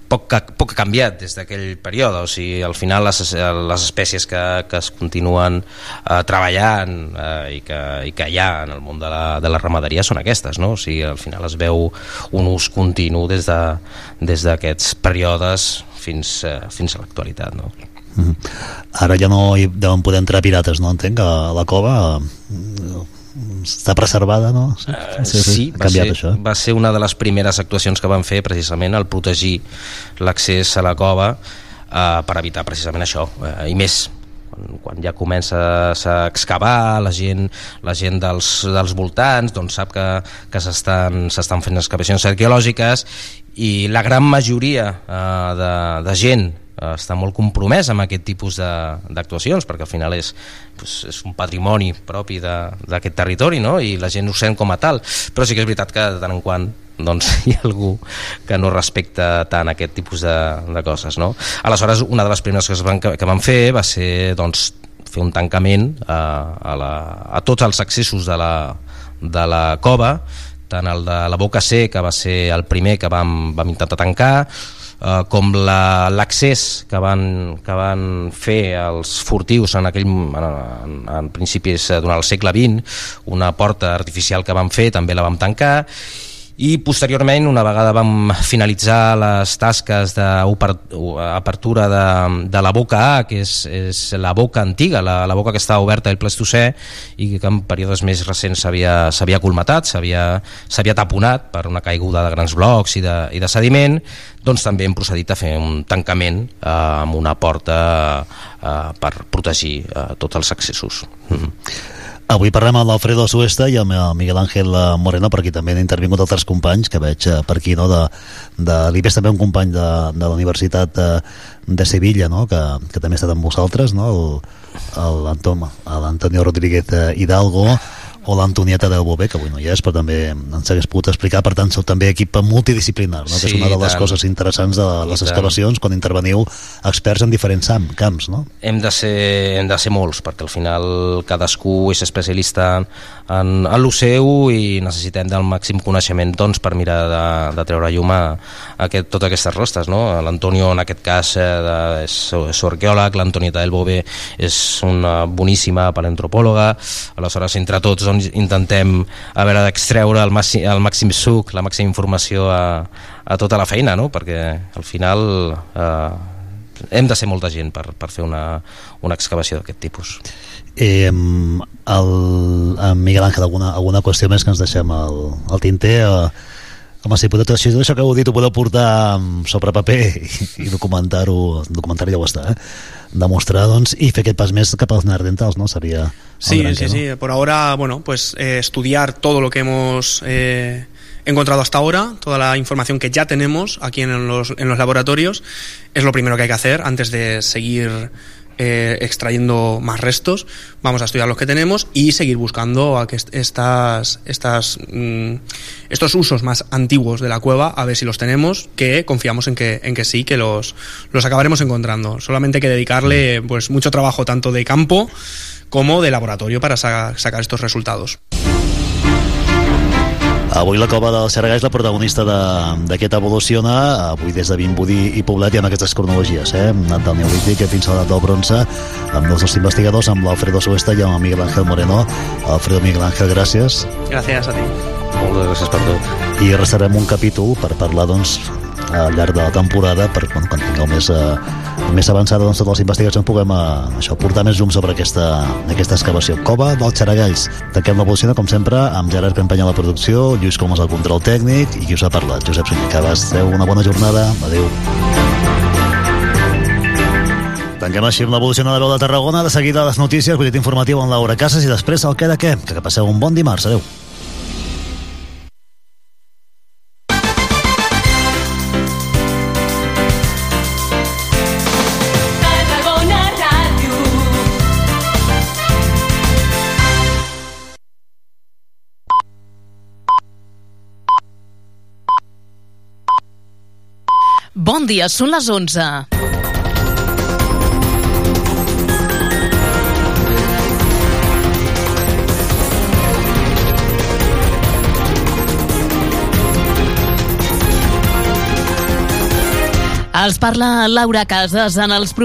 poc, poc ha canviat des d'aquell període, o sigui, al final les, les espècies que, que es continuen eh, treballant eh, i, que, i que hi ha en el món de la, de la ramaderia són aquestes, no? O sigui, al final es veu un ús continu des de- des d'aquests períodes fins, eh, fins a l'actualitat, no? Mhm. Ara ja no hi deuen poder entrar pirates, no? Entenc que la cova eh, està preservada, no? Sí, Eh, sí, ha va ser, això. va ser una de les primeres actuacions que van fer precisament el protegir l'accés a la cova eh, per evitar precisament això eh, i més quan, quan ja comença a excavar la gent, la gent dels, dels voltants doncs sap que, que s'estan s'estan fent excavacions arqueològiques i la gran majoria eh, de, de gent eh, està molt compromès amb aquest tipus d'actuacions perquè al final és, doncs, és un patrimoni propi d'aquest territori no? i la gent ho sent com a tal però sí que és veritat que de tant en quant doncs, hi ha algú que no respecta tant aquest tipus de, de coses no? aleshores una de les primeres coses van, que, que van fer va ser doncs, fer un tancament a, a, la, a tots els accessos de la, de la cova tant el de la Boca C que va ser el primer que vam, vam intentar tancar eh, com la- l'accés que, van, que van fer els furtius en aquell en, en, en principis eh, durant el segle XX una porta artificial que van fer també la vam tancar i posteriorment, una vegada vam finalitzar les tasques d'apertura de, de la boca A, que és, és la boca antiga, la, la boca que estava oberta al Plestocè i que en períodes més recents s'havia colmatat, s'havia taponat per una caiguda de grans blocs i de, i de sediment, doncs també hem procedit a fer un tancament eh, amb una porta eh, per protegir eh, tots els accessos. Mm -hmm. Avui parlem amb l'Alfredo Suesta i amb el Miguel Ángel Moreno, perquè també han intervingut altres companys que veig eh, per aquí, no? de, de l'IBES també un company de, de la Universitat de, de Sevilla, no? que, que també ha estat amb vosaltres, no? l'Antonio Rodríguez Hidalgo, o l'Antonieta del Bové, que avui no hi és, però també ens hagués pogut explicar, per tant, sou també equip multidisciplinar, no? Sí, que és una de les tant. coses interessants de les excavacions, quan interveniu experts en diferents camps, no? Hem de, ser, hem de ser molts, perquè al final cadascú és especialista en, en el seu i necessitem del màxim coneixement doncs, per mirar de, de treure llum a, a aquest, totes aquestes rostes, no? L'Antonio, en aquest cas, eh, de, és, és arqueòleg, l'Antonieta del Bové és una boníssima paleantropòloga, aleshores, entre tots, doncs, intentem a veure d'extreure el, màxim, el màxim suc, la màxima informació a, a tota la feina, no? perquè al final eh, hem de ser molta gent per, per fer una, una excavació d'aquest tipus. Eh, el, el Miguel Ángel, alguna, alguna qüestió més que ens deixem al, al tinter? Eh, com a situació, això que heu dit ho podeu portar sobre paper i, i documentar-ho documentar ja ho està, eh? Demostrar doncs, i fer aquest pas més cap als nerdentals, ¿no? Sería Sí, sí, ¿no? sí. Por ahora, bueno, pues eh, estudiar todo lo que hemos eh, encontrado hasta ahora, toda la información que ya tenemos aquí en los, en los laboratorios, es lo primero que hay que hacer antes de seguir eh, extrayendo más restos, vamos a estudiar los que tenemos y seguir buscando a que estas, estas, mm, estos usos más antiguos de la cueva, a ver si los tenemos, que confiamos en que, en que sí, que los, los acabaremos encontrando. Solamente hay que dedicarle pues, mucho trabajo tanto de campo como de laboratorio para sa sacar estos resultados. Avui la cova del Serga és la protagonista d'aquest Evoluciona, avui des de Vimbodí i Poblet i amb aquestes cronologies, eh? Del Neolític fins a l'edat del bronze, amb els dos investigadors, amb l'Alfredo Suesta i amb el Miguel Ángel Moreno. Alfredo Miguel Ángel, gràcies. Gràcies a ti. Moltes gràcies per tot. I restarem un capítol per parlar, doncs, al llarg de la temporada per quan, quan tingueu més, uh, més avançada doncs, totes les investigacions puguem uh, això, portar més llum sobre aquesta, aquesta excavació. Cova dels Xaragalls. Tanquem l'evolució, com sempre, amb Gerard Campanya a la producció, Lluís Comas al control tècnic i qui us ha parlat, Josep Sunyer. Adéu, una bona jornada. Adéu. Tanquem així amb l'evolució de la veu de Tarragona. De seguida les notícies, butllet informatiu amb Laura Casas i després el que de què. Que passeu un bon dimarts. Adéu. Dia, són les 11. Els parla Laura Casas en els propers